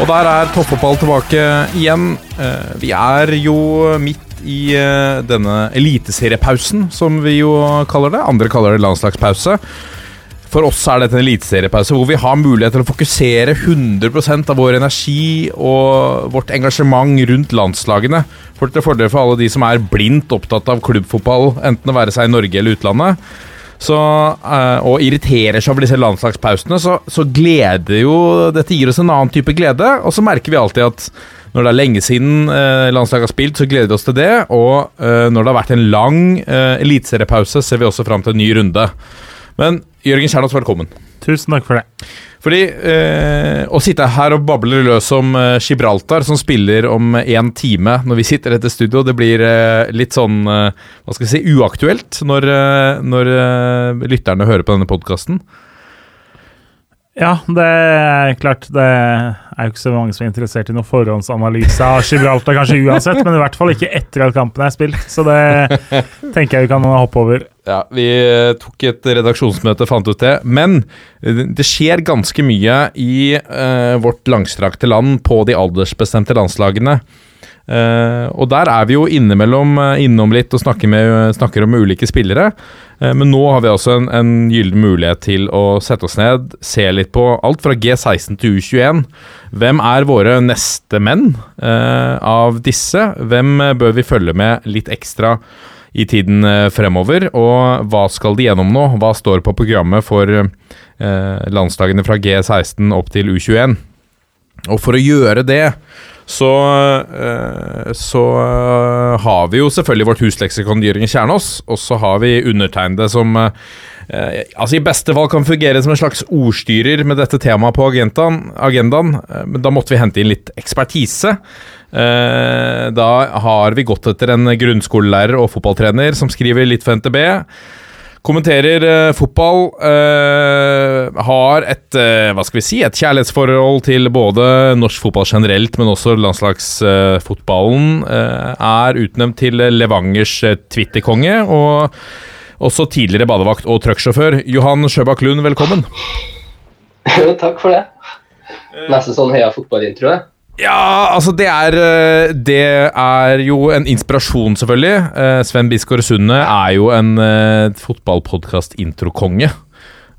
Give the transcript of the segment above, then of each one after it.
Og der er toppfotball tilbake igjen. Eh, Vi er jo midt i eh, denne eliteseriepausen, som vi jo kaller det. Andre kaller det landslagspause. For oss er dette en eliteseriepause hvor vi har mulighet til å fokusere 100 av vår energi og vårt engasjement rundt landslagene. For til fordel for alle de som er blindt opptatt av klubbfotball, enten det være seg i Norge eller utlandet. Så, eh, og irriterer seg over disse landslagspausene, så, så gleder jo Dette gir oss en annen type glede. Og så merker vi alltid at når det er lenge siden eh, landslaget har spilt, så gleder vi oss til det. Og eh, når det har vært en lang eh, eliteseriepause, ser vi også fram til en ny runde. Men Jørgen Kjernås, velkommen. Tusen takk for det. Fordi eh, å sitte her og bable løs om eh, Gibraltar, som spiller om én time når vi sitter etter studio, det blir eh, litt sånn eh, hva skal jeg si, uaktuelt når, eh, når eh, lytterne hører på denne podkasten. Ja, det er klart Det er jo ikke så mange som er interessert i noen forhåndsanalyse av Gibraltar, kanskje uansett, men i hvert fall ikke etter at kampen er spilt. Så det tenker jeg vi kan hoppe over. Ja, Vi eh, tok et redaksjonsmøte, fant ut det. Men eh, det skjer ganske mye i uh, vårt langstrakte land på de aldersbestemte landslagene. Eh, og der er vi jo innimellom uh, innom litt og snakker, med, snakker om ulike spillere. Eh, men nå har vi altså en, en gyllen mulighet til å sette oss ned, se litt på alt fra G16 til U21. Hvem er våre neste menn av disse? Hvem bør vi følge med litt ekstra i tiden fremover? Og hva skal de gjennom nå? Hva står på programmet for landslagene fra G16 opp til U21? Og for å gjøre det så, eh, så eh, har vi jo selvfølgelig vårt husleksikon Jørgen Kjernås, og så har vi undertegnede som eh, altså i beste fall kan fungere som en slags ordstyrer med dette temaet på agendaen, men da måtte vi hente inn litt ekspertise. Da har vi gått etter en grunnskolelærer og fotballtrener som skriver litt for NTB. Kommenterer eh, fotball. eh, har et eh, hva skal vi si, et kjærlighetsforhold til både norsk fotball generelt, men også landslagsfotballen. Eh, er utnevnt til Levangers eh, Twitter-konge, og også tidligere badevakt og trucksjåfør. Johan Sjøbakk Lund, velkommen. Jo, takk for det. Nesten sånn heia fotballintro. Ja, altså det er eh, Det er jo en inspirasjon, selvfølgelig. Eh, Sven Bisgaard Sunde er jo en uh, fotballpodkast-introkonge.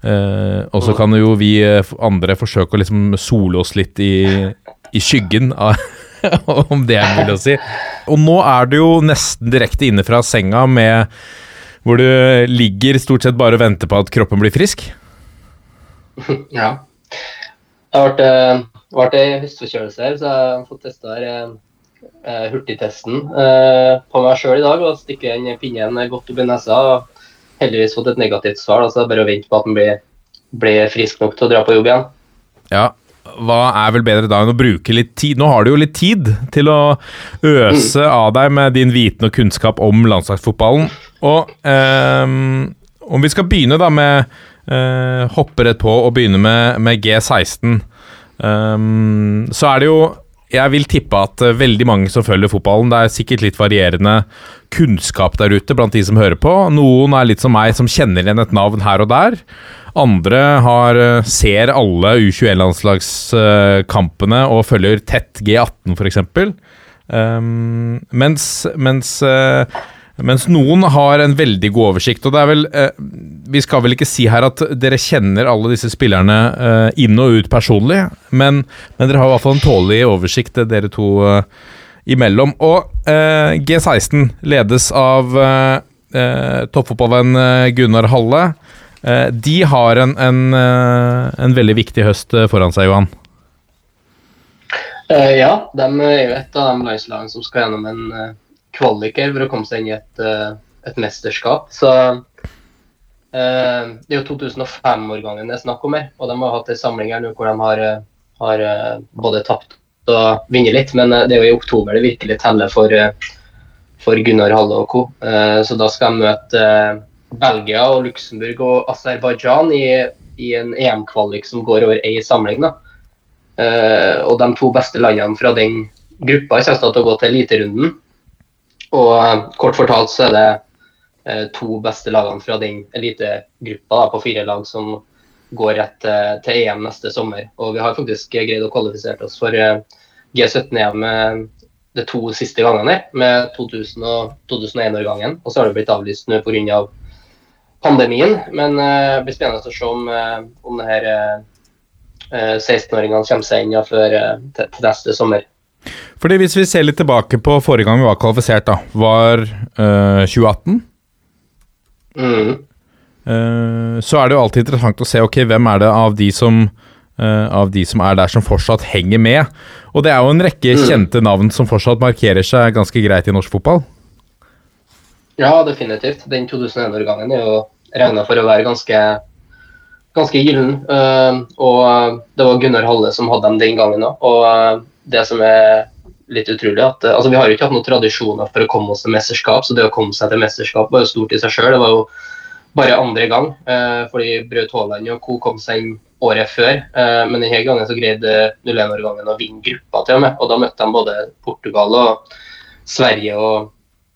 Eh, og så kan jo vi eh, andre forsøke å liksom sole oss litt i, i skyggen av Om det er mulig å si. Og nå er du jo nesten direkte inne fra senga med hvor du ligger stort sett bare og venter på at kroppen blir frisk. Ja. Jeg har vært, eh, vært i høstforkjølelse her, så jeg har fått testa her, eh, eh, hurtigtesten eh, på meg sjøl i dag. og Stikke den pinnen godt opp i nesa. og Heldigvis fått et negativt svar. altså så det bare å vente på at den blir, blir frisk nok til å dra på jobb igjen. Ja, hva er vel bedre da enn å bruke litt tid? Nå har du jo litt tid til å øse av deg med din viten og kunnskap om landslagsfotballen. Og ehm, om vi skal begynne da med eh, Hoppe rett på og begynne med, med G16, ehm, så er det jo jeg vil tippe at eh, veldig mange som følger fotballen, det er sikkert litt varierende kunnskap der ute blant de som hører på. Noen er litt som meg, som kjenner igjen et navn her og der. Andre har, eh, ser alle U21-landslagskampene og følger tett G18, f.eks. Um, mens, mens, eh, mens noen har en veldig god oversikt. Og det er vel eh, Vi skal vel ikke si her at dere kjenner alle disse spillerne eh, inn og ut personlig, men, men dere har i hvert fall en tålelig oversikt, eh, dere to eh, imellom. Og eh, G16 ledes av eh, eh, toppfotballvenn Gunnar Halle. De har en, en, en veldig viktig høst foran seg, Johan. Ja, de er jo et av de landslagene som skal gjennom en kvaliker for å komme seg inn i et, eh, et mesterskap. Så Eh, det er jo 2005-årgangen det er snakk om her, og de har hatt en samling her nå hvor de har, eh, har både tapt og vunnet litt. Men det er jo i oktober det virkelig teller for, for Gunnar Halle og co. Så da skal de møte Belgia og Luxembourg og Aserbajdsjan i, i, en EM-kvalik som går over ei samling. da. Og de to beste landene fra den gruppa kommer til å gå til eliterunden. Og kort fortalt så er det Eh, to beste lagene fra den elitegruppa på fire lag som går rett eh, til EM neste sommer. Og vi har faktisk greid å kvalifisere oss for eh, G17-EM de to siste gangene, med 2000 og 2001-årgangen. Og så har det blitt avlyst nå pga. Av pandemien. Men det blir spennende å se om, om det her 16-åringene kommer seg inn før, til neste sommer. Fordi Hvis vi ser litt tilbake på forrige gang vi var kvalifisert, da, var øh, 2018? Mm. Uh, så er det jo alltid interessant å se ok, hvem er det av de som uh, av de som er der som fortsatt henger med. Og det er jo en rekke mm. kjente navn som fortsatt markerer seg ganske greit i norsk fotball. Ja, definitivt. Den 2001-årgangen er jo regna for å være ganske, ganske gyllen. Uh, og det var Gunnar Halle som hadde dem den gangen òg. Og det som er litt utrolig at altså Vi har jo ikke hatt noen tradisjoner for å komme oss til mesterskap, så det å komme seg til mesterskap var jo stort i seg sjøl. Det var jo bare andre gang, eh, fordi Braut Haaland og co. kom seg inn året før. Eh, men denne gangen så greide 01-årgangen å vinne gruppa til og med. Og da møtte de både Portugal og Sverige og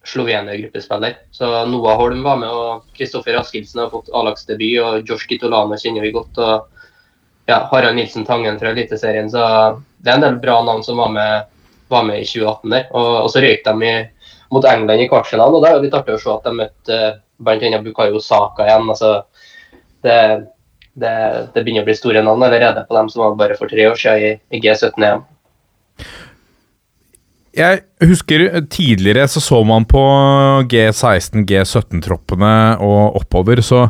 Slovenia gruppespiller. Så Noah Holm var med, og Kristoffer Askildsen har fått A-lagsdebut, og Josh Kitolano kjenner vi godt. og ja, Harald Nilsen Tangen fra Eliteserien. Så det er en del bra navn som var med var med i 2018 der. Og, og så røyk de i, mot England i kvartfinalen, og da er det litt artig å se at de møtte uh, bl.a. Bukayo Saka igjen. altså det, det, det, begynner å bli store navn allerede på dem som var bare for tre år siden i, i G17-EM. Jeg husker tidligere så så man på G16, G17-troppene og oppover, så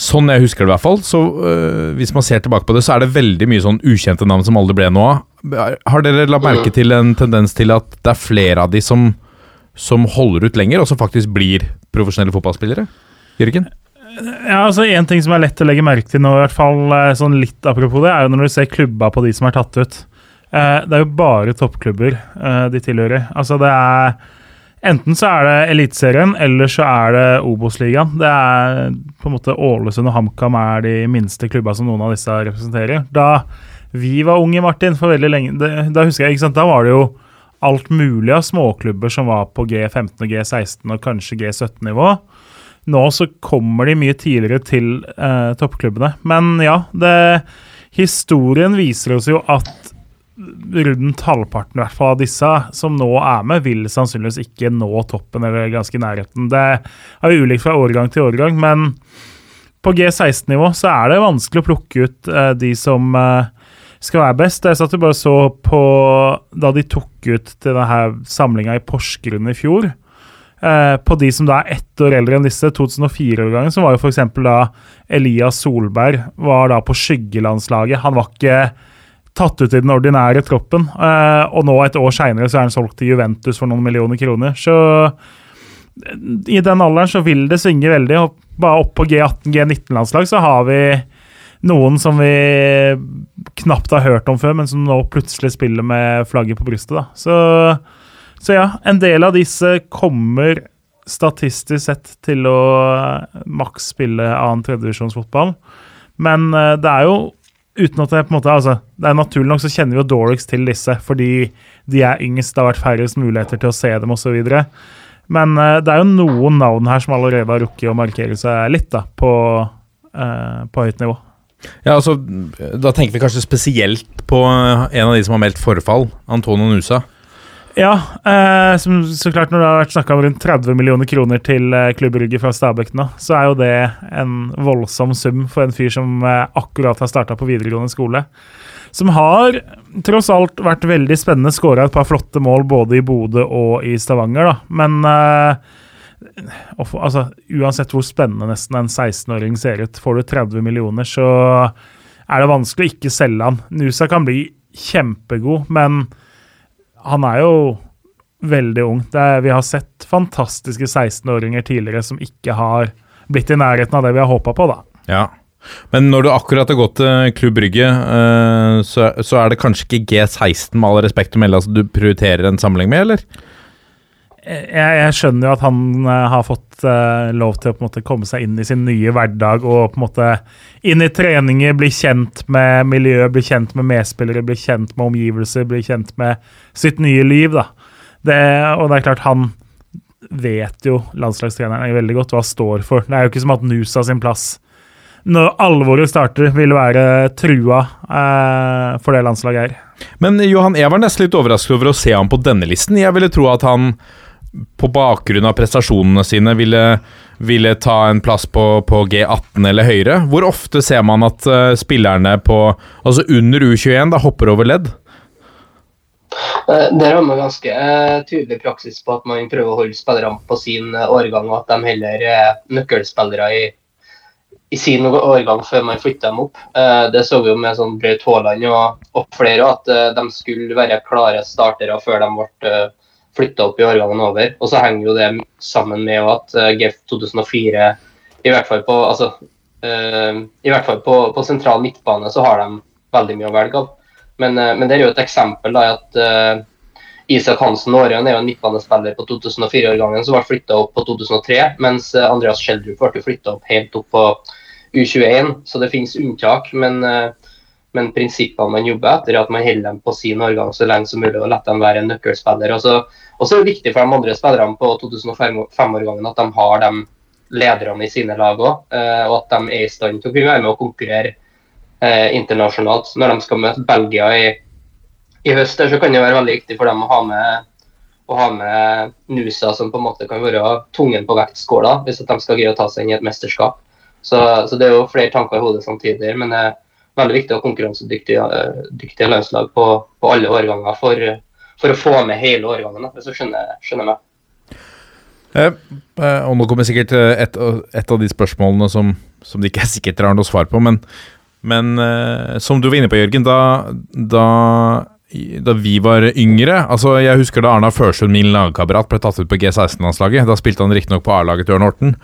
Sånn jeg husker det, i hvert fall. Så øh, Hvis man ser tilbake på det, så er det veldig mye sånn ukjente navn som aldri ble noe av. Har dere lagt merke til en tendens til at det er flere av de som, som holder ut lenger, og som faktisk blir profesjonelle fotballspillere? Jørgen? Ja, altså En ting som er lett å legge merke til nå, i hvert fall eh, sånn litt apropos det, er jo når du ser klubba på de som er tatt ut. Eh, det er jo bare toppklubber eh, de tilhører. Altså det er Enten så er det Eliteserien, eller så er det Obos-ligaen. Det er på en måte Ålesund og HamKam er de minste klubba som noen av disse representerer. Da vi var unge, Martin, for veldig lenge det, Da husker jeg, ikke sant, da var det jo alt mulig av småklubber som var på G15 og G16 og kanskje G17-nivå. Nå så kommer de mye tidligere til eh, toppklubbene. Men ja, det, historien viser oss jo at rundt halvparten hvert fall av disse som nå er med, vil sannsynligvis ikke nå toppen eller ganske nærheten. Det er jo ulikt fra årgang til årgang, men på G16-nivå så er det vanskelig å plukke ut eh, de som uh, skal være best. Jeg satt jo bare så på da de tok ut til denne samlinga i Porsgrunn i fjor. Eh, på de som da er ett år eldre enn disse, 2004-årgangen, så var jo f.eks. da Elias Solberg var da på skyggelandslaget. Han var ikke tatt ut i den ordinære troppen. Eh, og nå, et år seinere, så er han solgt til Juventus for noen millioner kroner. Så i den alderen så vil det svinge veldig. og Bare opp på G18, G19-landslag så har vi noen som vi knapt har hørt om før, men som nå plutselig spiller med flagget på brystet. da. Så, så ja, en del av disse kommer statistisk sett til å maks spille annen tredjevisjonsfotball. Men uh, det er jo uten at det på en måte, altså, det er Naturlig nok så kjenner vi jo Dorix til disse, fordi de er yngst, det har vært færrest muligheter til å se dem osv. Men uh, det er jo noen navn her som allerede har rukket å markere seg litt da, på, uh, på høyt nivå. Ja, altså, Da tenker vi kanskje spesielt på en av de som har meldt forfall, Antonio Nusa. Ja, eh, som, så klart når det har vært snakka om rundt 30 millioner kroner til eh, klubbrygget fra Stabæk nå, så er jo det en voldsom sum for en fyr som eh, akkurat har starta på videregående skole. Som har tross alt vært veldig spennende, skåra et par flotte mål både i Bodø og i Stavanger, da. Men eh, altså, uansett hvor spennende nesten en 16-åring ser ut, får du 30 millioner, så er det vanskelig å ikke selge han. Nusa kan bli kjempegod, men han er jo veldig ung. Er, vi har sett fantastiske 16-åringer tidligere som ikke har blitt i nærheten av det vi har håpa på, da. Ja. Men når du akkurat har gått til Klubb Brygge, eh, så, er det kanskje ikke G16 med all respekt å melde altså du prioriterer en sammenheng med, eller? Jeg, jeg skjønner jo at han eh, har fått uh, lov til å på en måte komme seg inn i sin nye hverdag og på en måte inn i treninger, bli kjent med miljøet, bli kjent med medspillere, bli kjent med omgivelser, bli kjent med sitt nye liv. da. Det, og det er klart, han vet jo landslagstreneren veldig godt hva står for. Det er jo ikke som at Nusa sin plass når alvoret starter, vil være trua eh, for det landslaget her. Men Johan, jeg var nesten litt overrasket over å se ham på denne listen. Jeg ville tro at han på bakgrunn av prestasjonene sine ville, ville ta en plass på, på, G18 eller høyere. Hvor ofte ser man at uh, spillerne på altså under U21 da hopper over ledd? Der har man ganske uh, tydelig praksis på at man prøver å holde spillerne på sin årgang, og at de heller er nøkkelspillere i, i sin årgang før man flytter dem opp. det så vi jo med sånn Braut Haaland og, og flere, at de skulle være klare startere før de ble flytta opp i årgangen over. Og så henger jo det sammen med at uh, GF 2004 i hvert fall på, altså, uh, i hvert fall på, på sentral midtbane så har de veldig mye å velge av. Men, uh, men det er jo et eksempel da, at uh, Isak Hansen Aarøen er jo en midtbanespiller på 2004-årgangen som ble flytta opp på 2003, mens Andreas Schjelderup ble flytta opp helt opp på U21. Så det finnes unntak. men men prinsippene man jobber etter, er at man holder dem på sin årgang så lenge som mulig og lar dem være en nøkkelspiller. Og så er det viktig for de andre spillerne på 2005-årgangen at de har de lederne i sine lag òg, eh, og at de er i stand til å kunne være med og konkurrere eh, internasjonalt. Når de skal møte Belgia i, i høst, så kan det være veldig viktig for dem å ha med å ha med Nusa, som på en måte kan være tungen på vektskåla, hvis de skal greie å ta seg inn i et mesterskap. Så, så det er jo flere tanker i hodet samtidig. men eh, veldig viktig å ha konkurransedyktige dyktige landslag på, på, alle årganger for, for, å få med hele årgangen, hvis du skjønner, skjønner meg. Eh, eh, og nå kommer sikkert eh, et, et, av de spørsmålene som, som de ikke er sikkert har noe svar på, men, men eh, som du var inne på, Jørgen, da, da da vi var yngre altså Jeg husker da Arna Førsund, min lagkamerat, ble tatt ut på G16-landslaget. Da spilte han riktignok på A-laget til Ørn Horten,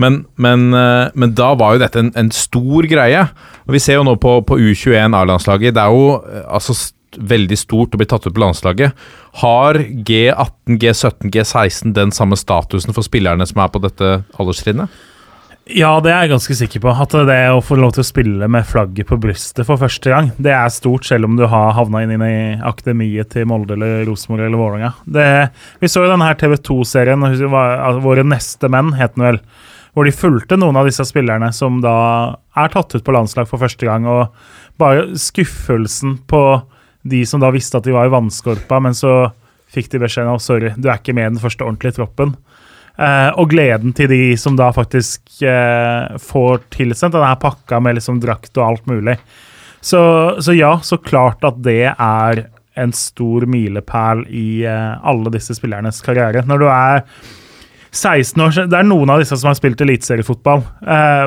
men, men, eh, men, da var jo dette en, en, stor greie. Og Vi ser jo nå på, på U21 A-landslaget. Det er jo eh, altså veldig stort å bli tatt ut på landslaget. Har G18, G17, G16 den samme statusen for spillerne som er på dette alderstrinnet? Ja, det er jeg ganske sikker på. At det å få lov til å spille med flagget på brystet for første gang, det er stort, selv om du har havna inn i akademiet til Molde eller Rosenborg eller Vålerenga. Vi så jo denne her TV 2-serien, Våre neste menn, het den vel. Hvor de fulgte noen av disse spillerne som da er tatt ut på landslag for første gang. Og bare skuffelsen på de som da visste at de var i vannskorpa, men så fikk de beskjeden om sorry, du er ikke med i den første ordentlige troppen. Eh, og gleden til de som da faktisk uh, får tilsendt denne pakka med liksom drakt og alt mulig. Så, så, ja, så klart at det er en stor milepæl i eh, alle disse spillernes karriere. Når du er 16 år Det er noen av disse som har spilt eliteseriefotball,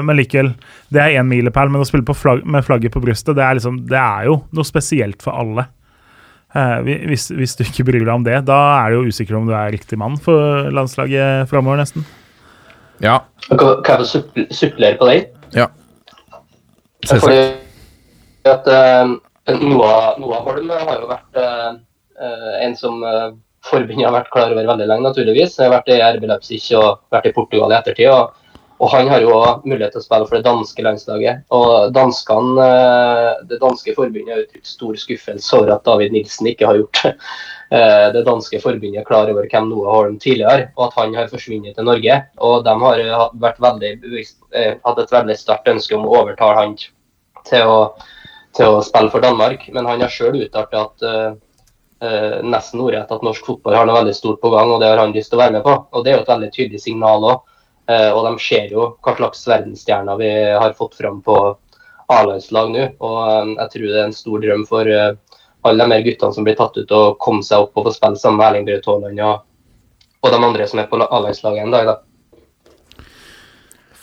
men likevel. Det er én milepæl, men å spille flagg, med flagget på brystet, det er, liksom, det er jo noe spesielt for alle. Eh, hvis, hvis, du ikke bryr deg om det, da er du jo usikker om du er riktig mann for landslaget framover, nesten. Ja. Kan jeg supplere på den? Ja. Fordi at uh, Noah, Noah Holm har jo vært uh, en som uh, forbundet har vært klar over veldig lenge, naturligvis. Jeg har vært i RB Leipzig og vært i Portugal i ettertid. og og han har jo mulighet til å spille for det danske landslaget. Og danskene, eh, Det danske forbundet har uttrykt stor skuffelse over at David Nilsen ikke har gjort eh, det danske forbundet klar over hvem Noah Holm tidligere, og at han har forsvunnet til Norge. Og de har eh, veldig hatt et veldig sterkt ønske om å overtale han til å, til å spille for Danmark, men han har sjøl uttalt at uh, nesten ordrett at norsk fotball har noe veldig stort på gang, og det har han lyst til å være med på. Og Det er jo et veldig tydelig signal òg Eh, og de ser jo hva slags verdensstjerner vi har fått fram på A-landslag nå. Og eh, jeg tror det er en stor drøm for eh, alle de her guttene som blir tatt ut og komme seg opp og få spille sammen med Erling Braut Haaland og, de andre som er på A-landslaget en dag. da.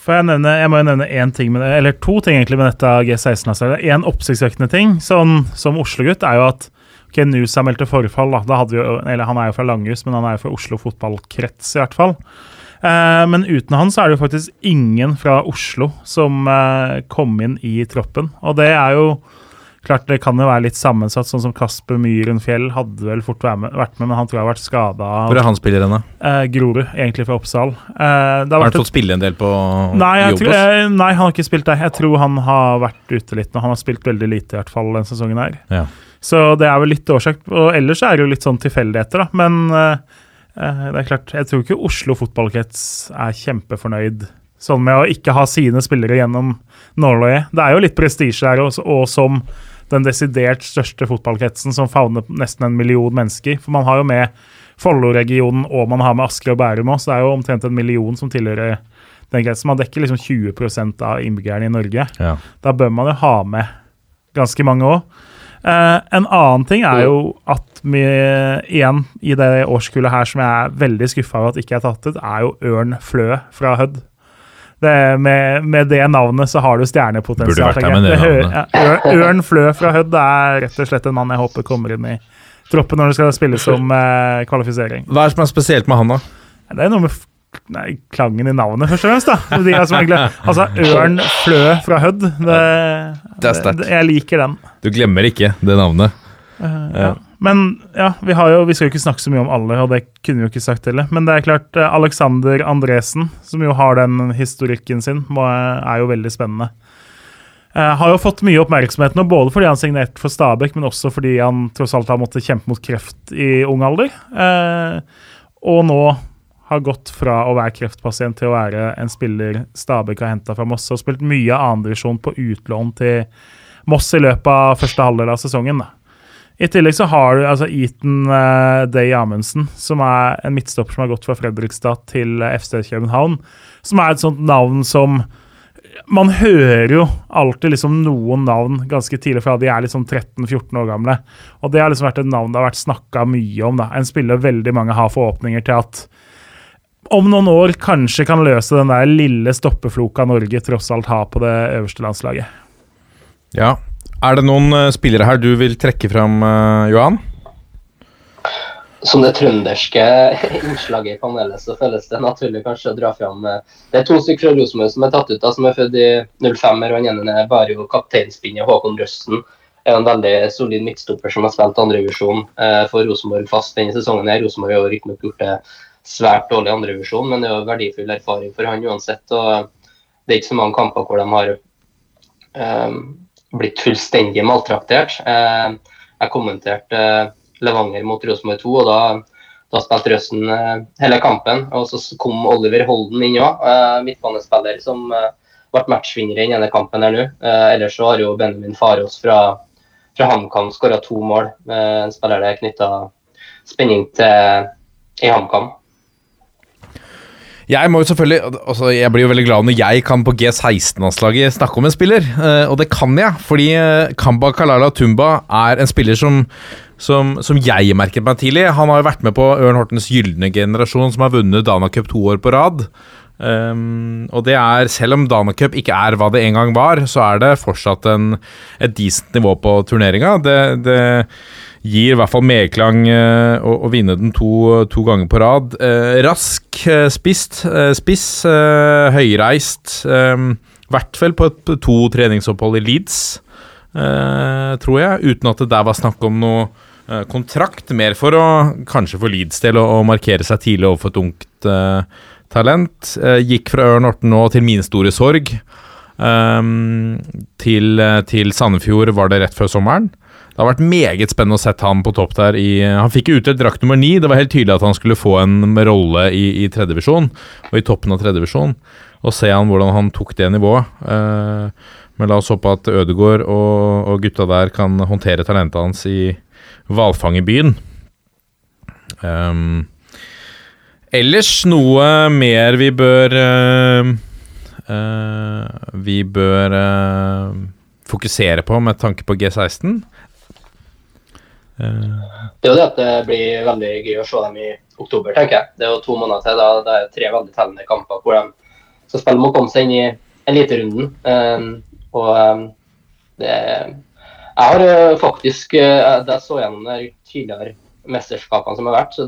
For jeg, nevne, jeg må jo nevne én ting med det, eller to ting egentlig med dette G16-landslaget. En oppsiktsvekkende ting sånn, som Oslo-gutt er jo at ok, Nusa meldte forfall. da, da hadde vi jo, eller Han er jo fra Langhus, men han er jo fra Oslo fotballkrets i hvert fall. Eh, men uten han så er det jo faktisk ingen fra Oslo som eh, kom inn i troppen. Og det er jo klart det kan jo være litt sammensatt, sånn som Kasper Myhren Fjell hadde vel fort vært med, vært med men han tror jeg har vært skada. Hvor er han spiller hen, da? Eh, Grorud, egentlig fra Oppsal. Eh, det Har har han fått spille en del på Nei, tror, eh, nei, han har ikke spilt der. Jeg tror han har vært ute litt nå. Han har spilt veldig lite i hvert fall den sesongen her. Ja. Så det er vel litt årsak. Og ellers er det jo litt sånn tilfeldigheter, da. Men eh, det er klart, jeg tror ikke Oslo fotballkrets er kjempefornøyd sånn med å ikke ha sine spillere gjennom nåløyet. Det er jo litt prestisje her, og, og som den desidert største fotballkretsen som favner nesten en million mennesker. For man har jo med Follo-regionen og man har med Asker og Bærum òg, så det er jo omtrent en million som tilhører den kretsen. Man dekker liksom 20% av innbyggerne i Norge. Ja. Da bør man jo ha med ganske mange òg. Eh, en annen ting er jo at vi igjen i det årskullet her som jeg er veldig skuffa over at ikke er tatt ut, er jo Ørn Flø fra Hødd. Det, med, med det navnet så har du stjernepotensial. Burde vært der med det hø- ja, Ørn Flø fra Hødd er rett og slett en mann jeg håper kommer inn i troppen når det skal spilles som eh, kvalifisering. Hva er det som er spesielt med han, da? Det er noe med nei, klangen i navnet, først og fremst. da. De egentlig, altså, Ørn Flø fra Hødd. Det, Det er sterkt. Jeg liker den. Du glemmer ikke det navnet. Uh, Ja. ja. Men ja, vi, har jo, vi skal jo ikke snakke så mye om alle, og det kunne vi jo ikke sagt heller. Men det er klart, eh, Alexander Andresen, som jo har den historikken sin, er jo veldig spennende. Uh, har jo fått mye oppmerksomhet nå, både fordi han signerte for Stabæk, men også fordi han tross alt har måttet kjempe mot kreft i ung alder. Uh, og nå har gått fra å være kreftpasient til å være en spiller Stabæk har henta fra Moss, og spilt mye andredivisjon på utlån til Moss i løpet av første halvdel av sesongen. da. I tillegg så har du altså Eaton uh, Day Amundsen, som er en midtstopper som har gått fra Fredrikstad til uh, FC København. Som er et sånt navn som Man hører jo alltid liksom noen navn ganske tidlig fra de er liksom 13-14 år gamle. Og det har liksom vært et navn det har vært snakka mye om. da. En spiller veldig mange har forhåpninger til at om noen år kanskje kan løse den der lille stoppefloka Norge tross alt har på det øverste landslaget. Ja. Er det noen eh, spillere her du vil trekke fram, eh, Johan? Som det trønderske innslaget i panelet, så føles det naturlig kanskje å dra fram eh, Det er to stykker fra Rosenborg som er tatt ut, da, som er født i 05-er. og Den ene er bare jo kapteinspinnet Håkon Røsten. Er en veldig solid midtstopper som har spilt andrevisjon eh, for Rosenborg fast denne sesongen. her. Rosenborg har riktignok gjort det svært dårlig i andrevisjon, men det er jo verdifull erfaring for han uansett. og Det er ikke så mange kamper hvor de har eh, blitt fullstendig maltraktert. Eh, jeg kommenterte eh, Levanger mot Rosenborg 2, og da, da spilte Røsten eh, hele kampen. Og så kom Oliver Holden inn òg, eh, midtbanespiller som ble matchvinner i denne kampen her nå. Ellers så har jo Benjamin Farås fra, fra HamKam skåra to mål. En spiller det er knytta spenning til i HamKam. Jeg må jo selvfølgelig, altså jeg blir jo veldig glad når jeg kan på G16-landslaget snakke om en spiller, eh, og det kan jeg. Fordi eh, Kamba Kalala Tumba er en spiller som, som, som jeg merket meg tidlig. Han har jo vært med på Ørn Hortens gylne generasjon, som har vunnet Dana Cup to år på rad. Um, og det er, selv om Dana Cup ikke er hva det en gang var, så er det fortsatt en, et decent nivå på turneringa. Det, det gir i hvert fall medklang eh, å, å vinne den to, to ganger på rad. Eh, rask, eh, spist, spiss, høyreist. I hvert fall på et, to treningsopphold i Leeds, tror jeg, uten at det der var snakk om noe kontrakt. Mer for å kanskje for Leeds del å, å markere seg tidlig overfor et ungt talent. Gikk fra Ørn Horten nå til min store sorg. Um, til, til Sandefjord var det rett før sommeren. Det har vært meget spennende å sette ham på topp der. I, han fikk jo utdelt drakt nummer ni. Det var helt tydelig at han skulle få en rolle i, i tredjevisjon, og i toppen av tredjevisjon. Og se han hvordan han tok det nivået. Eh, men la oss håpe at Ødegaard og, og gutta der kan håndtere talentet hans i hvalfangerbyen. Um, ellers noe mer vi bør uh, uh, Vi bør uh, fokusere på med tanke på G16. Eh, Det er jo det at det blir veldig gøy å se dem i oktober, tenker jeg. Det er jo to måneder til. da Det er tre veldig tellende kamper hvor de skal spille om å komme seg inn i eliterunden. Um, og um, det Jeg har faktisk Da jeg så gjennom de tidligere mesterskapene som har vært, så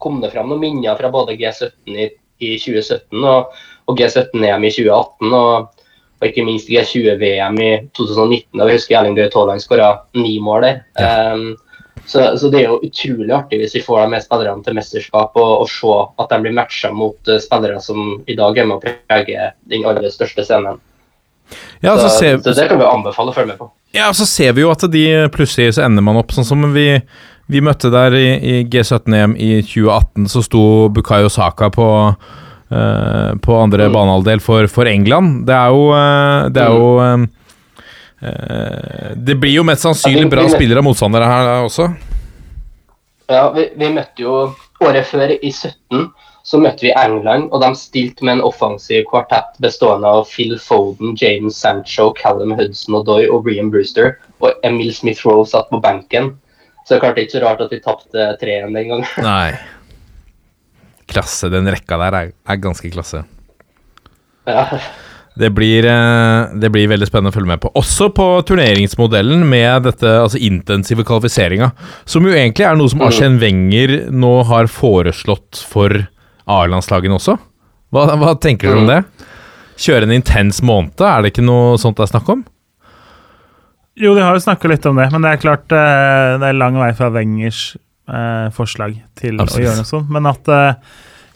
kom det fram noen minner fra både G17 i i 2017 og, og G17-EM i 2018. og og ikke minst G20-VM i 2019. da Vi husker Erling Braut Haaland skåra ni mål der. Ja. Um, så, så, det er jo utrolig artig hvis vi får de med spillerne til mesterskap og, og se at de blir matcha mot uh, spillere som i dag er med å prege den aller største scenen. Ja, så, ser, så, det kan vi anbefale å følge med på. Ja, så ser vi jo at de plutselig så ender man opp sånn som vi, vi møtte der i, i G17-EM i 2018. Så sto Bukayo Saka på, uh, på andre mm. banehalvdel for, for, England. Det er jo, uh, det er jo um, Eh, det blir jo mest sannsynlig bra spillere av motstandere her også. Ja, vi, vi, møtte jo året før, i 17, så møtte vi England, og de stilte med en offensiv kvartett bestående av Phil Foden, James Sancho, Callum Hudson og Doy og Brian Brewster, og Emil Smith-Roe satt på benken. Så det er klart ikke så rart at vi tapte 3-1 den gangen. Nei. Klasse. Den rekka der er, er ganske klasse. Ja. Det blir, eh, det blir, veldig spennende å følge med på. Også på turneringsmodellen med dette altså intensive kvalifiseringa. Som jo egentlig er noe som mm. Arsen Wenger nå har foreslått for A-landslagene også. Hva, hva, tenker dere om mm. det? Kjøre en intens måned, er det ikke noe sånt det er snakk om? Jo, de har jo snakka litt om det, men det er klart eh, det er lang vei fra Wengers eh, forslag til Absolutt. å gjøre noe sånt. Men at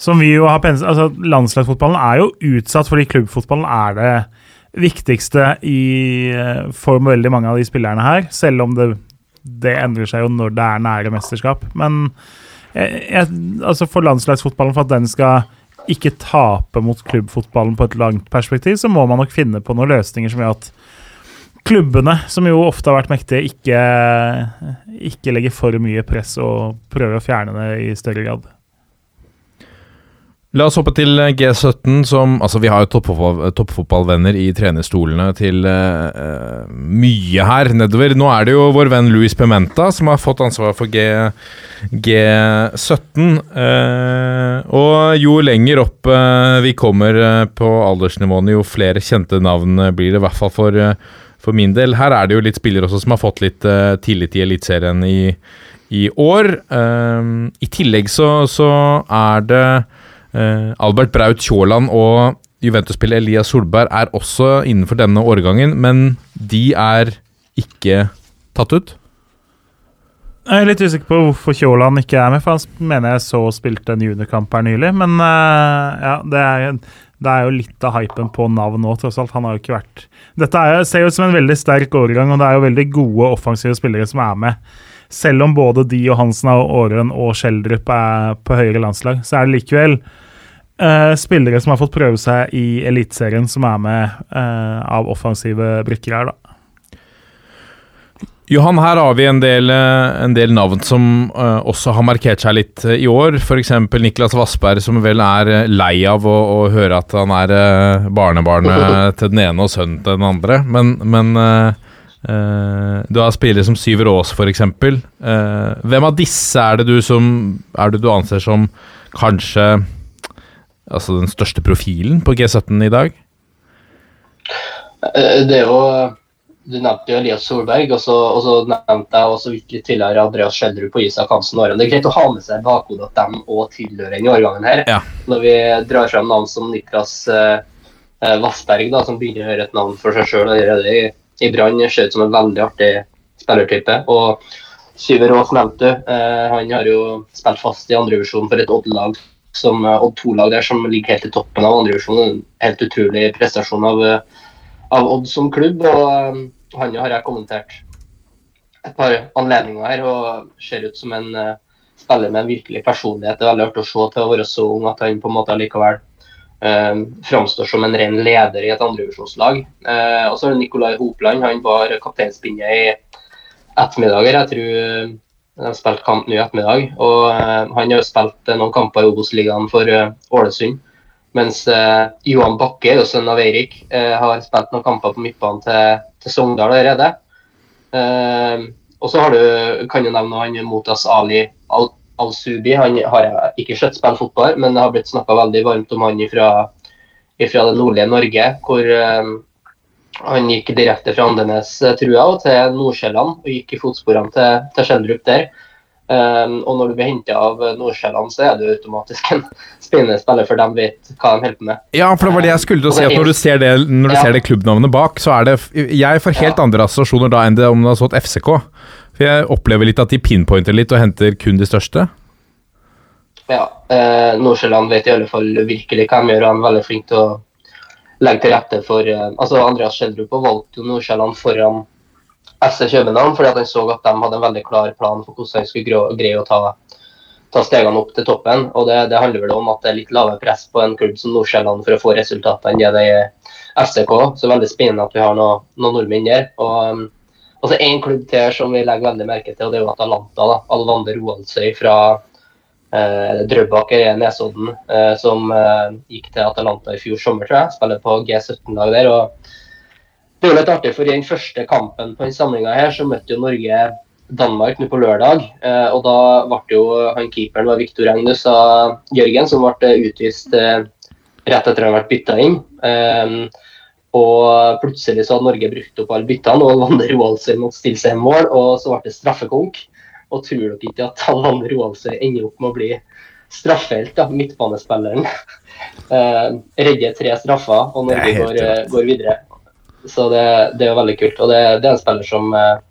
som vi jo har penset, altså Landslagsfotballen er jo utsatt fordi klubbfotballen er det viktigste i, eh, for veldig mange av de spillerne her. Selv om det, det endrer seg jo når det er nære mesterskap. Men jeg, jeg, altså for landslagsfotballen, for at den skal ikke tape mot klubbfotballen på et langt perspektiv, så må man nok finne på noen løsninger som gjør at klubbene, som jo ofte har vært mektige, ikke, ikke legger for mye press og prøver å fjerne det i større grad. La oss hoppe til G17, som Altså, vi har jo toppfotball, toppfotballvenner i trenerstolene til uh, mye her nedover. Nå er det jo vår venn Louis Pimenta som har fått ansvar for G, G17. Uh, og jo lenger opp uh, vi kommer på aldersnivåene, jo flere kjente navn blir det, i hvert fall for, for min del. Her er det jo litt spillere også som har fått litt tillit i Eliteserien i, i år. I tillegg så, så er det Eh, Albert Braut Kjåland og Juventus-spiller Elias Solberg er også innenfor denne årgangen, men de er ikke tatt ut. Jeg er litt usikker på hvorfor Kjåland ikke er med, for han mener jeg så spilte en juniorkamp her nylig. Men uh, ja, det er, det er, jo litt av hypen på navn nå, tross alt. Han har jo ikke vært Dette er, ser ut som en veldig sterk årgang, og det er jo veldig gode offensive spillere som er med. Selv om både de og Hansen og Åren og Schjelderup er på høyere landslag, så er det likevel uh, spillere som har fått prøve seg i Eliteserien, som er med uh, av offensive brikker her, da. Johan, her har vi en del, eh, en del navn som uh, også har markert seg litt i år. F.eks. Niklas Vassberg, som vel er lei av å, å høre at han er uh, barnebarnet til den ene og sønnen til den andre. Men, men Uh, du har spillere som Syver Aas, f.eks. Uh, hvem av disse er det du som Er det du anser som kanskje Altså den største profilen på G17 i dag? Uh, det er jo Du nevnte jo Elias Solberg, og så, og så nevnte jeg også virkelig tidligere Andreas Schjelderud på Isak Hansen Åren. Det er greit å ha med seg i bakhodet at de òg tilhører denne årgangen her. Ja. Når vi drar frem navn som Niklas Vassberg, da, som begynner å høre et navn for seg sjøl allerede i i Brann ser ut som en veldig artig spillertype. og Syver Aas nevnte. Eh, han har jo spilt fast i andrevisjon for et Odd-lag som eh, Odd 2-lag der som ligger helt i toppen av andrevisjon. Helt utrolig prestasjon av, eh, av, Odd som klubb. og eh, Han har jeg kommentert et par anledninger her og ser ut som en spiller med en virkelig personlighet. Det er veldig artig å se til å være så ung at han på en måte likevel eh, framstår som en ren leder i et andrevisjonslag. Eh, og så det Nikolai Hopland. Han var kapteinspinnet i ettermiddager. Jeg tror eh, de har spilt kamp nå i ettermiddag. Og eh, han har spilt noen kamper i Obos-ligaen for uh, Ålesund. Mens Johan Bakke, sønn av Eirik, har spilt noen kamper på midtbanen til, til Sogndal allerede. og så har kan du nevne han Motas Ali Al Al-Subi han har jeg ikke sett spille fotball, men det har blitt snakka veldig varmt om han fra det nordlige Norge. Hvor um, han gikk direkte fra Andenes, eh, tror jeg, til Nordsjælland og gikk i fotsporene til, til Skjeldrup der. Um, og når du blir henta av Nordsjælland, så er du automatisk en spennende spiller, for de vet hva de holder på med. Ja, for det var det jeg skulle til å si, at når du ser det, når du Ja. ser det klubbnavnet bak, så er det Jeg får helt Ja. andre assosiasjoner da enn det om det har stått FCK. Jeg opplever litt at de pinpointer litt og henter kun de største. Ja, eh, Nordsjælland vet i alle fall virkelig hva de gjør, og er veldig flink til å legge til rette for eh, altså Andreas Schjelderup valgte jo Nordsjælland foran SC København fordi han så at de hadde en veldig klar plan for hvordan han skulle greie å ta, ta stegene opp til toppen. og det, det handler vel om at det er litt lavere press på en klubb som Nordsjælland for å få resultater enn det det er FCK. Så veldig spennende at vi har noen, noe nordmenn der. og um, og så én klubb til som vi legger veldig merke til, og det er jo Atalanta. da, Alvander Roaldsøy fra eh, Drøbak i Nesodden, eh, som eh, gikk til Atalanta i fjor sommer, tror jeg. Spiller på G17-lag der. og Det er jo litt artig, for i den første kampen på den samlinga her, så møtte jo Norge Danmark nå på lørdag. Eh, og da ble jo han keeperen var Viktor Eng, av Jørgen, som ble utvist eh, rett etter at han ble bytta inn. Eh, og plutselig så hadde Norge brukt opp alle byttene, og Alvander Roaldsøy måtte stille seg i mål, og så ble det straffekonk. Og tror dere ikke at Alvander Roaldsøy ender opp med å bli straffehelt, da, midtbanespilleren? Eh, redder tre straffer, og Norge går, eh, går videre. Så det, det er jo veldig kult. Og det, det er en spiller som, eh,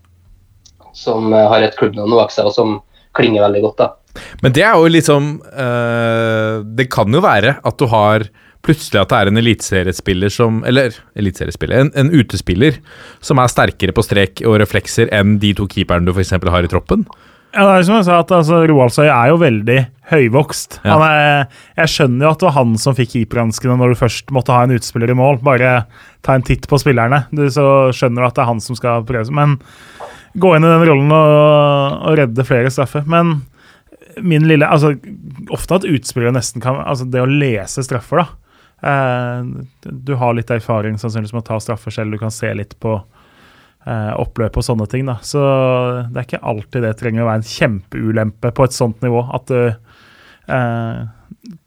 som eh, har et klubbnavn bak seg, og som klinger veldig godt. da. Men det er jo liksom øh, Det kan jo være at du har plutselig at det er en eliteseriespiller som Eller eliteseriespiller, en, en utespiller som er sterkere på strek og reflekser enn de to keeperne du f.eks. har i troppen. Ja, det er som jeg sa, at altså, Roaldsøy er jo veldig høyvokst. Ja. Han er, jeg skjønner jo at det var han som fikk keeperhanskene når du først måtte ha en utespiller i mål. Bare ta en titt på spillerne, du, så skjønner du at det er han som skal prøve. Men gå inn i den rollen og, og redde flere straffer. Men min lille altså, Ofte at utspillere nesten kan altså Det å lese straffer, da. Eh, du har litt erfaring sannsynligvis med å ta straffer selv, du kan se litt på eh, oppløp og sånne ting. da. Så det er ikke alltid det trenger å være en kjempeulempe på et sånt nivå. At det eh,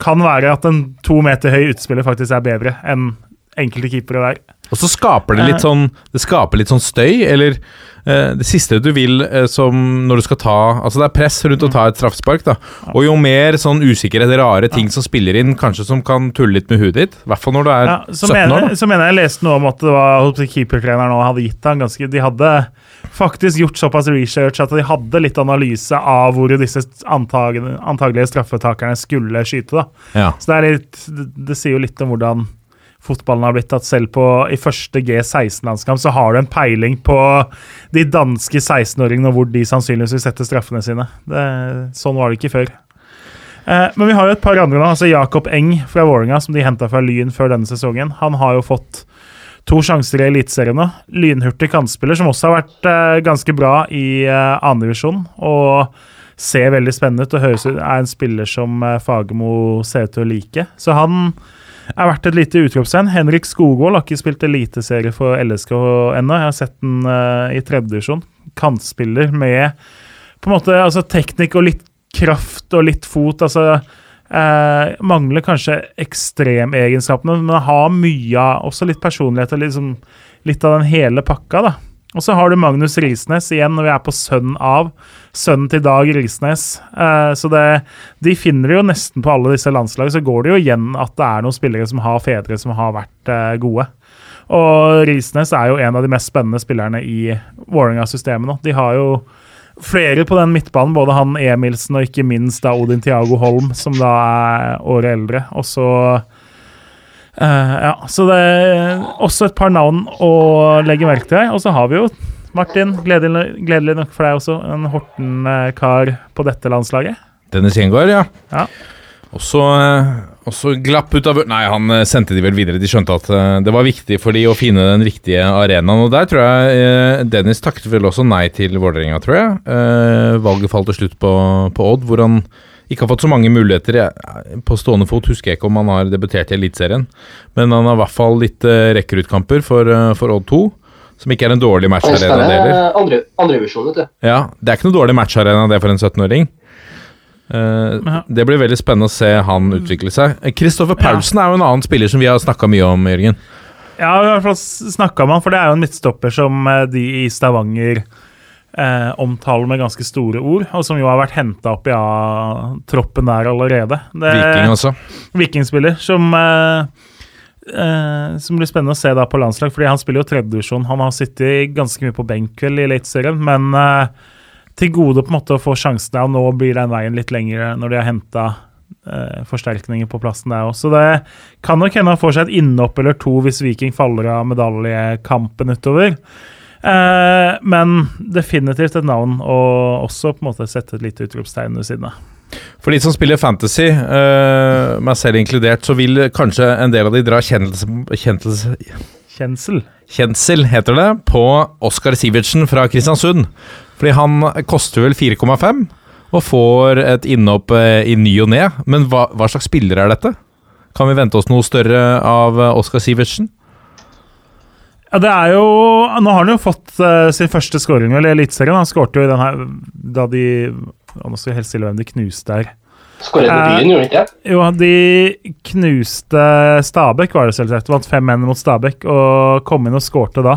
kan være at en to meter høy utspiller faktisk er bedre enn enkelte keepere der. Og så skaper det litt Eh. sånn Det skaper litt sånn støy, eller eh, det siste du vil eh, som når du skal ta Altså det er press rundt å ta et straffespark, da. Og jo mer sånn usikkerhet, rare ting som spiller inn, kanskje som kan tulle litt med huet ditt, i hvert fall når du er Ja, så, 17 år, da. så mener jeg jeg leste noe om at det var keepertreneren nå hadde gitt han ganske De hadde faktisk gjort såpass research at de hadde litt analyse av hvor disse antagelige straffetakerne skulle skyte. da. Ja. Så det, er litt, det, det sier jo litt om hvordan fotballen har blitt. At selv på, i første G16-landskamp så har du en peiling på de danske 16-åringene og hvor de sannsynligvis vil sette straffene sine. Det, sånn var det ikke før. Eh, men vi har jo et par andre nå. altså Jakob Eng fra Vålerenga, som de henta fra Lyn før denne sesongen. Han har jo fått to sjanser i Eliteserien nå. Lynhurtig kantspiller, som også har vært eh, ganske bra i eh, andredivisjon. Og ser veldig spennende ut og høres ut er en spiller som eh, Fagermo ser ut til å like. Så han er verdt et lite utropstegn. Henrik Skogvold har ikke spilt eliteserie for LSK ennå. Jeg har sett den uh, i tredjedivisjon. Kantspiller med på en måte altså, teknikk og litt kraft og litt fot. altså eh, Mangler kanskje ekstremegenskapene, men har mye av også litt personlighet og liksom, litt av den hele pakka. da. Og så har du Magnus Risnes igjen, når vi er på sønn av. Sønnen til Dag Risnes. Uh, så det, de finner jo nesten på alle disse landslagene, så går det jo igjen at det er noen spillere som har fedre som har vært uh, gode. Og Risnes er jo en av de mest spennende spillerne i Vålerenga-systemet nå. De har jo flere på den midtbanen, både han Emilsen og ikke minst da Odin Tiago Holm, som da er året eldre. Og så eh, Ja, så det er også et par navn å legge merke til. Og så har vi jo Martin, gledelig, gledelig nok for deg også, en Horten-kar på dette landslaget. Dennis Gjengård, ja. Ja. Og så, eh, og så glapp ut av Nei, han eh, sendte de vel videre. De skjønte at eh, det var viktig for de å finne den riktige arenaen. Og der tror jeg eh, Dennis takket vel også nei til Vålerenga, tror jeg. Eh, valget falt til slutt på, på Odd, hvor han ikke har fått så mange muligheter. Jeg, på stående fot husker jeg ikke om han har debutert i Eliteserien, men han har i hvert fall litt uh, rekkerutkamper for, uh, for Odd 2. Som ikke er en dårlig matcharena, det heller. andre, andrevisjon, vet du. Ja, det er ikke noe dårlig matcharena det for en 17-åring. Uh, det blir veldig spennende å se han utvikle seg. Kristoffer Paulsen er jo en annen spiller som vi har snakka mye om, Jørgen. Ja, vi har i hvert fall snakka man, han, for det er jo en midtstopper som eh, de i Stavanger eh, omtaler med ganske store ord, og som jo har vært henta opp i ja, troppen der allerede. Det, Viking, også. Vikingspiller som eh, eh, Som blir spennende å se da på landslag, fordi han spiller jo tredjedivisjon. Han har sittet ganske mye på benk vel i Eliteserien, men eh, til gode på en måte å få sjansen der, og nå blir den veien litt lengre når de har henta eh, forsterkninger på plassen der òg. Så det kan nok hende han får seg et innhopp eller to hvis Viking faller av medaljekampen utover. Eh, men definitivt et navn, og også på en måte sette et lite utropstegn ved siden av. For de som spiller Fantasy, eh, meg selv inkludert, så vil kanskje en del av de dra kjennelse, kjennelse, Kjensel. kjensel, heter det, på Oskar Sivertsen fra Kristiansund. Fordi han koster vel 4,5 og får et innhopp eh, i ny og ne. Men hva, hva slags spiller er dette? Kan vi vente oss noe større av eh, Oskar Sivertsen? Ja, det er jo Nå har han jo fått uh, sin første scoring vel, i Eliteserien. Han skårte jo i den her da de Nå skal jeg helst stille hvem de knuste her. Skåret Eh, debuten, gjorde han ikke? Jo, de knuste Stabæk, var det selvsagt. Vant 5-1 mot Stabæk og kom inn og skårte da.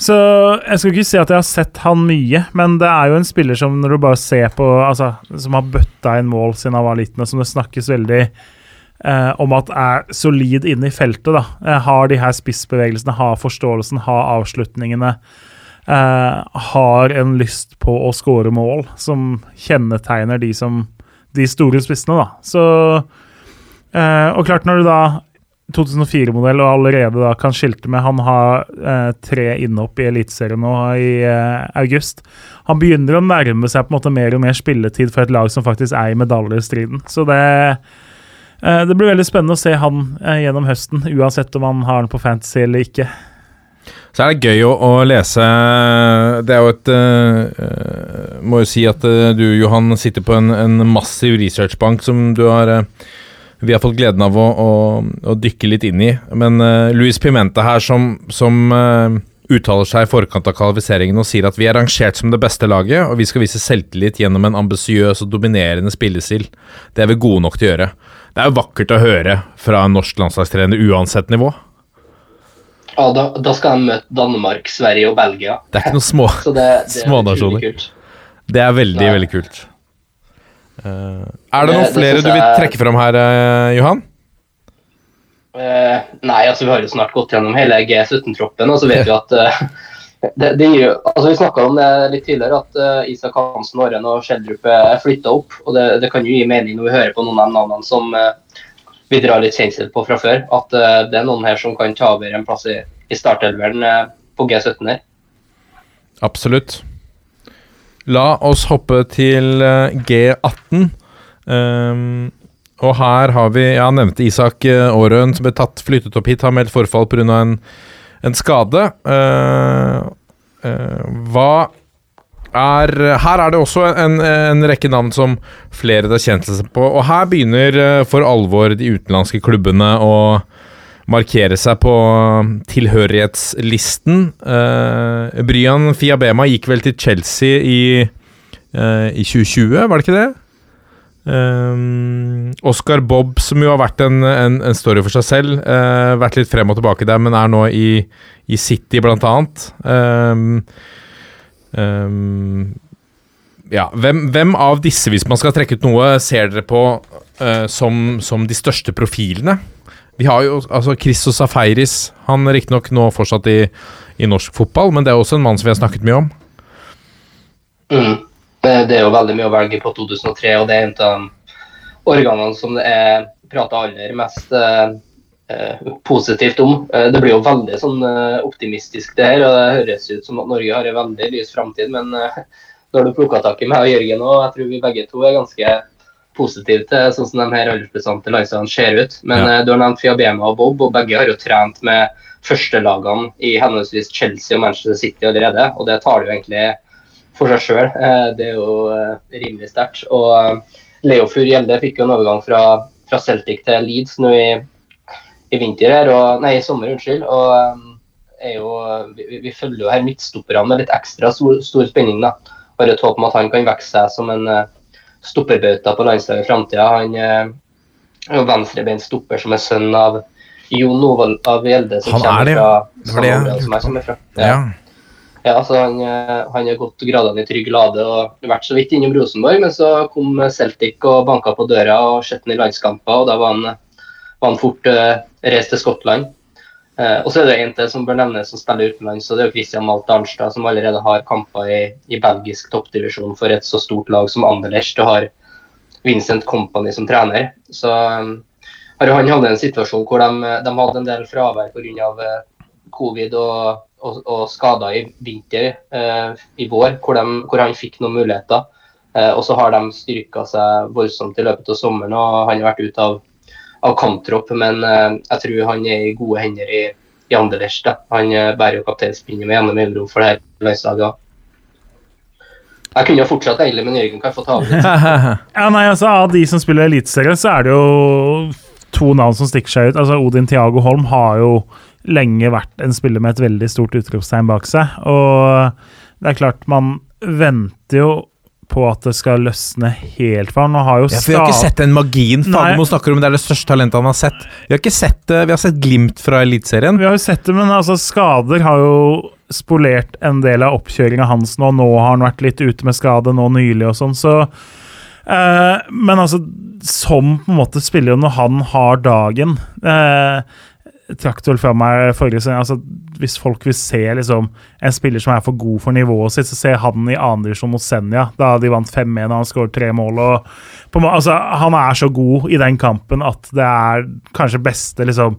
Så jeg skal ikke si at jeg har sett han mye, men det er jo en spiller som når du bare ser på Altså, som har bøtta inn mål siden han var liten, og som det snakkes veldig eh, om at er solid inne i feltet. da. Eh, har de her spissbevegelsene, har forståelsen, har avslutningene. Eh, har en lyst på å skåre mål, som kjennetegner de som de store spissene, da. Så eh, Og klart, når du da 2004-modell og allerede da kan skilte med Han har eh, tre innhopp i Eliteserien nå i eh, august. Han begynner å nærme seg på en måte mer og mer spilletid for et lag som faktisk er i medaljestriden. Så det det blir veldig spennende å se han eh, gjennom høsten, uansett om han har den på Fantasy eller ikke. Så er det gøy å, å lese Det er jo et uh, Må jo si at uh, du, Johan, sitter på en, en massiv researchbank som du har uh, Vi har fått gleden av å, å, å dykke litt inn i. Men Luis Pimenta her, som, som eh, uttaler seg i forkant av kvalifiseringen og sier at vi er rangert som det beste laget, og vi skal vise selvtillit gjennom en ambisiøs og dominerende spillestil. Det er vi gode nok til å gjøre. Det er jo vakkert å høre fra en norsk landslagstrener uansett nivå. Ja, da, da skal de møte Danmark, Sverige og Belgia. Det er ikke noen små er Smånasjoner. Det er veldig, Nei. veldig kult. Uh, er det noen det flere det du vil trekke fram her, uh, Johan? Uh, nei, altså vi har jo snart gått gjennom hele G17-troppen, og så vet vi at det, det gir altså Vi snakka om det litt tidligere, at uh, Isak Hansen, Åren og Schjelderup er flytta opp. og det, det kan jo gi mening når vi hører på noen av navnene som uh, vi drar litt kjensel på fra før. At uh, det er noen her som kan ta over en plass i, i startelveren eh, på G17 her. Absolutt. La oss hoppe til eh, G18. Um, og her har vi Ja, jeg nevnte Isak eh, Aarøen, som ble tatt, flyttet opp hit. Har meldt forfall pga. En, en skade. Eh, eh, hva er Her er det også en, en rekke navn som flere tar kjennelse på. Og her begynner eh, for alvor de utenlandske klubbene å markere seg på tilhørighetslisten. Uh, Bryan Fiabema gikk vel til Chelsea i, eh, i 2020, var det ikke det? Um, Oscar Bob, som jo har vært en, en, en story for seg selv, uh, vært litt frem og tilbake der, men er nå i, i City, blant annet. Um, um, ja, hvem, hvem av disse, hvis man skal trekke ut noe, ser dere på uh, som, som de største profilene? Vi har jo altså Christos Safaris. Han er riktignok nå fortsatt i, i norsk fotball, men det er også en mann som vi har snakket mye om. Mm. Det, det er jo veldig mye å velge på 2003, og det er en av de organene som det er prata aller mest eh, eh, positivt om. Eh, det blir jo veldig sånn eh, optimistisk det her, og det høres ut som at Norge har en veldig lys framtid, men eh, når du plukka tak i meg og Jørgen òg, jeg tror vi begge to er ganske positive til sånn som de her aldersbestandte landslagene ser ut. Men Ja. du har nevnt Fiabema og Bob, og begge har jo trent med førstelagene i henholdsvis Chelsea og Manchester City allerede, og det tar du egentlig for seg sjøl. Det er jo eh, rimelig sterkt. Og Leofur Leo Fur Gjelde fikk jo en overgang fra, fra Celtic til Leeds nå i, i vinter her, og, nei, i sommer, unnskyld. og eh, jo, vi, vi- følger jo her midtstopperne med litt ekstra stor, stor spenning. da. Har et håp om at han kan vokse seg som en eh, stopperbauta på landslaget i framtida. Han eh, er venstrebeint stopper som er sønn av Jon Ovald, av Gjelde, som Han er kommer det, fra Det var det jeg lurte på. kommer. Ja. Ja, altså han, eh, han har gått gradene i trygg lade og vært så vidt innom Rosenborg, men så kom Celtic og banka på døra og sett ham i landskamper, og da var han, var han fort uh, reist til Skottland. Uh, og så er det en til som bør nevnes som spiller utenlands, og det er jo Christian Malt Arnstad, som allerede har kamper i, i belgisk toppdivisjon for et så stort lag som Anderlecht, og har Vincent Company som trener. Så um, han hatt en situasjon hvor de, de hadde en del fravær pga. Covid og og, og skada i vinter, eh, i vår, hvor, de, hvor, han fikk noen muligheter. Eh, og så har de styrka seg voldsomt i løpet av sommeren, og han har vært ute av, av kamptropp. Men eh, jeg tror han er i gode hender i, i Anderlecht. Han bærer jo kapteinspinnet med gjennom Euro for det her landslaget. Jeg kunne jo fortsatt egentlig, men Jørgen kan få ta over. ja, altså, av de som spiller eliteserie, så er det jo to navn som stikker seg ut. Altså, Odin Tiago Holm har jo lenge vært en spiller med et veldig stort utropstegn bak seg. Og det er klart, man venter jo på at det skal løsne helt for han. Har jo ja, for vi har ikke sett den magien Fagermo snakker om. Det er det største talentet han har sett. Vi har ikke sett det, vi har sett glimt fra Eliteserien. Vi har jo sett det, men altså, skader har jo spolert en del av oppkjøringa hans nå. Nå har han vært litt ute med skade nå nylig og sånn, så uh, Men altså, som på en måte spiller jo når han har dagen uh, trakk vel fra meg forrige altså, Hvis folk vil se liksom, en spiller som er for god for nivået sitt, så ser han i andredivisjon mot Senja, da de vant 5-1 og han skåret tre mål. Og, på, altså, han er så god i den kampen at det er kanskje beste liksom,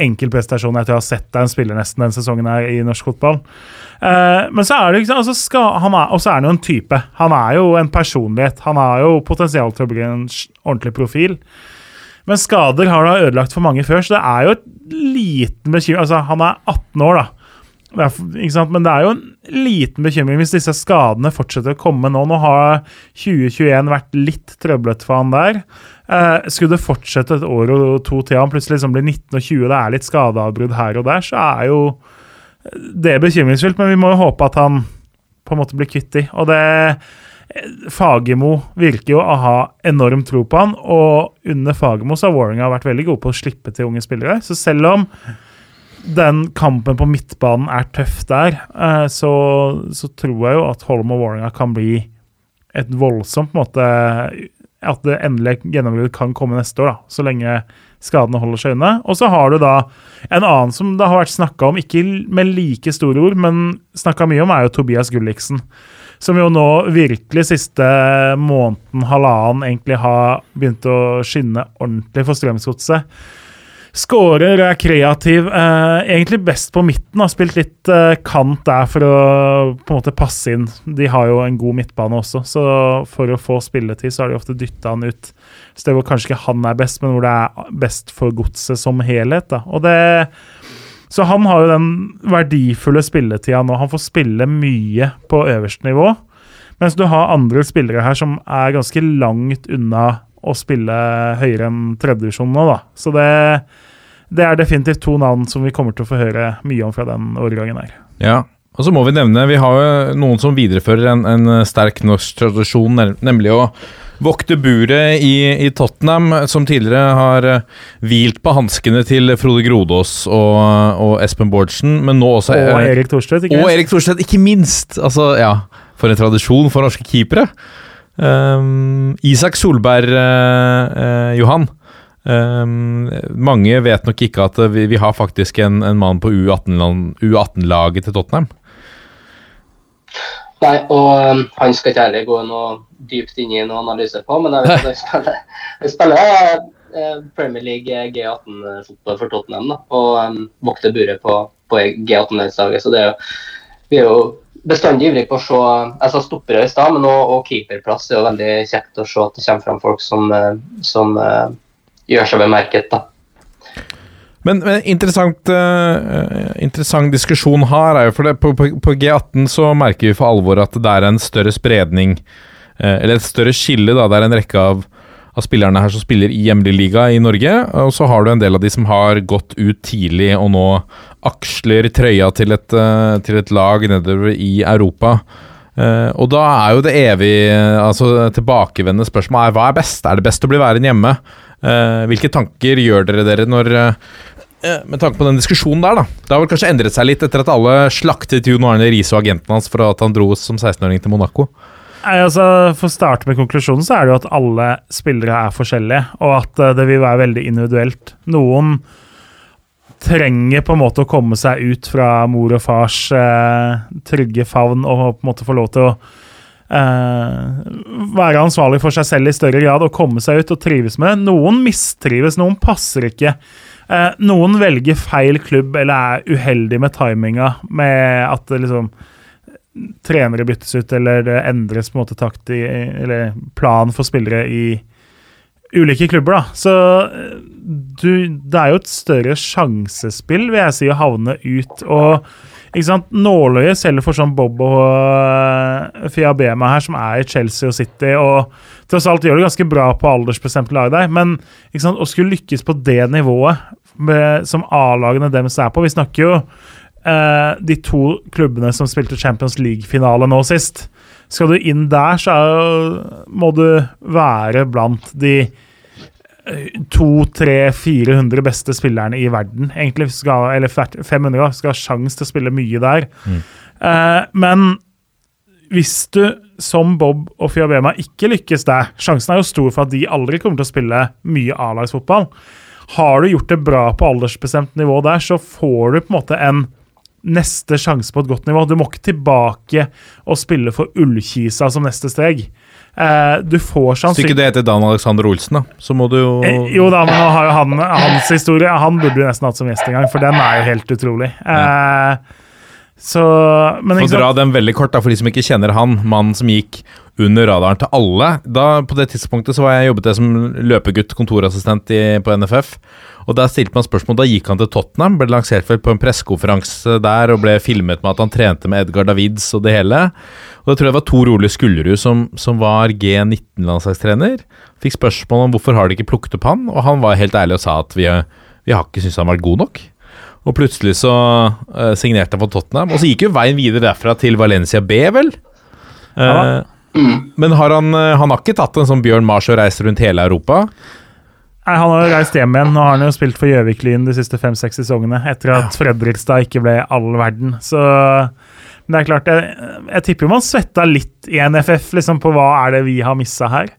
enkeltprestasjon jeg tror jeg har sett av en spiller nesten den sesongen her i norsk fotball. Uh, men så er det liksom, altså skal, han er, er han jo en type. Han er jo en personlighet. Han har jo potensial til å bli en ordentlig profil. Men skader har da ødelagt for mange før, så det er jo et liten bekymring Altså, han er 18 år, da. Men det er jo en liten bekymring hvis disse skadene fortsetter å komme nå. Nå har 2021 vært litt trøblete for han der. Eh, skulle det fortsette et år og to til han plutselig liksom blir 19 og 20, det er litt skadeavbrudd her og der, så er jo det bekymringsfullt. Men vi må jo håpe at han på en måte blir kvitt de. Og det Fagermo virker jo å ha enorm tro på han, og under Fagermo så har Warringa vært veldig god på å slippe til unge spillere. Så selv om den kampen på midtbanen er tøff der, eh, så, så tror jeg jo at Holm og Warringa kan bli et voldsomt på en måte At det endelige gjennombruddet kan komme neste år, da, så lenge skadene holder seg unna. Og så har du da en annen som det har vært snakka om, ikke med like store ord, men snakka mye om, er jo Tobias Gulliksen som jo nå virkelig siste måneden, halvannen, egentlig har begynt å skinne ordentlig for Strømsgodset. Skårer, er kreativ. Eh, egentlig best på midten. Har spilt litt eh, kant der for å på en måte passe inn. De har jo en god midtbane også, så for å få spilletid så har de ofte dytta han ut steder hvor kanskje ikke han er best, men hvor det er best for godset som helhet. Da. Og det så han har jo den verdifulle spilletida nå. Han får spille mye på øverste nivå. Mens du har andre spillere her som er ganske langt unna å spille høyere enn tredjedivisjon nå, da. Så det, det, er definitivt to navn som vi kommer til å få høre mye om fra den årgangen her. Ja, og så må vi nevne, vi har jo noen som viderefører en, en sterk norsk tradisjon, nemlig å vokte buret i, i, Tottenham, som tidligere har uh, hvilt på hanskene til Frode Grodås og, og Espen Bårdsen, men nå også Og uh, Erik Thorstvedt, ikke, og Erik Thorstvedt, ikke minst! Altså, ja, for en tradisjon for norske keepere. Um, Isak Solberg, uh, Johan. Um, mange vet nok ikke at vi, vi har faktisk en, en mann på U18-laget til Tottenham. Nei, og um, han skal ikke heller gå noe dypt inn i noen analyse på, men jeg vet at han spiller, han spiller uh, Premier League G18-fotball for Tottenham da, og um, vokter buret på, på G18-landslaget. Så det er jo, vi er jo bestandig ivrige på å se Jeg sa stoppere i stad, men også, og keeperplass er jo veldig kjekt å se at det kommer fram folk som, som gjør seg bemerket. da. Men, men interessant, uh, interessant, diskusjon her er jo for det, på, på, på, G18 så merker vi for alvor at det er en større spredning, uh, eller et større skille. da, Det er en rekke av, av spillerne her som spiller i hjemlig liga i Norge. Og så har du en del av de som har gått ut tidlig og nå aksler trøya til et, uh, til et lag nedover i Europa. og da er jo det evig altså tilbakevendende spørsmålet er hva er best? Er det best å bli værende hjemme? Hvilke tanker gjør dere dere når eh, med tanke på den diskusjonen der, da. Det har vel kanskje endret seg litt etter at alle slaktet Jon Arne Riise og agenten hans for at han dro som 16-åring til Monaco. Nei, altså, For å starte med konklusjonen, så er det jo at alle spillere er forskjellige, og at eh, det vil være veldig individuelt. Noen trenger på en måte å komme seg ut fra mor og fars eh, trygge favn og på en måte få lov til å eh, være ansvarlig for seg selv i større grad og komme seg ut og trives med det. Noen mistrives, noen passer ikke. Eh, noen velger feil klubb eller er uheldig med timinga, med at liksom trenere byttes ut eller det endres på en måte takt i, eller plan for spillere i ulike klubber, da. Så eh, du, det er jo et større sjansespill, vil jeg si, å havne ut. Og ikke sant, nåløyet selger for sånn Bob og uh, Fiabema her, som er i Chelsea og City, og tross alt gjør det ganske bra på aldersbestemt lag der, men ikke sant, å skulle lykkes på det nivået med, som A-lagene deres er på Vi snakker jo uh, de to klubbene som spilte Champions League-finale nå sist. Skal du inn der, så er, må du være blant de 200-400 beste spillerne i verden. Egentlig skal, eller 500 skal ha sjanse til å spille mye der. Mm. Eh, men hvis du som Bob og Fiabema ikke lykkes der, sjansen er jo stor for at de aldri kommer til å spille mye A-lagsfotball. Har du gjort det bra på aldersbestemt nivå der, så får du på en måte en neste sjanse på et godt nivå. Du må ikke tilbake og spille for Ullkisa som neste steg. Eh, du får sannsynligvis Hvis ikke det heter Dan Alexander Olsen, da, så må du jo eh, Jo da, men nå har jo han hans historie Han burde jo nesten hatt som gjest en gang, for den er jo helt utrolig. Eh, så men For å dra den veldig kort, da, for de som ikke kjenner han, mannen som gikk under radaren til alle. Da, På det tidspunktet så var jeg jobbet jeg som løpegutt, kontorassistent i, på NFF. Og Da stilte man spørsmål, da gikk han til Tottenham, ble lansert vel på en pressekonferanse der og ble filmet med at han trente med Edgar Davids og det hele. Og Da tror jeg det var Tor Ole Skullerud som, som var G19-landslagstrener. Fikk spørsmål om hvorfor har de ikke plukket opp han, og han var helt ærlig og sa at vi, vi har ikke syntes han var god nok. Og plutselig så uh, signerte han for Tottenham. Og så gikk jo veien videre derfra til Valencia B, vel? Uh, ja. Men har han, uh, han har ikke tatt en sånn Bjørn Mars og reist rundt hele Europa? Nei, Han har reist hjem igjen. Nå har han jo spilt for Gjøvik-Lyn de siste fem-seks sesongene, etter at Fredrikstad ikke ble all verden. Så men det er klart, jeg, jeg tipper man svetta litt i NFF liksom, på hva er det vi har missa her.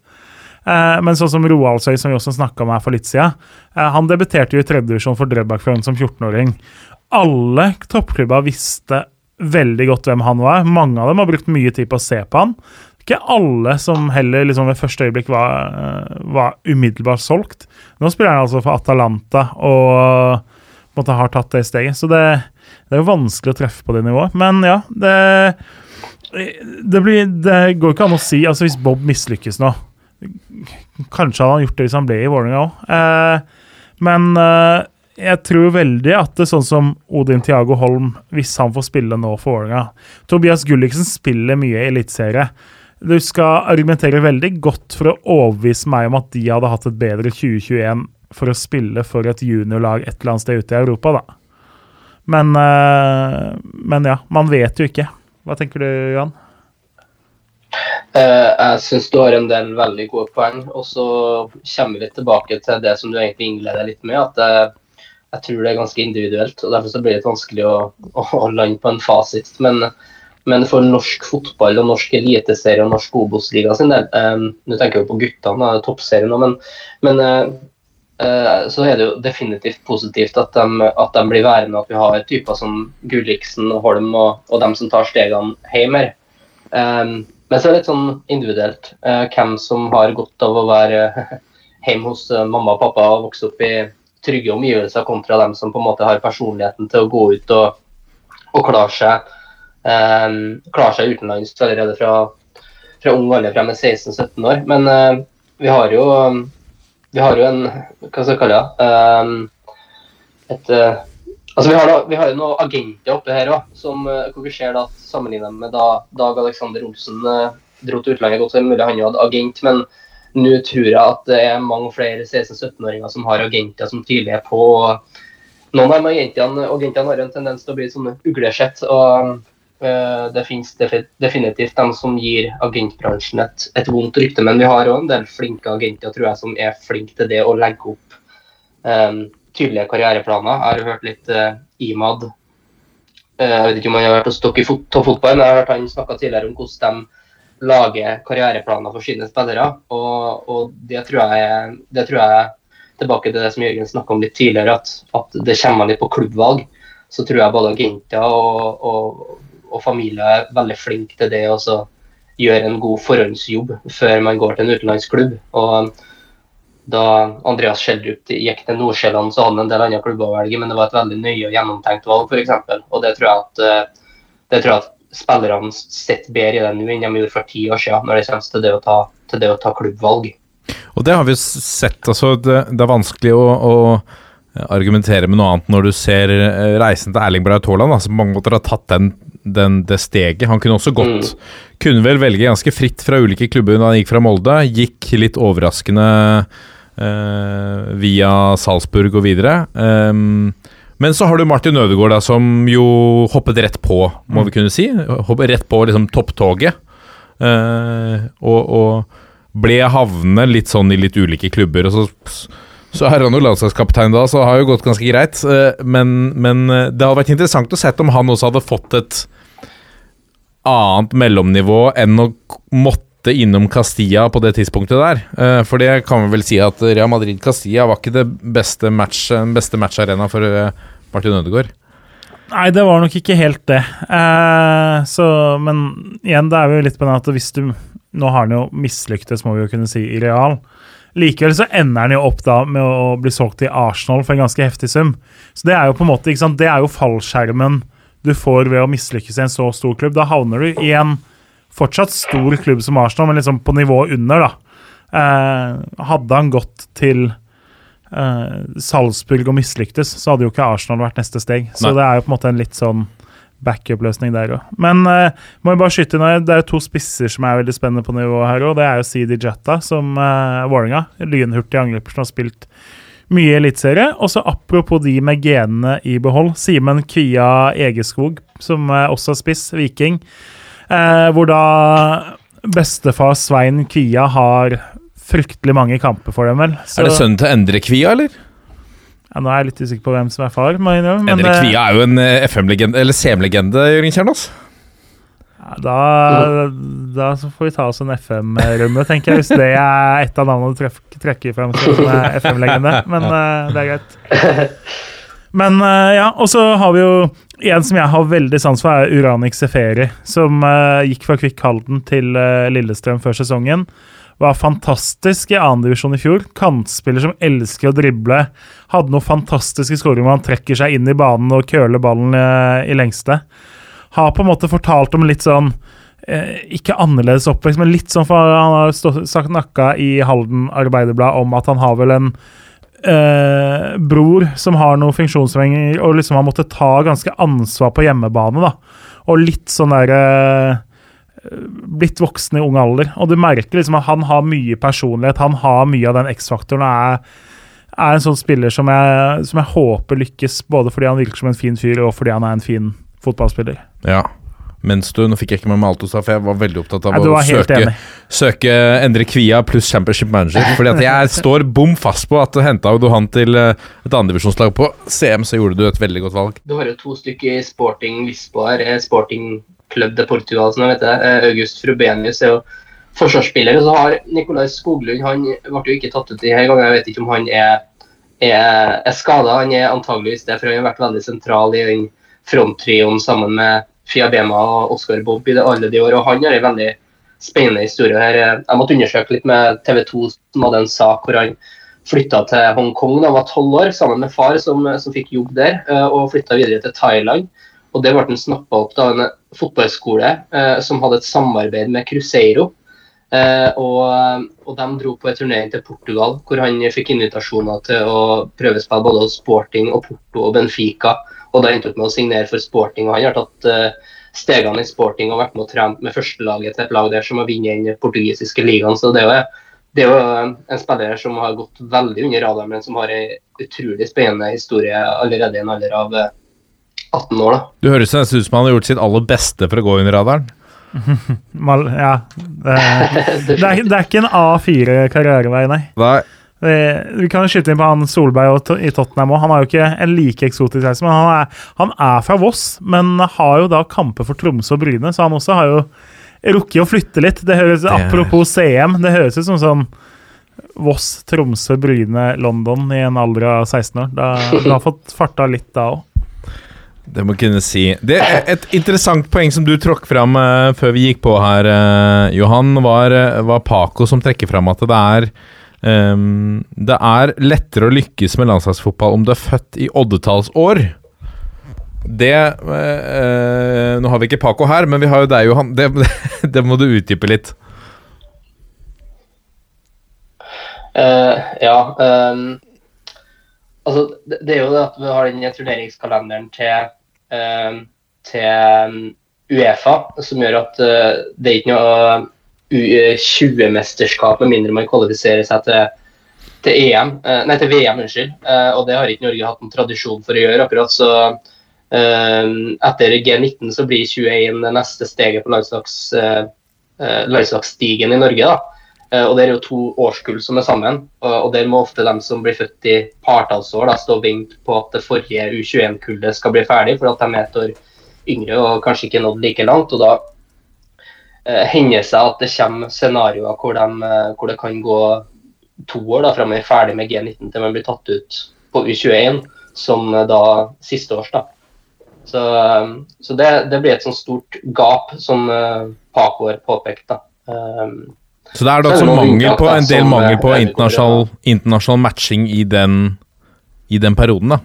Eh, men sånn som Roaldsøy, som vi også snakka om her for litt siden, eh, han debuterte jo i tredjedivisjon for Drøbak som 14-åring. Alle toppklubba visste veldig godt hvem han var. Mange av dem har brukt mye tid på å se på han ikke alle som heller liksom ved første øyeblikk var, eh, var umiddelbart solgt. Nå spiller han altså for Atalanta og måtte har tatt det steget. Så det, det er jo vanskelig å treffe på det nivået. Men ja, det, det, blir, det går ikke an å si altså Hvis Bob mislykkes nå Kanskje hadde han gjort det hvis han ble i Vålerenga òg. Eh, men eh, jeg tror veldig at det er sånn som Odin Tiago Holm, hvis han får spille nå for Vålerenga Tobias Gulliksen spiller mye i eliteserie. Du skal argumentere veldig godt for å overbevise meg om at de hadde hatt et bedre 2021 for å spille for et juniorlag et eller annet sted ute i Europa, da. Men, uh, men ja, man vet jo ikke. Hva tenker du, Jan? Uh, jeg syns du har en del veldig gode poeng. Og så kommer vi tilbake til det som du egentlig innleder litt med. at jeg tror det er ganske individuelt. og Derfor blir det vanskelig å, å, lande på en fasit. Men men for norsk fotball og norsk eliteserie og norsk Obos-liga sin del um, Nå tenker jeg jo på guttene, toppserien òg, men, men uh, så er det jo definitivt positivt at de, at de blir værende. At vi har typer som Gulliksen og Holm og, og dem som tar stegene hjem her. Men så er det litt sånn individuelt eh, hvem som har godt av å være hjemme hos uh, mamma og pappa og vokse opp i trygge omgivelser, kontra dem som på en måte har personligheten til å gå ut og, og klare seg eh, klarer seg utenlands allerede fra, fra ung alder, fra med 16-17 år. Men eh, vi har jo vi har jo en Hva skal jeg kalle det? Um, et, altså vi har, da, vi har jo noen agenter oppe her òg, uh, hvor vi ser da, sammenlignet med da Dag Alexander Olsen uh, dro til utlandet. Godt så mulig han jo hadde agent, men nå tror jeg at det er mange flere 16-17-åringer som har agenter som tydelig er på. Noen av agentene, agentene har en tendens til å bli sånne uglesett. og Eh, det finnes definitivt dem som gir agentbransjen et, et vondt rykte, men vi har òg en del flinke agenter tror jeg, som er flinke til det å legge opp um, tydelige karriereplaner. Jeg har hørt litt uh, Imad uh, Jeg vet ikke om han har vært hos dere i fot toppfotball, men jeg har hørt han snakka tidligere om hvordan de lager karriereplaner for sine spillere. Og, og det, tror jeg, det tror jeg tilbake til det som Jørgen snakka om litt tidligere, at, at, det kommer litt på klubbvalg. Så tror jeg både agenter og, og, og familie er veldig flinke til det. og gjøre en god forhåndsjobb før man går til en utenlandsklubb. Og da Andreas Schjelderup gikk til Nordsjælland, så hadde han en del andre klubber å velge, men det var et veldig nøye og gjennomtenkt valg, f.eks. Og det tror jeg at, eh, det tror jeg at spillerne sitter bedre i det nå enn de gjorde for ti år siden, når det kommer til det å ta, det å ta klubbvalg. Og det har vi sett. altså Det, det er vanskelig å, å, argumentere med noe annet når du ser eh, reisen til Erling Braut Haaland, som på mange måter har tatt den, den, det steget. Han kunne også gått mm. Kunne vel velge ganske fritt fra ulike klubber da han gikk fra Molde. Gikk litt overraskende eh, via Salzburg og videre. Um, men så har du Martin Ødegaard, da, som jo hoppet rett på, må vi kunne si. Hoppet rett på liksom topptoget. Eh, og, og, ble havnende litt sånn i litt ulike klubber. Og så, så er han jo landslagskaptein da, så det har jo gått ganske greit. Uh, men, men, eh, det hadde vært interessant å se om han også hadde fått et annet mellomnivå enn å måtte innom Castilla på det tidspunktet der. Uh, for det kan vi vel si at Real Madrid-Castilla var ikke det beste match, beste matcharena for Martin Ødegaard? Nei, det var nok ikke helt det. Eh, så, men igjen, det er jo litt på den at hvis du Nå har han jo mislyktes, må vi jo kunne si, i real. Likevel så ender han jo opp da med å bli solgt til Arsenal for en ganske heftig sum. Så det er jo på en måte, ikke sant, det er jo fallskjermen du får ved å mislykkes i en så stor klubb. Da havner du i en fortsatt stor klubb som Arsenal, men liksom på nivå under, da. Eh, hadde han gått til eh, Salzburg og mislyktes, så hadde jo ikke Arsenal vært neste steg. Så Nei. det er jo på en måte en litt sånn backup-løsning der òg. Men uh, må jeg bare skyte inn, det er to spisser som er veldig spennende på nivået her òg. Det er jo Sidi Jetta, som uh, Vålerenga, lynhurtig angriper som har spilt mye eliteserie. Og så apropos de med genene i behold, Simen Kvia Egeskog, som uh, også er spiss, Viking. Uh, hvor da bestefar Svein Kvia har fryktelig mange kamper for dem, vel. Så, er det sønnen til Endre Kvia, eller? Ja, nå er jeg litt usikker på hvem som er far. Men, Endre Kvia er jo en eh, FM-legende, eller CM-legende, Jørgen Kjernås. Ja, da, da får vi ta oss en FM-runde, tenker jeg. Hvis det er et av navnene du trekker fram som FM-legende. Men det er greit. Men ja, og så har vi jo en som jeg har veldig sans for, er Uranik Seferi. Som gikk fra Kvikk Halden til Lillestrøm før sesongen var fantastisk i andredivisjon i fjor. Kantspiller som elsker å drible. Hadde noen fantastiske skåringer hvor han trekker seg inn i banen og køler ballen i, eh, lengste. Har på en måte fortalt om litt sånn eh, Ikke annerledes oppvekst, men litt sånn for Han har stått, sagt nakka i Halden Arbeiderblad om at han har vel en eh, bror som har noen funksjonshemninger, og liksom har måttet ta ganske ansvar på hjemmebane. da. Og litt sånn derre eh, blitt voksen i ung alder. Og du merker liksom at han har mye personlighet, han har mye av den X-faktoren. og er, er, en sånn spiller som jeg, som jeg, håper lykkes, både fordi han virker som en fin fyr, og fordi han er en fin fotballspiller. Ja, mens du, Nå fikk jeg ikke med meg alt du sa, for jeg var veldig opptatt av Nei, å søke, søke, Endre Kvia pluss Championship Manager. Fordi at jeg står bom fast på at du henta du han til eh, et andredivisjonslag på CM, så gjorde du et veldig godt valg. Du har jo to stykker Sporting Lisboa her. Sporting Club de Portugal, som vet det. Eh, August Frubenius er jo forsvarsspiller. Og så har Nicolai Skoglund Han ble jo ikke tatt ut denne gangen. Jeg vet ikke om han er, er, er skada. Han er antageligvis det, for han har vært veldig sentral i den fronttrioen sammen med Fiabema og Oscar Bob i det alle de år. Og han har en veldig spennende historie her. Jeg måtte undersøke litt med TV 2, som hadde en sak hvor han flytta til Hongkong da han var tolv år, sammen med far, som, som fikk jobb der, eh, og flytta videre til Thailand. Og Det ble den snappa opp av en fotballskole eh, som hadde et samarbeid med Cruzeiro. Eh, og, og, De dro på en turnering til Portugal, hvor han fikk invitasjoner til å prøvespille både hos Sporting og Porto og Benfica. og Da endte han med å signere for Sporting. og Han har tatt eh, stegene i Sporting og vært med å trent med førstelaget til et lag der som har vunnet den portugisiske ligaen. så det er jo det er jo en spiller som har gått veldig under radaren, men som har en utrolig spennende historie allerede i en alder av 18 år, da. Du høres nesten ut som han har gjort sitt aller beste for å gå under radaren. ja. Det, det, er, det, er, ikke en A4-karrierevei, nei. nei. Vi, vi kan jo skyte inn på han Solberg og to- i Tottenham òg. Han er jo ikke en like eksotisk reise, men han er, han er fra Voss. Men har jo da kamper for Tromsø og Bryne, så han også har jo rukket å flytte litt. Det høres, er- Apropos CM, det høres ut som sånn Voss, Tromsø, Bryne, London i en alder av 16 år. Da, du har fått farta litt da òg. Det må kunne si. Det er Et interessant poeng som du tråkk fram uh, før vi gikk på her, uh, Johan, var, eh, var Paco som trekker fram at det er um, Det er lettere å lykkes med landslagsfotball om du er født i oddetallsår. Det eh, Nå har vi ikke Paco her, men vi har jo deg, Johan. Det, det må du utdype litt. Ja. ehm, altså, det, er jo det at vi har den turneringskalenderen til, uh, til Uefa, som gjør at uh, det er ikke noe U20-mesterskap med mindre man kvalifiserer seg til, til EM, uh, nei til VM, unnskyld. Eh, og det har ikke Norge hatt noen tradisjon for å gjøre. akkurat så ehm, Etter G19 så blir 21 det neste steget på landslags, eh, eh, landslagsstigen i Norge. da. Eh, Og Det er jo to årskull som er sammen. og Der må ofte de som blir født i partallsår, stå og vente på at det forrige U21-kullet skal bli ferdig, for at de er et år yngre og kanskje ikke nådd like langt. og Da eh, hender det seg at det kommer scenarioer hvor, de, eh, hvor det kan gå to år da, fra man er ferdig med G19 til man blir tatt ut på U21, som eh, da siste års. da. Så, så det, det blir et sånt stort gap, som Paco har påpekt. da. Um, Så det er da også mangel på, en del mangel på internasjonal, internasjonal matching i den, i den perioden, da.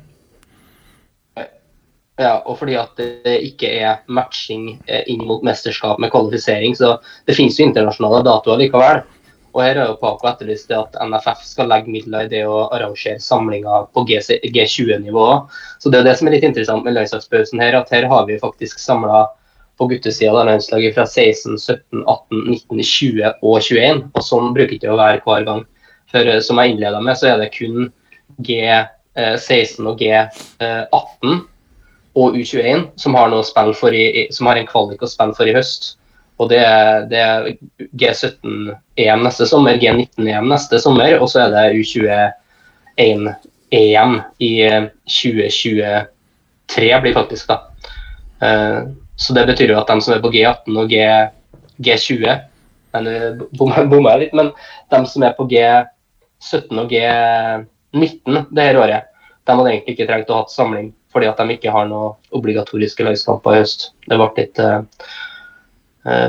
Ja, og fordi at det ikke er matching eh, inn mot mesterskap med kvalifisering. Så det finnes jo internasjonale datoer likevel. Og her har jo Paco etterlyst det at NFF skal legge midler i det å arrangere samlinger på G20-nivå. Så det er det som er litt interessant med landslagspausen her, at her har vi faktisk samla på guttesida av landslaget fra 16, 17, 18, 19, 20 og 21. Og sånn bruker det å være hver gang. For eh, som jeg innleda med, så er det kun G16 og G18 og U21 som har, i, som har en kvalik å spille for i høst. Og det det er G17-EM neste sommer, G19-EM neste sommer, og så er det U21-EM i eh, 2023 blir faktisk da. Så det betyr jo at de som er på G18 og G, G20 men eh, bomma litt, men de som er på G17 og G19 det her året, de hadde egentlig ikke trengt å ha samling fordi at de ikke har noe obligatoriske landskamper i høst. Det ble litt uh,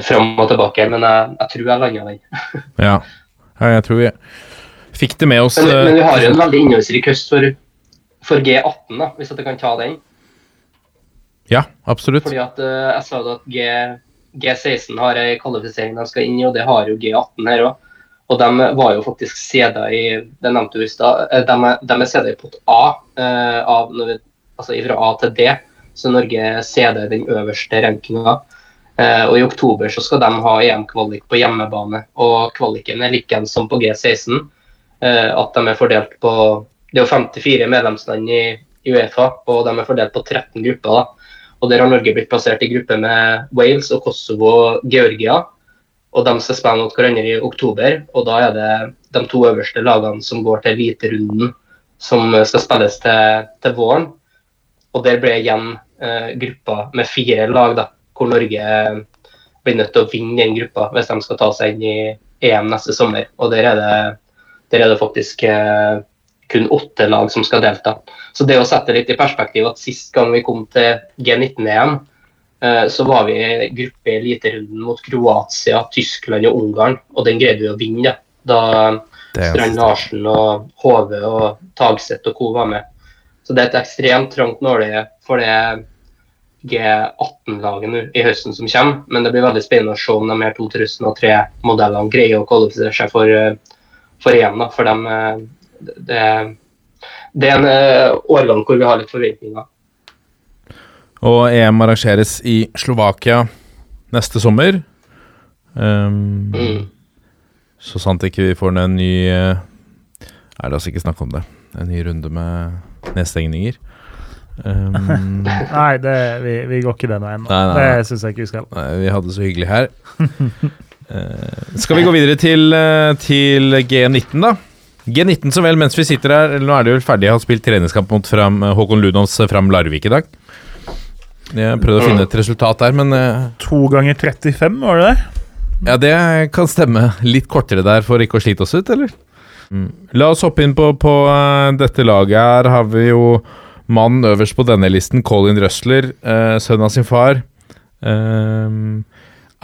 fram og tilbake, men jeg, jeg tror jeg landa den. Ja. ja, jeg tror vi fikk det med oss. Men, men vi har jo en veldig innholdsrik høst for, for G18, da, hvis jeg kan ta den. Ja, absolutt. Fordi at uh, jeg sa jo at G, G16 har ei kvalifisering de skal inn i, og det har jo G18 her òg. Og de var jo faktisk seda i det nevnte du i stad, eh, de, er- seda i pott A, uh, av, altså fra A til D. Så Norge er seda i den øverste rankinga. Uh, og i oktober så skal de ha EM-kvalik på hjemmebane. Og kvaliken er likeens som på G16. Eh, at de er fordelt på Det er jo 54 medlemsland i, i Uefa, og de er fordelt på 13 grupper. da. Og Der har Norge blitt plassert i gruppe med Wales og Kosovo og Georgia. Og De skal spille mot hverandre i oktober. og Da er det de to øverste lagene som går til hviterunden, som skal spilles til, til våren. Og Der ble igjen eh, gruppa med fire lag, da, hvor Norge blir nødt til å vinne den gruppa hvis de skal ta seg inn i EM neste sommer. Og Der er det, der er det faktisk eh, kun åtte lag som skal delta. Så det å sette litt i perspektiv at sist gang vi kom til G19-EM, eh, så var vi i gruppe i eliterunden mot Kroatia, Tyskland og Ungarn, og den greide vi å vinne. Da, Strand Larsen og Hove og Tagseth og co. var med. Så det er et ekstremt trangt nåløye for det G18-laget nå i høsten som kommer. Men det blir veldig spennende å se om de her 2003-modellene greier å kvalifisere seg for, eh, for EM. For dem, eh, det, det er en eh, årgang hvor vi har litt forventninger. Og EM arrangeres i Slovakia neste sommer. Um, Mm. Så sant ikke vi får en ny eh, Nei, la oss ikke snakke om det. En ny runde med nedstengninger. Um, Nei, det, vi, vi går ikke den veien. Nei, nei, nei. Det syns jeg ikke vi skal. nei, vi hadde det så hyggelig her. uh, skal vi gå videre til, til G19, da? G19 så vel, mens vi sitter her, nå er det jo ferdig, jeg har spilt treningskamp mot fram, Håkon Ludovs Fram Larvik i dag. Jeg prøvde å finne et resultat der, men eh, To ganger 35, var det det? ja, det kan stemme. Litt kortere der for ikke å slite oss ut, eller? Mm. La oss hoppe inn på, på eh, dette laget her. Har vi jo mannen øverst på denne listen, Colin Røsler, sønnen sønn av sin far. Ehm,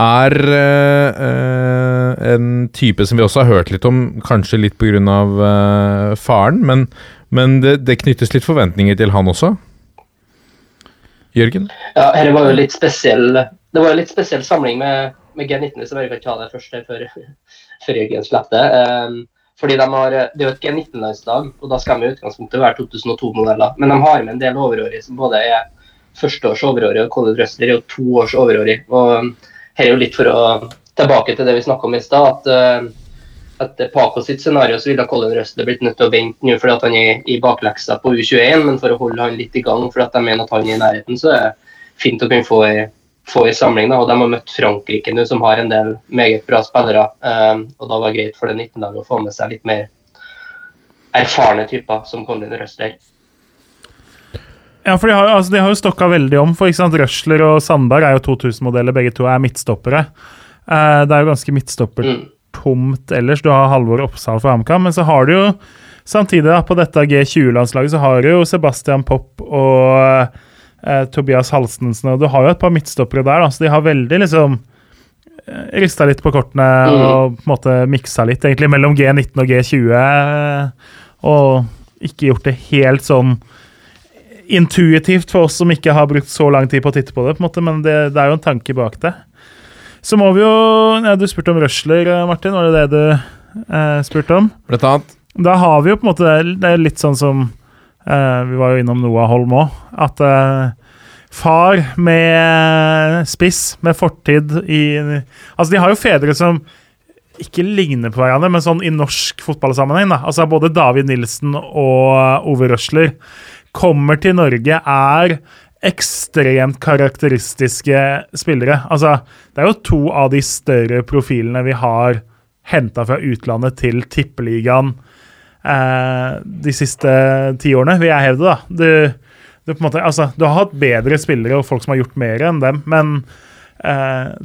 er eh, eh, en type som vi også har hørt litt om, kanskje litt pga. Uh, faren, men, men det, det, knyttes litt forventninger til han også? Jørgen? Ja, dette var jo litt spesiell Det var jo litt spesiell samling med, med G19, så jeg kan ta det først før, før Jørgen slipper det. Um, fordi de har, Det er jo et G19-landslag, og da skal de i utgangspunktet være 2002-modeller. Men de har med en del overårige som både er førsteårs overårige, og college wrestler er jo to års overårig. Og her er jo litt for å tilbake til det vi snakka om i stad. at etter Paco sitt scenario så ville Colin Røsler blitt nødt til å vente nå fordi at han er i bakleksa på U21, men for å holde han litt i gang fordi at de mener at han er i nærheten, så er det fint å kunne få få i samling. Da. og De har møtt Frankrike nå, som har en del meget bra spillere. Um, og Da var det greit for det 19-laget å få med seg litt mer erfarne typer som Colin Røsler. Ja, for de har, altså, de har jo stokka veldig om. For ikke sant, Røsler og Sandberg er jo 2000-modeller, begge to er midtstoppere. Uh, det er jo ganske midtstoppertomt mm. ellers. Du har Halvor Oppsal for HamKam, men så har du jo samtidig da, på dette G20-landslaget så har du jo Sebastian Popp og uh, Tobias Halstensen, og du har jo et par midtstoppere der, da, så de har veldig liksom uh, rista litt på kortene mm. og på en måte miksa litt egentlig mellom G19 og G20, og ikke gjort det helt sånn intuitivt for oss som ikke har brukt så lang tid på å titte på det, på en måte, men det, det er jo en tanke bak det. Så må vi jo ja, Du spurte om Røsler, Martin. Var det det du eh, spurte om? Blant annet. Da har vi jo på en måte Det er litt sånn som eh, Vi var jo innom Noah Holm òg. At eh, far med spiss, med fortid i Altså, de har jo fedre som ikke ligner på hverandre, men sånn i norsk fotballsammenheng. da. Altså Både David Nilsen og Ove Røsler kommer til Norge, er ekstremt karakteristiske spillere. Altså, det er jo to av de større profilene vi har henta fra utlandet til tippeligaen eh, de siste ti årene, vil jeg hevde. da. Du, du, måte, altså, du, har hatt bedre spillere og folk som har gjort mer enn dem, men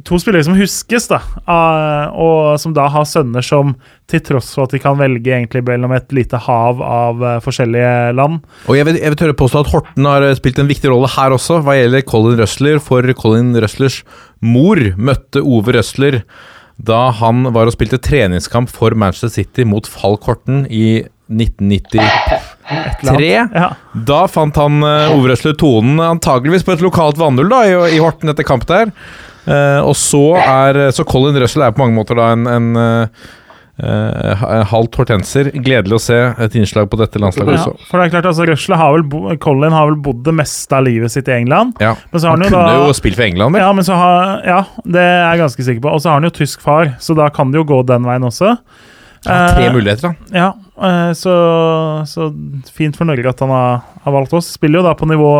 to spillere som huskes, da, uh, og som da har sønner som, til tross for at de kan velge egentlig mellom et lite hav av uh, forskjellige land Og Jeg vil, jeg vil tørre påstå at Horten har eh, spilt en viktig rolle her også, hva gjelder Colin Røsler. For Colin Røslers mor møtte Ove Røsler da han var og spilte treningskamp for Manchester City mot Falk Horten i 1993. Ja. Da fant han uh, Ove Røsler tonen antageligvis på et lokalt vannhull i, i, Horten etter kamp der. Uh, og så er Så Colin Russell er på mange måter da en, en uh, halvt hortenser. Gledelig å se et innslag på dette landslaget ja, også. For det er klart, altså Russell har vel bo, Colin har vel bodd det meste av livet sitt i England. Ja, men så har han, han kunne da, jo spilt for England, vel? Ja, men så har, ja, det er jeg ganske sikker på. Og så har han jo tysk far, så da kan det jo gå den veien også. Ja, tre muligheter, da. Ja, Eh, så, så, fint for Norge at han har, har, valgt oss. Spiller jo da på nivå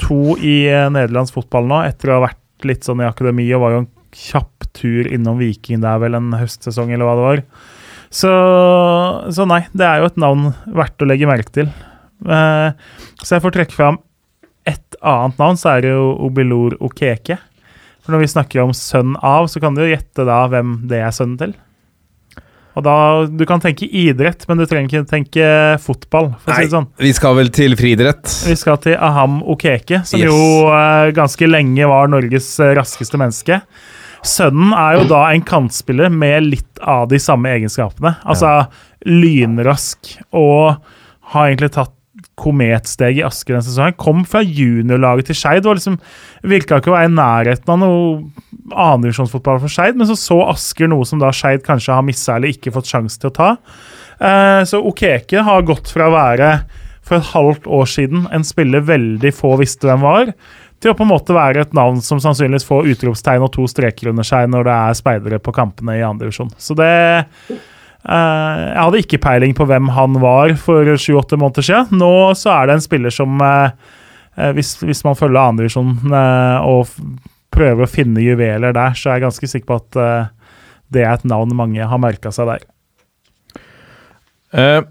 to i eh, nederlandsk fotball nå, etter å ha vært litt sånn i akademi og var jo en kjapp tur innom Viking der vel en høstsesong, eller hva det var. Så, så nei, det er jo et navn verdt å legge merke til. Eh, så jeg får trekke fram et annet navn, så er det jo Obilor Okeke. For når vi snakker om sønn av, så kan du jo gjette da hvem det er sønnen til. Og da, Du kan tenke idrett, men du trenger ikke tenke fotball. for Nei, å si det sånn. Vi skal vel til friidrett? Vi skal til Aham Okeke, som yes. jo uh, ganske lenge var Norges uh, raskeste menneske. Sønnen er jo da en kantspiller med litt av de samme egenskapene. Altså ja. lynrask og har egentlig tatt kometsteg i Asker denne sesongen. Kom fra juniorlaget til Skeid. Liksom, Virka ikke å være i nærheten av noe annendivisjonsfotball for Skeid, men så så Asker noe som da Skeid kanskje har missa eller ikke fått sjanse til å ta. Eh, så Okeke har gått fra å være for et halvt år siden en spiller veldig få visste hvem var, til å på en måte være et navn som sannsynligvis får utropstegn og to streker under seg når det er speidere på kampene i andredivisjon. Så det jeg hadde ikke peiling på hvem han var for sju-åtte måneder siden. Nå så er det en spiller som, uh, hvis, hvis, man følger andredivisjon uh, og prøver å finne juveler der, så er jeg ganske sikker på at det er et navn mange har merka seg der. Uh,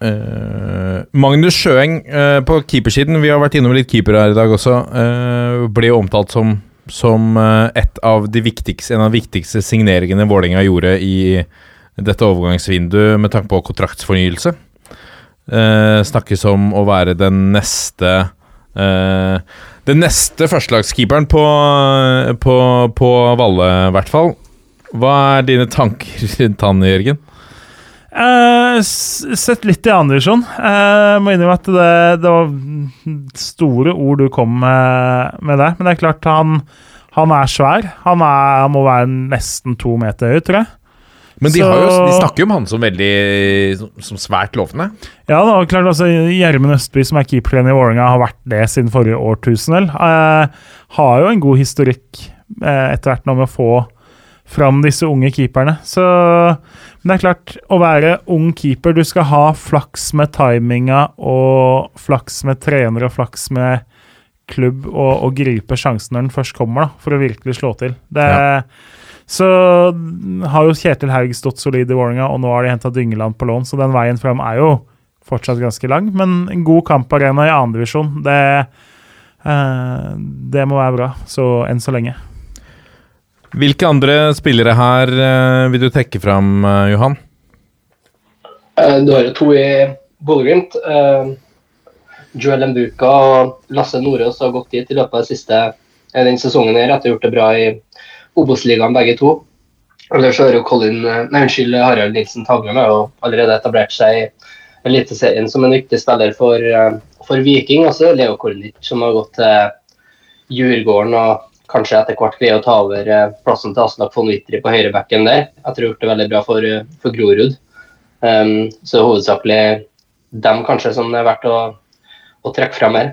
uh, Magnus Sjøeng uh, på keepersiden, vi har vært innom litt keeper her i dag også, eh, ble omtalt som, som eh, et av viktigste, en av de viktigste signeringene Vålerenga gjorde i dette overgangsvinduet med tanke på kontraktsfornyelse. Eh, snakkes om å være den neste eh, Den neste førstelagskeeperen på, på, på Valle, i hvert fall. Hva er dine tanker rundt han, Jørgen? Eh, sett litt i andre divisjon. Uh, må innrømme at det, det var store ord du kom med, med der. Men det er klart, han, han er svær. Han, er, han må være nesten to meter høy, tror jeg. Men de, Så- har jo, de snakker jo om han som veldig som, svært lovende. Ja, var klart altså Gjermund Østby, som er keepertrener i Vålerenga, har vært det siden forrige årtusen. Eh, har jo en god historikk eh, etter hvert nå med å få fram disse unge keeperne. Så Men det er klart, å være ung keeper Du skal ha flaks med timinga og flaks med trener og flaks med klubb og, og gripe sjansen når den først kommer, da, for å virkelig slå til. Det Så har jo Kjetil Haug stått solid i Vålerenga, og nå har de henta Dyngeland på lån, så den veien fram er jo fortsatt ganske lang. Men en god kamparena i andredivisjon, det, eh, det må være bra. Så enn så lenge. Hvilke andre spillere her eh, vil du trekke fram, eh, Johan? Eh, Du har jo to i Bodø-Glimt. Eh, Joel Mbuka og Lasse Nordås har gått dit i løpet av den siste eh, den sesongen her etter å ha gjort det bra i Obos-ligaen begge to. Ellers så har jo Colin, eh, nei, unnskyld, Harald Nilsen Tagland har jo allerede etablert seg i Eliteserien som en viktig spiller for, eh, for Viking. Også Leo Kornic, som har gått til Djurgården og kanskje etter hvert greier å ta over eh, plassen til Aslak von Wittry på høyrebacken der. Etter å ha gjort det veldig bra for, for Grorud. Um, så hovedsakelig dem kanskje som det er verdt å, å trekke frem her.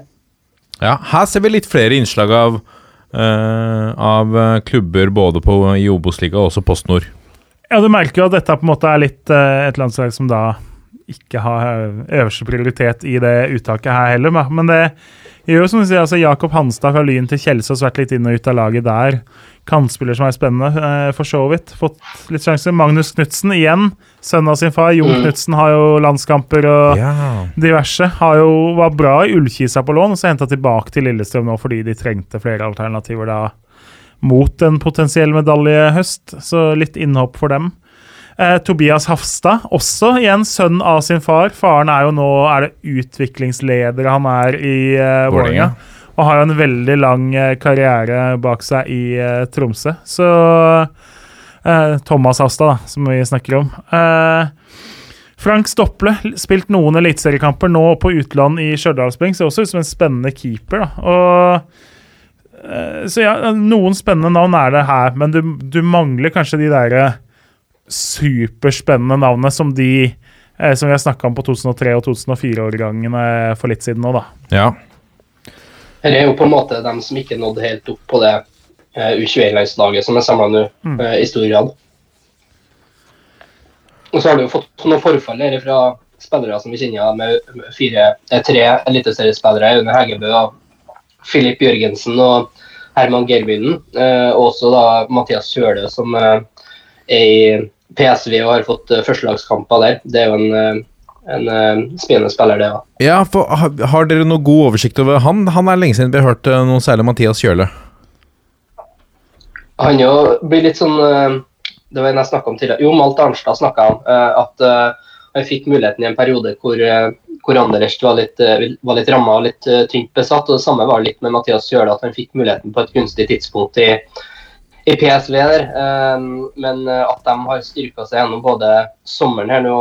Ja, her ser vi litt flere innslag av, av eh, klubber både på, i Obos-ligaen og også Post Nord. Ja, du merker jo at dette på en måte er litt eh, et landslag som da ikke har øverste prioritet i det uttaket her heller. Men det gjør jo som du sier, altså Jakob Hanstad fra Lyn til Kjelsås vært litt inn og ut av laget der. Kantspiller som er spennende, eh, for så vidt. Fått litt sjanser. Magnus Knutsen igjen, sønnen av sin far. Jon Mm. Knutsen har jo landskamper og Ja. diverse. Har jo, var bra i Ullkisa på lån, og så henta tilbake til Lillestrøm nå fordi de trengte flere alternativer da mot en potensiell medaljehøst. Så litt innhopp for dem. Eh, Tobias Hafstad, også igjen sønn av sin far. Faren er jo nå er det utviklingsleder han er i eh, Vålerenga. Og har jo en veldig lang eh, karriere bak seg i eh, Tromsø. Så eh, Thomas Hasta da, som vi snakker om. Frank Stopple, spilt noen eliteseriekamper nå på utland i Stjørdalsblink, ser også ut som en spennende keeper. da, og så ja, Noen spennende navn er det her, men du, du mangler kanskje de der superspennende navnene som de som vi har snakka om på 2003- og 2004-årgangene for litt siden nå, da. ja. Her er jo på en måte dem som ikke nådde helt opp på det eh, U21-landslaget som er samla nå, eh, i stor grad. Og så har du jo fått noen forfall her fra spillere som vi kjenner, med fire, eh, tre eliteseriespillere, Aune Hegebø, Filip Jørgensen og Herman Gerbyen. Eh, og også da Mathias Kjølø, som er i PSV og har fått førstelagskamper der. Det er jo en, en uh, spennende spiller, det òg. ja for, har, dere noe god oversikt over han? Han er lenge siden vi har hørt uh, noe særlig Mathias Kjøle. Han jo blir litt sånn uh, Det var en jeg snakka om tidligere. Jo, Malt Arnstad snakka om eh, at eh, han fikk muligheten i en periode hvor, eh, hvor Anderlecht var litt, eh, var litt ramma og litt eh, tynt besatt. og Det samme var litt med Mathias Kjøle, at han fikk muligheten på et gunstig tidspunkt i, i PSV der. Eh, Men eh, at de har styrka seg gjennom både sommeren her nå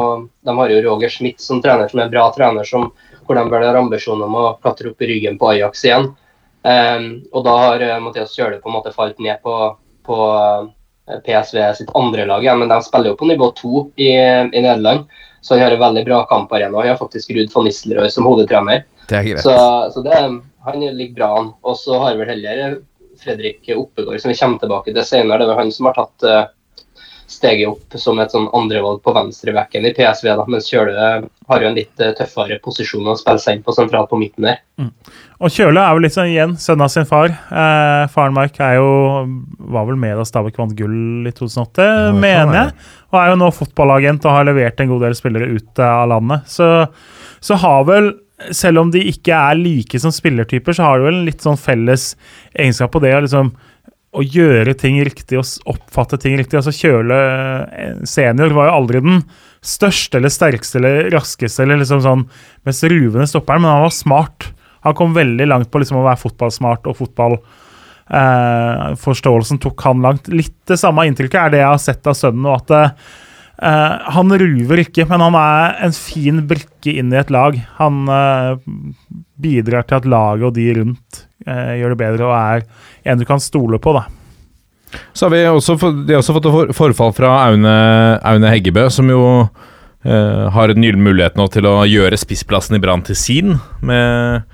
De har jo Roger Schmidt som trener, som er en bra trener, som, hvor de vel har ambisjoner om å klatre opp i ryggen på Ajax igjen. Eh, og da har eh, Mathias Kjøle på en måte falt ned på, på eh, PSV sitt andre lag igjen, men de spiller jo på nivå to i, i Nederland. Så han har en veldig bra kamparena. Han har faktisk Ruud van Nistelrooy som hovedtrener. Det. Så, så det, han ligger bra an. Og så har vel heller Fredrik Oppegård, som vi kommer tilbake til senere. Det var han som har tatt uh, steget opp som et sånn andrevalg på venstrebacken i PSV, da, mens Kjøle har jo en litt uh, tøffere posisjon å spille seg inn på sentralt på midten der. Mm. Og Kjøle er jo litt sånn igjen sønn av sin far. Eh, faren Mark er jo, var vel med da Stabæk vant gull i 2008, ja, mener jeg. Og er jo nå fotballagent og har levert en god del spillere ut av landet. Så, så har vel selv om de ikke er like som spillertyper, så har de vel en litt sånn felles egenskap på det å liksom å gjøre ting riktig og oppfatte ting riktig. Altså Kjøle eh, senior var jo aldri den største eller sterkeste eller raskeste eller liksom sånn mest ruvende stopperen, men han var smart. Han kom veldig langt på liksom å være fotballsmart og fotball eh, tok han langt. Litt det samme inntrykket er det jeg har sett av sønnen. og at eh, Uh, han ruver ikke, men han er en fin brikke inn i et lag. Han uh, bidrar til at laget og de rundt uh, gjør det bedre, og er en du kan stole på. da. Så har vi også, de har også fått forfall fra Aune, Aune Heggebø, som jo har en gyllen mulighet nå til å gjøre spissplassen i Brann til sin, med,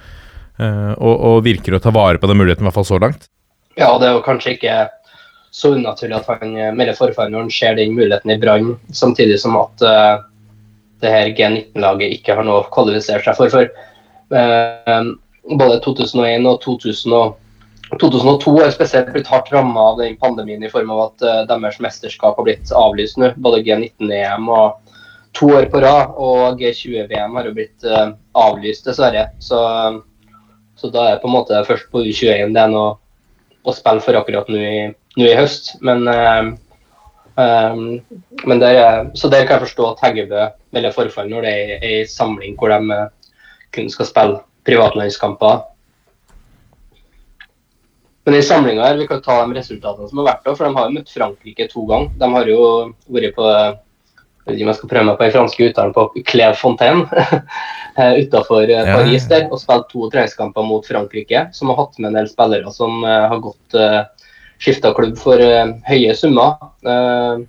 og, og, virker å ta vare på den muligheten, i hvert fall så langt. Ja, det er jo kanskje ikke så unaturlig at han eh, når han ser den muligheten i Brann, samtidig som at uh, det her G19-laget ikke har noe å kvalifisere seg for. For uh, både 2001 og 2000 og 2002 er spesielt blitt hardt ramma av den pandemien i form av at uh, deres mesterskap har blitt avlyst nå. Både G19-EM og to år på rad, og G20-VM har jo blitt uh, avlyst, dessverre. Så, så, da er det på en måte først på U21 det er noe å spille for akkurat nå i nå i høst. Men, um, men der, så der kan jeg forstå at Heggebø melder forfall når det er ei samling hvor de kun skal spille privatlandskamper. Men i samlinga her, vi kan ta de resultatene som har vært da, for de har jo møtt Frankrike to ganger. De har jo vært på jeg vet ikke om jeg skal prøve meg på den franske uttalen på Clairefontaine utafor Paris der, og spilt to treningskamper mot Frankrike, som har hatt med en del spillere som har gått skifta klubb for uh, høye summer. Uh,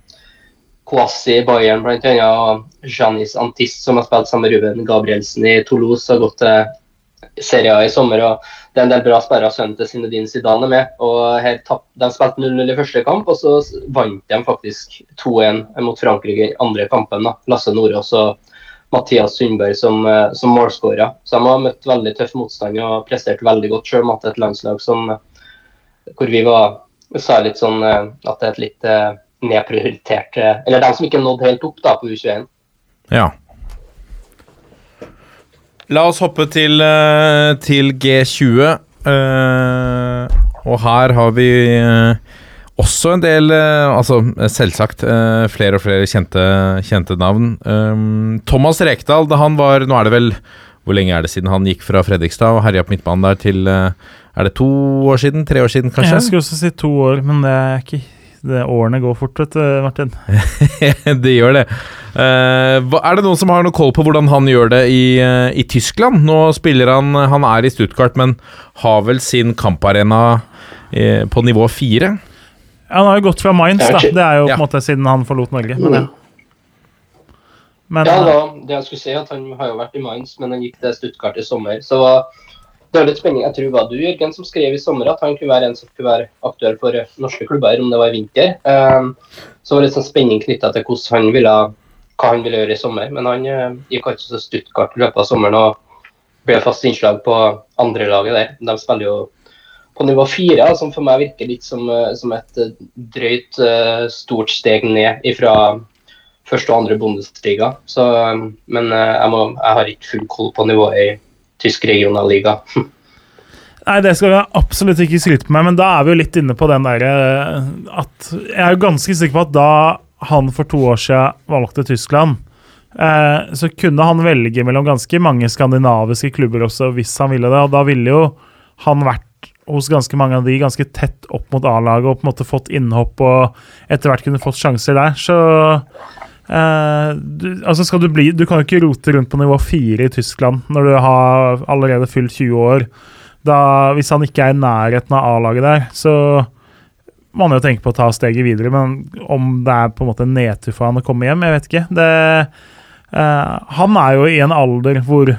Kwasi Bayern bl.a. og Janis Antist, som har spilt sammen med Ruben Gabrielsen i Toulouse, har gått til Serie A i sommer. og Det er en del bra sperra sønnen til Zinedine Zidane med. og her tapp, De spilte 0-0 i første kamp, og så vant de faktisk 2-1 mot Frankrike i andre kampen. da. Lasse Nordås og Mathias Sundberg som, eh, som målskårer. Så de har møtt veldig tøff motstand og prestert veldig godt, selv om det er et landslag som, hvor vi var så er det litt sånn eh, at det er et litt nedprioritert nedprioritert det Eller de som ikke nådde helt opp da på U21. Ja. La oss hoppe til, til G20. og her har vi også en del Altså selvsagt flere og flere kjente, kjente navn. Thomas Rekdal, da han var Nå er det vel Hvor lenge er det siden han gikk fra Fredrikstad og herja på midtbanen der til er det to år siden? Tre år siden, kanskje? Jeg skulle også si to år, men det er ikke det, Årene går fort, vet du, Martin. det gjør det. Uh, er det noen som har noe koll på hvordan han gjør det i, uh, i, Tyskland? Nå spiller han Han er i Stuttgart, men har vel sin kamparena uh, på nivå fire? Ja, han har jo gått fra Mainz, da. Det er jo på en måte siden han forlot Norge. Men, ja. Men, ja, da, det jeg skulle si, at han har jo vært i Mainz, men han gikk til Stuttgart i sommer. Så det er litt spenning. Jeg tror det var du Jørgen, som skrev i sommer at han kunne være en som kunne være aktuell for norske klubber om det var i vinter. Um, så var det sånn spenning knytta til han ville, hva han ville gjøre i sommer. Men han uh, gikk altså til Stuttgart i løpet av sommeren og ble fast innslag på andrelaget der. De spiller jo på nivå fire, som for meg virker litt som, som et drøyt, stort steg ned fra første og andre Bundesliga. Så, um, men jeg, må, jeg har ikke full koll på nivået i tysk regionalliga. Nei, det skal jeg absolutt ikke skryte på meg, men da er vi jo litt inne på den derre eh, at Jeg er jo ganske sikker på at da han for to år siden valgte Tyskland, eh, så kunne han velge mellom ganske mange skandinaviske klubber også, hvis han ville det. Og da ville jo han vært hos ganske mange av de ganske tett opp mot A-laget og på en måte fått innhopp og etter hvert kunne fått sjanser der. Så Uh, du, altså du, bli, du kan jo ikke rote rundt på nivå fire i Tyskland når du har allerede fylt 20 år. Da, hvis han ikke er i nærheten av A-laget der, så må han jo tenke på å ta steget videre. Men om det er på en måte nedtur for han å komme hjem, jeg vet ikke. Det, uh, han er jo i en alder hvor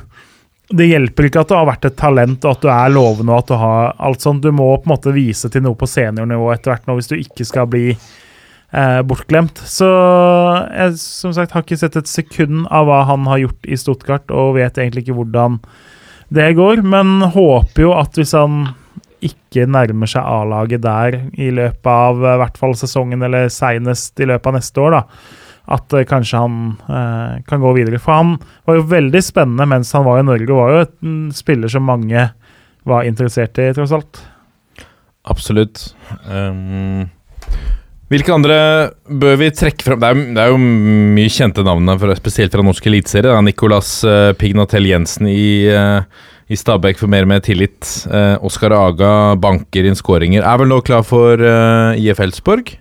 det hjelper ikke at du har vært et talent og at du er lovende og at du har alt sånt. Du må på en måte vise til noe på seniornivå etter hvert nå hvis du ikke skal bli eh, bortglemt. Så jeg som sagt har ikke sett et sekund av hva han har gjort i Stuttgart, og vet egentlig ikke hvordan det går, men håper jo at hvis han ikke nærmer seg A-laget der i løpet av i hvert fall sesongen, eller seinest i løpet av neste år, da, at uh, kanskje han eh, kan gå videre. For han var jo veldig spennende mens han var i Norge, og var jo en spiller som mange var interessert i, tross alt. Absolutt. Um, hvilke andre bør vi trekke frem? Det er, det er jo mye kjente navn, spesielt fra norsk eliteserie. Nicolas uh, Pignatel Jensen i, uh, i Stabæk for mer med tillit. Uh, Oskar Aga banker inn skåringer. Er vel nå klar for IF Elsborg?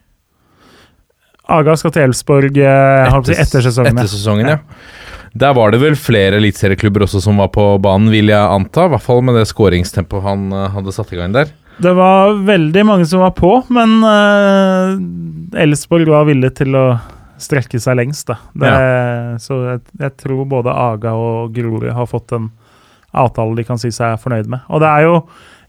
Aga skal til Elfsborg etter, etter, sesongen. Etter sesongen, ja. Der var det vel flere eliteserieklubber også som var på banen, vil jeg anta. I hvert fall med det skåringstempoet han hadde satt i gang der. Det var veldig mange som var på, men uh, Elsborg var villig til å strekke seg lengst. Da. Det, ja. Så jeg, jeg, tror både Aga og Grorud har fått en avtale de kan si seg fornøyd med. Og det er jo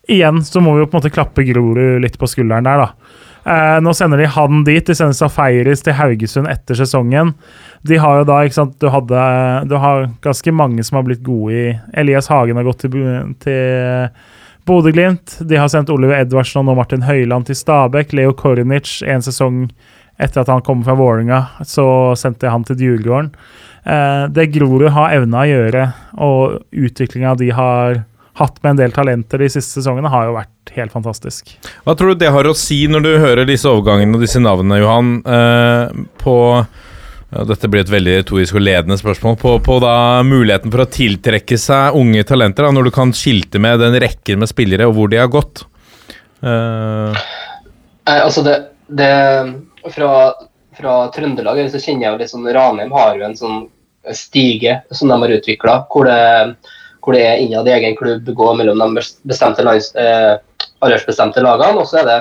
Igjen så må vi jo på en måte klappe Grorud litt på skulderen der, da. Uh, nå sender de han dit. De sender Safaris til Haugesund etter sesongen. De har jo da, ikke sant Du, hadde, du har ganske mange som har blitt gode i Elias Hagen har gått til, til Bodø-Glimt. De har sendt Oliver Edvardsen og nå Martin Høiland til Stabæk. Leo Korinic en sesong etter at han kom fra Vålerenga, så sendte jeg han til Djurgården. Eh, det Grorud har evna å gjøre, og utviklinga de har hatt med en del talenter de siste sesongene, har jo vært helt fantastisk. Hva tror du det har å si når du hører disse overgangene og disse navnene, Johan, eh, på dette blir et veldig retorisk og ledende spørsmål. På, på muligheten for å tiltrekke seg unge talenter, da, når du kan skilte med den rekken med spillere, og hvor de har gått? Uh... Eh, altså, det, det fra, fra, Trøndelag så kjenner jeg jo litt sånn Ranheim har jo en sånn stige som de har utvikla, hvor, hvor, det er innad i egen klubb, går mellom de bestemte lands, eh, aldersbestemte lagene. og så er det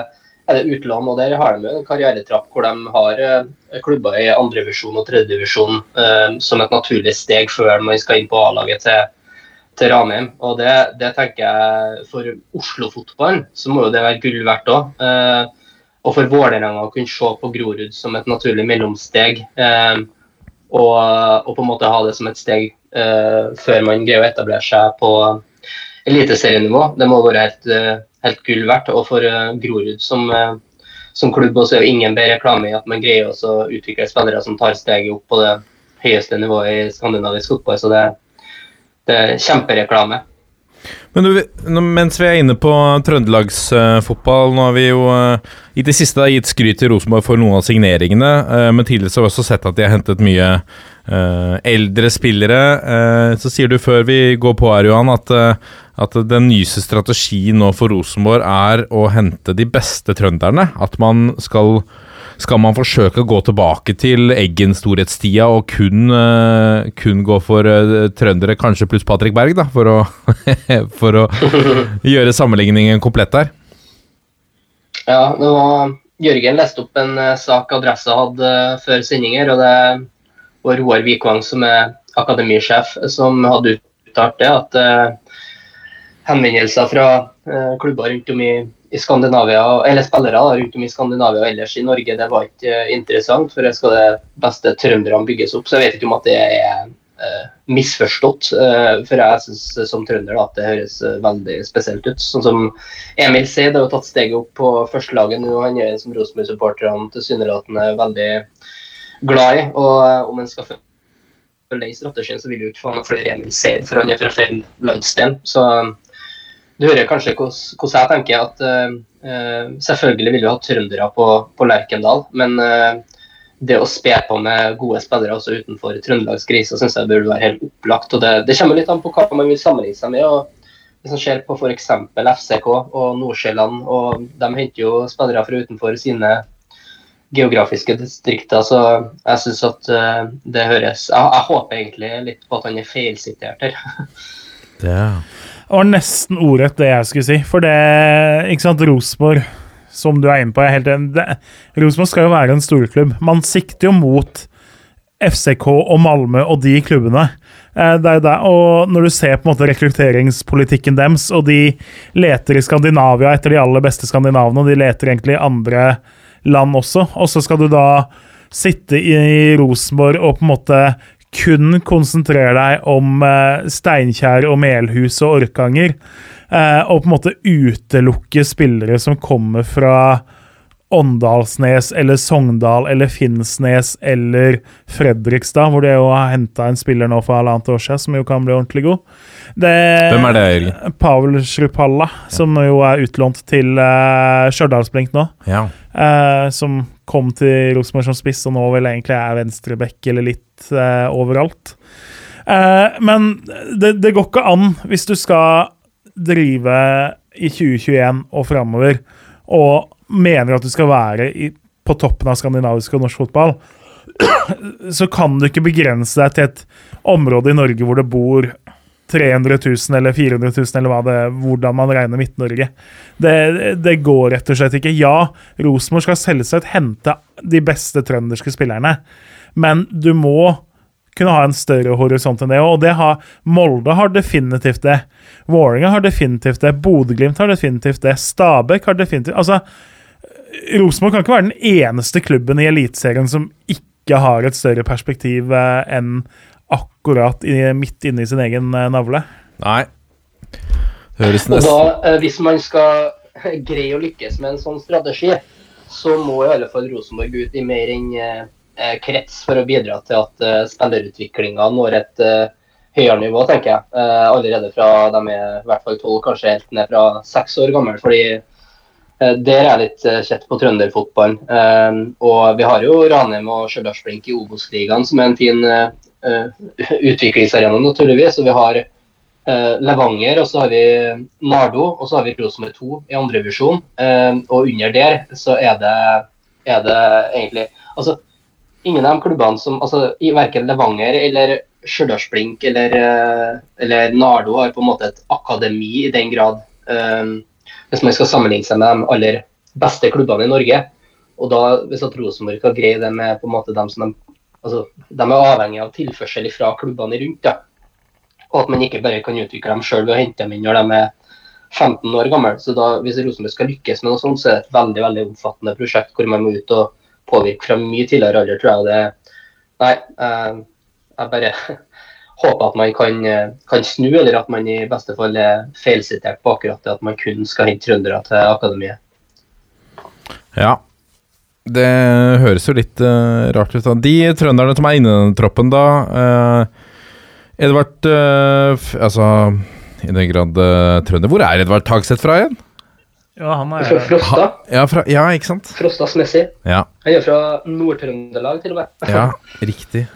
er det utlån, og der har de en karrieretrapp hvor de har eh, klubber i andrevisjon og tredjedivisjon eh, som et naturlig steg før man skal inn på A-laget til, til, Ranheim. Og det, det, tenker jeg for Oslo-fotballen så må jo det være gull verdt òg. Eh, og for Vålerenga å kunne se på Grorud som et naturlig mellomsteg. Eh, og, og, på en måte ha det som et steg før man greier å etablere seg på eliteserienivå. Det må være helt helt gull verdt. Og for uh, Grorud som, uh, som, klubb også er jo ingen bedre reklame i at man greier å utvikle spillere som tar steget opp på det høyeste nivået i skandinavisk fotball. Så det, det er kjempereklame. Men du, mens vi er inne på trøndelagsfotball, nå har vi jo uh, i det siste gitt skryt til Rosenborg for noen av signeringene, men tidligere har vi også sett at de har hentet mye eldre spillere. så sier du før vi går på her, Johan, at at den nyeste strategien nå for Rosenborg er å hente de beste trønderne. At man skal skal man forsøke å gå tilbake til Eggen-storhetstida og kun, uh, kun, gå for uh, trøndere, kanskje pluss Patrick Berg, da, for å, for å gjøre sammenligningen komplett der? Ja, det var Jørgen leste opp en uh, sak Adressa hadde før sendinger, og det var Roar Vikvang, som er akademisjef, som hadde uttalt det. at henvendelser fra eh, klubber rundt om i, i, Skandinavia, eller spillere da, rundt om i Skandinavia og ellers i Norge. Det var ikke eh, interessant, for jeg skal det beste trønderne bygges opp. Så jeg vet ikke om at det er eh, misforstått. For jeg syns som trønder da, at det høres veldig spesielt ut. Sånn som Emil Seid har jo tatt steget opp på førstelaget nå. Han er som Rosenborg-supporterne tilsynelatende veldig glad i. Og om en skal følge strategien, så vil jo ikke få flere Emil Seid, for han er fra feil landsdel. Så du hører kanskje hvordan jeg tenker at uh, selvfølgelig vil vi ha trøndere på, på Lerkendal, men uh, det å spe på med gode spillere også utenfor Trøndelags grise syns jeg burde være helt opplagt. og det, det, kommer litt an på hva man vil sammenligne seg med. og Hvis man ser på f.eks. FCK og Nordsjælland, og de henter jo spillere fra utenfor sine geografiske distrikter, så jeg syns at det høres jeg, jeg, håper egentlig litt på at han er feilsitert her. det var nesten ordrett det jeg skulle si. For det Ikke sant, Rosenborg, som du er inne på er helt enig Rosenborg skal jo være en storklubb. Man sikter jo mot FCK og Malmö og de klubbene. Eh, det er det. Og når du ser på en måte rekrutteringspolitikken deres, og de leter i Skandinavia etter de aller beste skandinavene, og de leter egentlig i andre land også. Og så skal du da sitte i Rosenborg og på en måte kun konsentrere deg om uh, Steinkjer og Melhus og Orkanger. uh, og på en måte utelukke spillere som kommer fra Åndalsnes eller Sogndal eller Finnsnes eller Fredrikstad, hvor de jo har henta en spiller nå for halvannet år siden som jo kan bli ordentlig god. Det, Hvem er det, Jørgen? Pavel Shrupalla, som jo er utlånt til uh, Stjørdalsblink nå. Ja. Uh, som kom til Rosenborg som spiss, og nå vel egentlig er venstreback eller litt uh, overalt. Uh, men det, det går ikke an, hvis du skal drive i 2021 og framover, og mener at du skal være i, på toppen av skandinavisk og norsk fotball, så kan du ikke begrense deg til et område i Norge hvor det bor 300 000 eller 400 000, eller hva det, hvordan man regner Midt-Norge. Det, det går rett og slett ikke. Ja, Rosenborg skal selvsagt hente de beste trønderske spillerne, men du må kunne ha en større horisont enn det. Og det har Molde har definitivt det. Vålerenga har definitivt det. Bodø-Glimt har definitivt det. Stabæk har definitivt Altså, Rosenborg kan ikke være den eneste klubben i Eliteserien som ikke har et større perspektiv eh, enn akkurat i, midt inne i sin egen eh, navle. Nei. Høres Og da, nesten eh, hvis man skal greie å lykkes med en sånn strategi, så må i alle fall Rosenborg ut i mer enn krets for å bidra til at spillerutviklinga når et eh, høyere nivå, tenker jeg. Eh, allerede fra de er i hvert fall tolv, kanskje helt ned fra seks år gammel. fordi eh, der er litt uh, kjett på trønderfotballen. Eh, og vi har jo Ranheim og Stjørdalsblink i Obos-ligaen, som er en fin eh, eh, utviklingsarena, naturligvis. Og vi har eh, Levanger, og så har vi Nardo, og så har vi Rosenborg 2 i andrevisjon. Uh, og under der så er det, er det egentlig Altså, ingen av de klubbene som altså, i Verken Levanger eller Stjørdalsblink eller, eh, eller Nardo har på en måte et akademi i den grad. eh, hvis man skal sammenligne seg med de aller beste klubbene i Norge. Og da, hvis at Rosenborg kan greie det med på en måte dem som de, altså, de er avhengig av tilførsel fra klubbene rundt. Da. Og at man ikke bare kan utvikle dem sjøl ved å hente dem inn når de er 15 år gamle. Så da, hvis Rosenborg skal lykkes med noe sånt, så er det et veldig veldig omfattende prosjekt hvor man må ut og påvirke fra mye tidligere alder, tror jeg. Det, nei, eh, jeg bare håper at man kan, eh, kan snu, eller at man i beste fall er feilsitert på akkurat det at man kun skal hente trøndere til akademiet. Ja. Det høres jo litt uh, rart ut. da. De trønderne som er inne i den troppen, da uh, Edvard uh, f Altså, i den grad uh, trønder Hvor er Edvard Tagseth fra igjen? Ja, han er Fra Frosta. Ja, fra, ja ikke sant? Frostas Messi. Ja, Han er fra Nord-Trøndelag, til og med. ja riktig.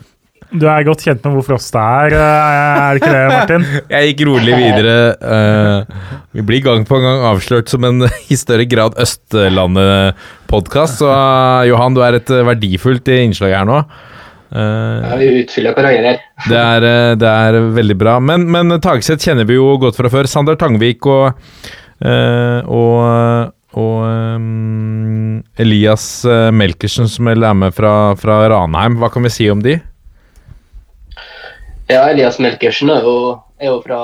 Du er godt kjent med hvor Frosta er, eh, er det ikke det, Martin? Jeg gikk rolig videre. eh, vi blir gang på gang avslørt som en i større grad Østlandet-podkast, så eh, Johan, du er et verdifullt innslag her nå. Eh, Ja, vi utfyller hverandre her. Det er, det veldig bra. Men, men Tagseth kjenner vi jo godt fra før. Sander Tangvik og, eh, og, og um, Elias Melkersen, som er med fra, fra Ranheim. Hva kan vi si om de? Ja, Elias Melkersen er jo, er jo fra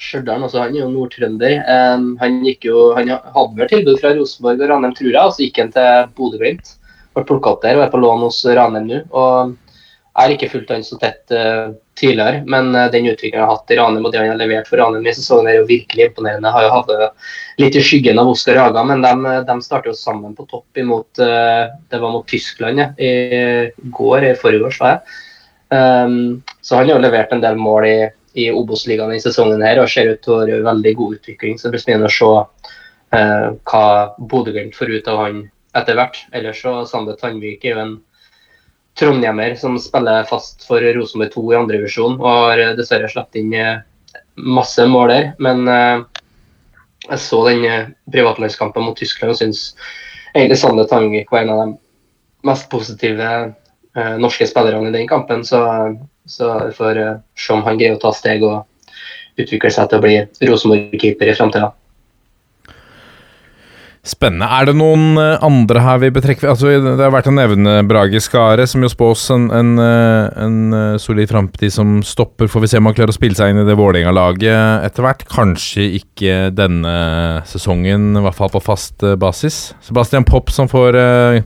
Stjørdal, altså han er jo nordtrønder. Um, han jo, han hadde vel tilbud fra Rosenborg og Ranheim, tror jeg, og så gikk han til Bodø-Glimt. Ble plukka opp der og er på lån hos Ranheim nå. og Jeg har ikke fulgt han så tett uh, tidligere, men uh, den utviklingen han har hatt i Ranheim og det han har levert for Ranheim i sesongen, er jo virkelig imponerende. Har jo hatt litt i skyggen av Oskar Haga, men de, de starter jo sammen på topp imot uh, Det var mot Tyskland ja, i går, i forgårs, var jeg. Um, så han har jo levert en del mål i, i Obos-ligaen i sesongen her og ser ut til å være veldig god utvikling. Så det blir spennende å se uh, hva Bodø-Glimt får ut av han etter hvert. Ellers så Sander Tandvik er jo en trondhjemmer som spiller fast for Rosenborg 2 i andrevisjon og har eh, dessverre sluppet inn eh, masse mål der. Men uh, jeg så den privatlandskampen mot Tyskland og syns egentlig Sander Tandvik var en av de mest positive norske spillerne i den kampen. Så, så vi får eh, se om han greier å ta steg og utvikle seg til å bli Rosenborg-keeper i framtida. Spennende. Er det noen eh, andre her vi bør trekke altså, Det har vært å nevne Brage Skare, som jo spås en, en, eh, en eh, solid framtid som stopper. Får vi se om han klarer å spille seg inn i det Vålerenga-laget etter hvert. Kanskje ikke denne sesongen, i hvert fall på fast eh, basis. Sebastian Popp som får eh, eh,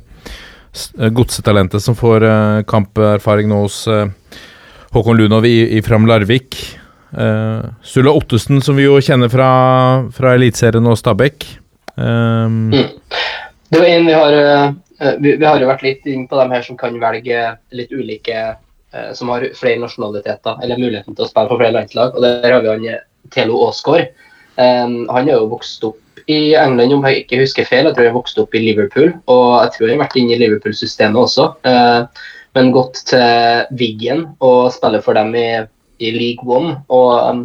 godsetalentet som får eh, kamperfaring nå hos eh, Håkon Lunov i, i Fram Larvik. Uh, Sulla Ottesen, som vi jo kjenner fra, fra Eliteserien og Stabæk. Um, Det var en vi har eh, vi, vi har jo vært litt inn på dem her som kan velge litt ulike eh, Som har flere nasjonaliteter, eller muligheten til å spille for flere landslag. Og der har vi han eh, Telo Aasgaard. Um, han er jo vokst opp i England, om jeg ikke husker feil. Jeg tror jeg vokste opp i Liverpool, og jeg tror jeg har vært inne i Liverpool-systemet også. Eh, men gått til Wiggen og spiller for dem i, i League One. Og um,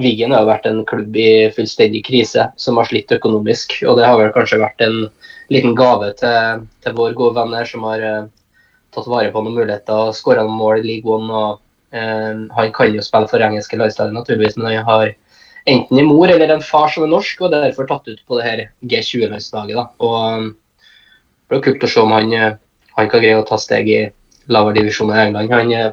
Wiggen har jo vært en klubb i fullstendig krise, som har slitt økonomisk. Og det har vel kanskje vært en liten gave til, til vår gode venn her, som har eh, tatt vare på noen muligheter og skåra noen mål i League One. og eh, Han kan jo spille for engelske landslaget, naturligvis, men han har enten en mor eller en far som er norsk, og er derfor tatt ut på det her G20-landslaget. da. Og um, Det blir kult å se om han, eh, han kan greie å ta steg i lavere divisjon i England. Han, eh,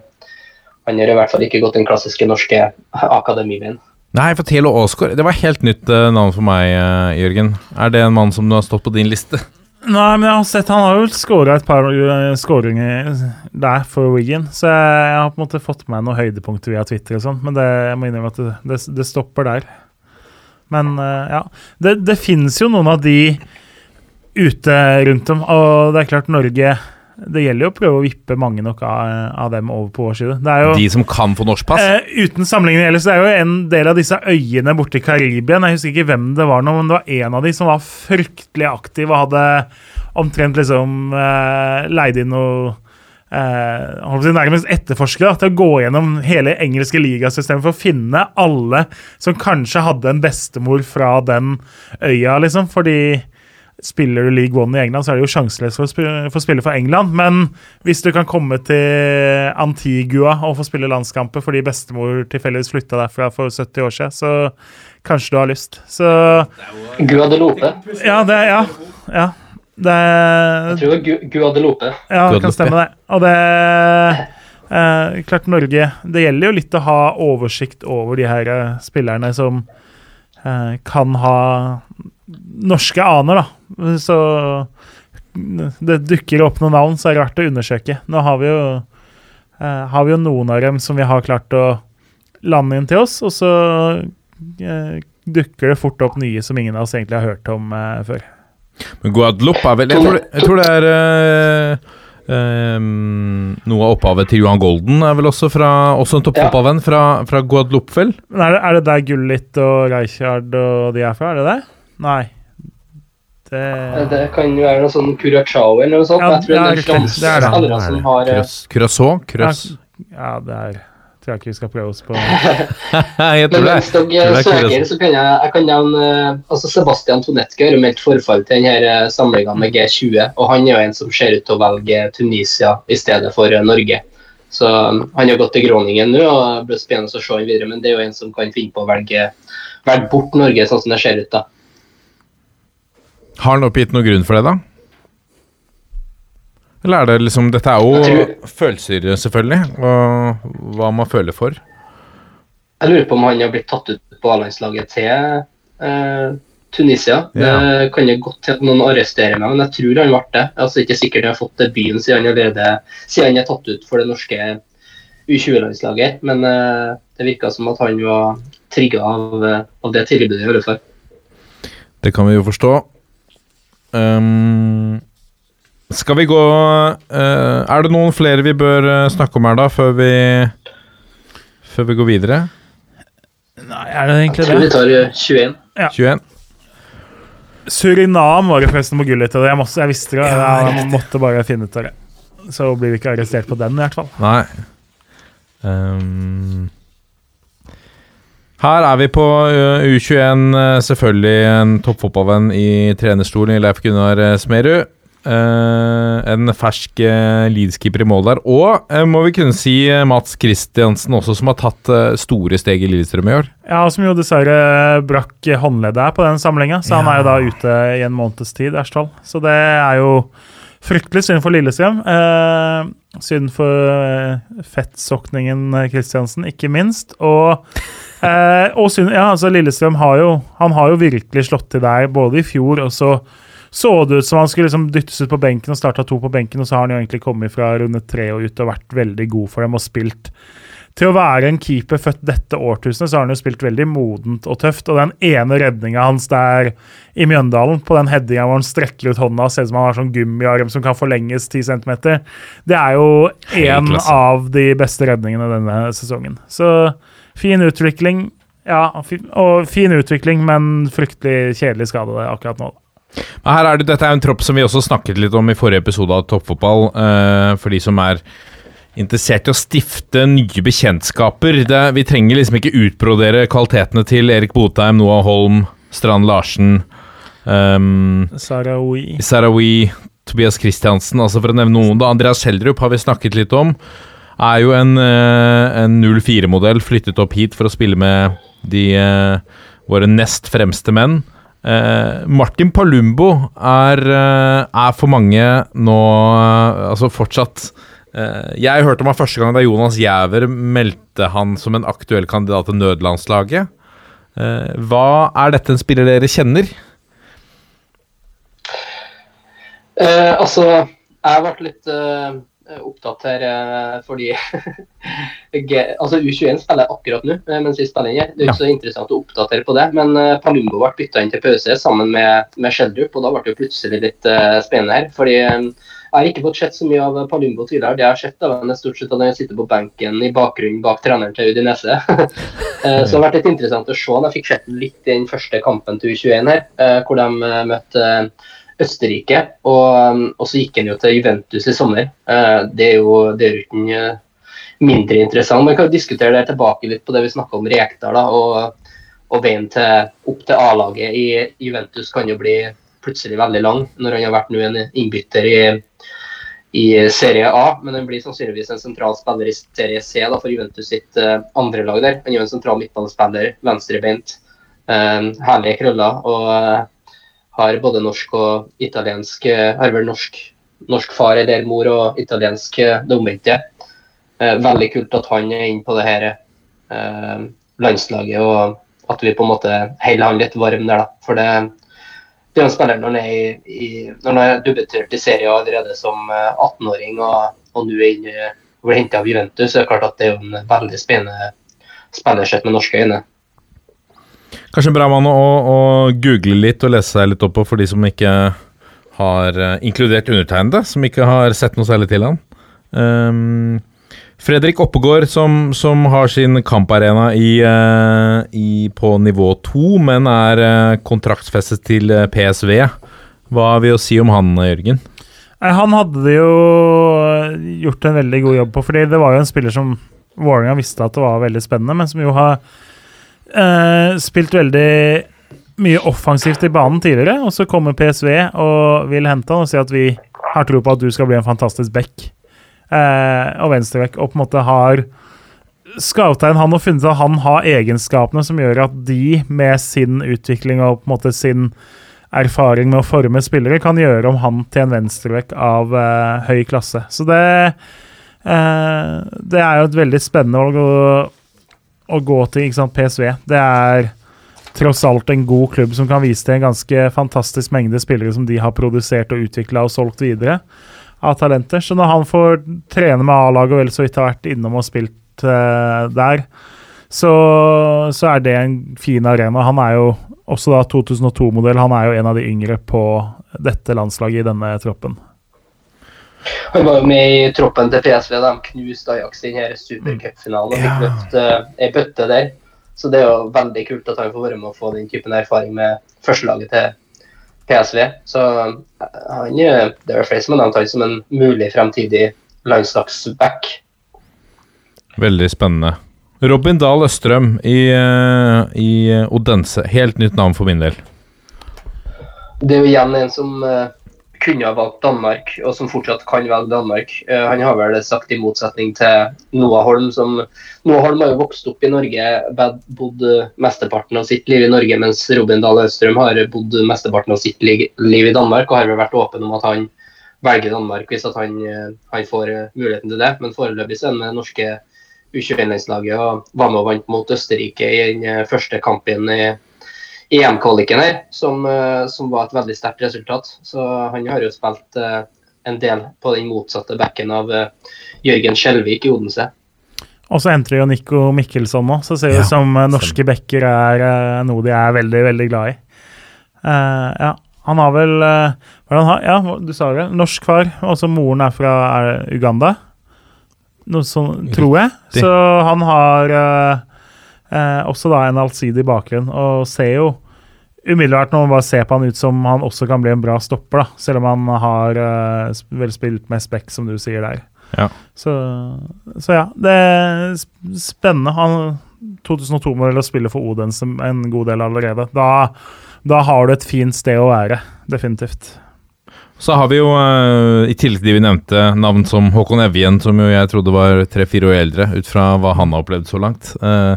han har i hvert fall ikke gått den klassiske norske akademiveien. nei, for Telo Aasgaard Det var helt nytt eh, navn for meg, Jørgen. Er det en mann som du har stått på din liste? Nei, men jeg har sett Han har jo skåra et par uh, skåringer der for Wiggen, så jeg, har på en måte fått med meg noen høydepunkter via Twitter og sånn, men det, jeg må innrømme at det, det, det stopper der. Men uh, ja. Det, det finnes jo noen av de ute rundt om, og det er klart Norge Det gjelder jo å prøve å vippe mange nok av, av dem over på vår side. Det jo De som kan få norsk pass? Eh, uten sammenligning ellers, det er jo en del av disse øyene borte i Karibia. Jeg husker ikke hvem det var nå, men det var en av de som var fryktelig aktiv og hadde omtrent liksom eh, leid inn noe eh, si nærmest etterforskere til å gå gjennom hele engelske ligasystemet for å finne alle som kanskje hadde en bestemor fra den øya, liksom. Fordi spiller du League One i England, så er det jo sjanseløst for å spille, for å spille for England. Men hvis du kan komme til Antigua og få spille landskamper fordi bestemor tilfeldigvis flytta derfra for 70 år siden, så kanskje du har lyst. Så Guadeloupe. ja, det Ja. ja. Det Jeg tror det er Gu- Guadeloupe. ja, det kan stemme, det. Og det eh, Klart Norge Det gjelder jo litt å ha oversikt over de her eh, spillerne som eh, kan ha norske aner, da. Så det dukker opp noen navn, så er det verdt å undersøke. Nå har vi jo eh, har vi jo noen av dem som vi har klart å lande inn til oss, og så eh, dukker det fort opp nye som ingen av oss egentlig har hørt om eh, før. Men Guadeloupe er vel Jeg tror det, jeg tror det er eh, eh, Noe av opphavet til Johan Golden er vel også fra Også en toppfotballvenn fra, fra Guadeloupe, vel? Er det, er det der Gullit og Reichard og de er fra? Er det det? Nei. Det Det kan jo være noe sånn Curacao eller noe sånt. Ja, jeg tror ja, det er Det er det. spillere som har eh? Curaçao? Curaçao? Ja, det er tror jeg ikke vi skal prøve oss på. Jeg tror Men det. mens dere er søker, så kan jeg, jeg kan nevne eh, altså Sebastian Tonetke har meldt forfall til denne samlinga med G20. Og han er jo en som ser ut til å velge Tunisia i stedet for eh, Norge. Så um, han har gått til Groningen nå, og det blir spennende å se han videre. Men det er jo en som kan finne på å velge, velge bort Norge, sånn som det ser ut da. Har han oppgitt noen grunn for det, da? Eller er det liksom Dette er jo tror, følelser, selvfølgelig, og hva man føler for. Jeg lurer på om han har blitt tatt ut på A-landslaget til eh, Tunisia. Ja. Det kan jo godt til at noen arresterer meg, men jeg tror han ble det. Altså, ikke sikkert han har fått debuten siden han, allerede, siden han er tatt ut for det norske U20-landslaget. Men eh, det virka som at han var trigga av, eh, av det tilbudet. i hvert fall. Det kan vi jo forstå. Ehm, skal vi gå uh, Er det noen flere vi bør eh, snakke om her, da, før vi Før vi går videre? Nei, er det Jeg egentlig tror vi det? tar eh, 21. 21? Surinam var det forresten på gullet. og Jeg, måtte, jeg visste det. Jeg måtte bare finne ut av det. Så blir vi ikke arrestert på den, i hvert fall. Nei. Ehm, her er vi på eh, U21, eh, selvfølgelig en toppfotballvenn i trenerstolen i Leif Gunnar eh, Smerud. En fersk uh, Leeds-keeper i mål der. Og må vi kunne si Mats Kristiansen også, som har tatt store steg i Lillestrøm i år. Ja, Som jo dessverre brakk håndleddet på den samlinga, så han er jo da ute i en måneds tid, Ersdal. Så det er jo fryktelig synd for Lillestrøm. Eh, synd for eh, fettsokningen Kristiansen, ikke minst. Og, eh, og ja, altså Lillestrøm har jo Han har jo virkelig slått til der, både i fjor og så så det ut som han skulle liksom dyttes ut på benken og starta to på benken, og så har han jo egentlig kommet fra runde tre og ut og vært veldig god for dem og spilt til å være en keeper født dette årtusenet, så har han jo spilt veldig modent og tøft. Og den ene redninga hans der i Mjøndalen, på den headinga hvor han strekker ut hånda og ser ut som han har sånn gummiarm som kan forlenges 10 cm, det er jo en av de beste redningene denne sesongen. Så fin utvikling. Ja, og fin utvikling, men fryktelig kjedelig skade akkurat nå. Her er det, dette er en tropp som vi også snakket litt om i forrige episode av Toppfotball. Uh, for de som er interessert i å stifte nye bekjentskaper. Det, vi trenger liksom ikke utbrodere kvalitetene til Erik Botheim, Noah Holm, Strand Larsen um, Sarawi. Sarawi, Tobias Christiansen, altså for å nevne noen. Da. Andreas Schjelderup har vi snakket litt om. Er jo en, eh, en 04-modell, flyttet opp hit for å spille med de uh, våre nest fremste menn. Uh, Martin Palumbo er, er, for mange nå altså fortsatt Eh, jeg hørte om han første gang da Jonas Giæver meldte han som en aktuell kandidat til nødlandslaget. Eh, hva er dette en spiller dere kjenner? Eh, altså, jeg ble litt opptatt her uh, fordi altså U21 spiller akkurat nå mens vi spiller inn. Det er ikke så interessant å oppdatere på det. Men Palumbo ble bytta inn til pause sammen med, med Sheldrup, og da ble det plutselig litt spennende her. fordi jeg har ikke fått sett så mye av Palumbo tidligere. Det jeg har sett, av er stort sett at han sitter på benken i bakgrunnen bak treneren til Udinese. Eh, så det har vært litt interessant å se. Jeg fikk sett litt i den første kampen til U21 her, eh, hvor de eh, møtte Østerrike. Og, og, så gikk han jo til Juventus i sommer. Det er jo det er uten mindre interessant. Man kan jo diskutere det tilbake litt på det vi snakka om Rekdal. Og, og veien til, opp til A-laget i Juventus kan jo bli plutselig veldig lang når han har vært nå en innbytter i i Serie A, men han blir sannsynligvis en sentral spiller i Serie C da, for Juventus sitt uh, andre lag der. Han er jo en sentral midtbanespiller, venstrebeint, uh, herlige krøller og uh, har både norsk og italiensk Har vel norsk, norsk far eller mor og italiensk det omvendte. veldig kult at han er inne på det her landslaget, og at vi på en måte holder han litt varm der, da. For det det er en spiller når han er, i, når han er debutert i serien allerede som 18-åring eh, og, og nå er inne, blir henta av Juventus, så er det klart at det er en veldig spennende spiller med norske øyne. Kanskje en bra mann å, å, google litt og lese seg litt opp på for de som ikke har uh, inkludert undertegnede, som ikke har sett noe særlig til han. Um, Fredrik Oppegård, som, som har sin kamparena i, uh, i, på nivå to, men er uh, kontraktsfestet til PSV. Hva vil å si om han, Jørgen? Han hadde jo gjort en veldig god jobb på, fordi det var jo en spiller som Vålerenga visste at det var veldig spennende, men som jo har spilt veldig mye offensivt i banen tidligere. Og så kommer PSV og vil hente han og si at vi har tro på at du skal bli en fantastisk back eh, og venstreback, og på en måte har scouta inn han og funnet at han har egenskapene som gjør at de, med sin utvikling og på en måte sin erfaring med å forme spillere, kan gjøre om han til en venstreback av eh, høy klasse. Så det eh, Det er jo et veldig spennende valg å gå til, sant, PSV. Det er tross alt en god klubb som kan vise til en ganske fantastisk mengde spillere som de har produsert og utvikla og solgt videre av talenter. Så når han får trene med A-laget og vel så vidt har vært innom og spilt uh, der, så, så, er det en fin arena. Han er jo også da 2002-modell. Han er jo en av de yngre på dette landslaget i denne troppen. Han var jo med i troppen til PSV da de knuste Ajax i denne supercupfinalen og fikk løft uh, ei bøtte der. Så det er jo veldig kult at han får være med å få den typen erfaring med førstelaget til PSV. Så han, det er flere som har nevnt han som en mulig fremtidig landslagsback. Veldig spennende. Robin Dahl Østrøm i, eh, i Odense. Helt nytt navn for min del. Det er jo igjen en som eh, kunne ha valgt Danmark, og som fortsatt kan velge Danmark. Uh, han har vel sagt i motsetning til Noah Holm, som Noah Holm har jo vokst opp i Norge, bodd mesteparten av sitt liv i Norge, mens Robin Dahl Østrøm har bodd mesteparten av sitt liv i Danmark, og har vel vært åpen om at han velger Danmark hvis han, uh, han, får uh, muligheten til det. Men foreløpig er han med norske U21-landslaget og var med og vant mot Østerrike i den første kampen i EM-kvaliken her, som, eh, som, var et veldig sterkt resultat. Så han har jo spilt uh, en del på den motsatte backen av uh, Jørgen Skjelvik i Odense. Og så entrer jo Nico Mikkelsson nå, så ser det ut ja, som norske bekker er noe de er veldig, veldig glad i. ja, han har vel han har? Ja, du sa det. Norsk far. Og så moren er fra er Uganda. Noe sånt, tror jeg. Så han har Eh, også da en allsidig bakgrunn, og ser jo umiddelbart når man bare ser på han ut som han også kan bli en bra stopper, da, selv om han har eh, vel spilt med spekk, som du sier der. Ja. Så, så, ja, det er spennende. Han 2002-modell å spille for Odense en god del allerede. Da, da, har du et fint sted å være, definitivt. Så har vi jo, uh, i tillegg til de vi nevnte, navn som Håkon Evjen, som jo jeg trodde var tre-fire år eldre, ut fra hva han har opplevd så langt. Uh,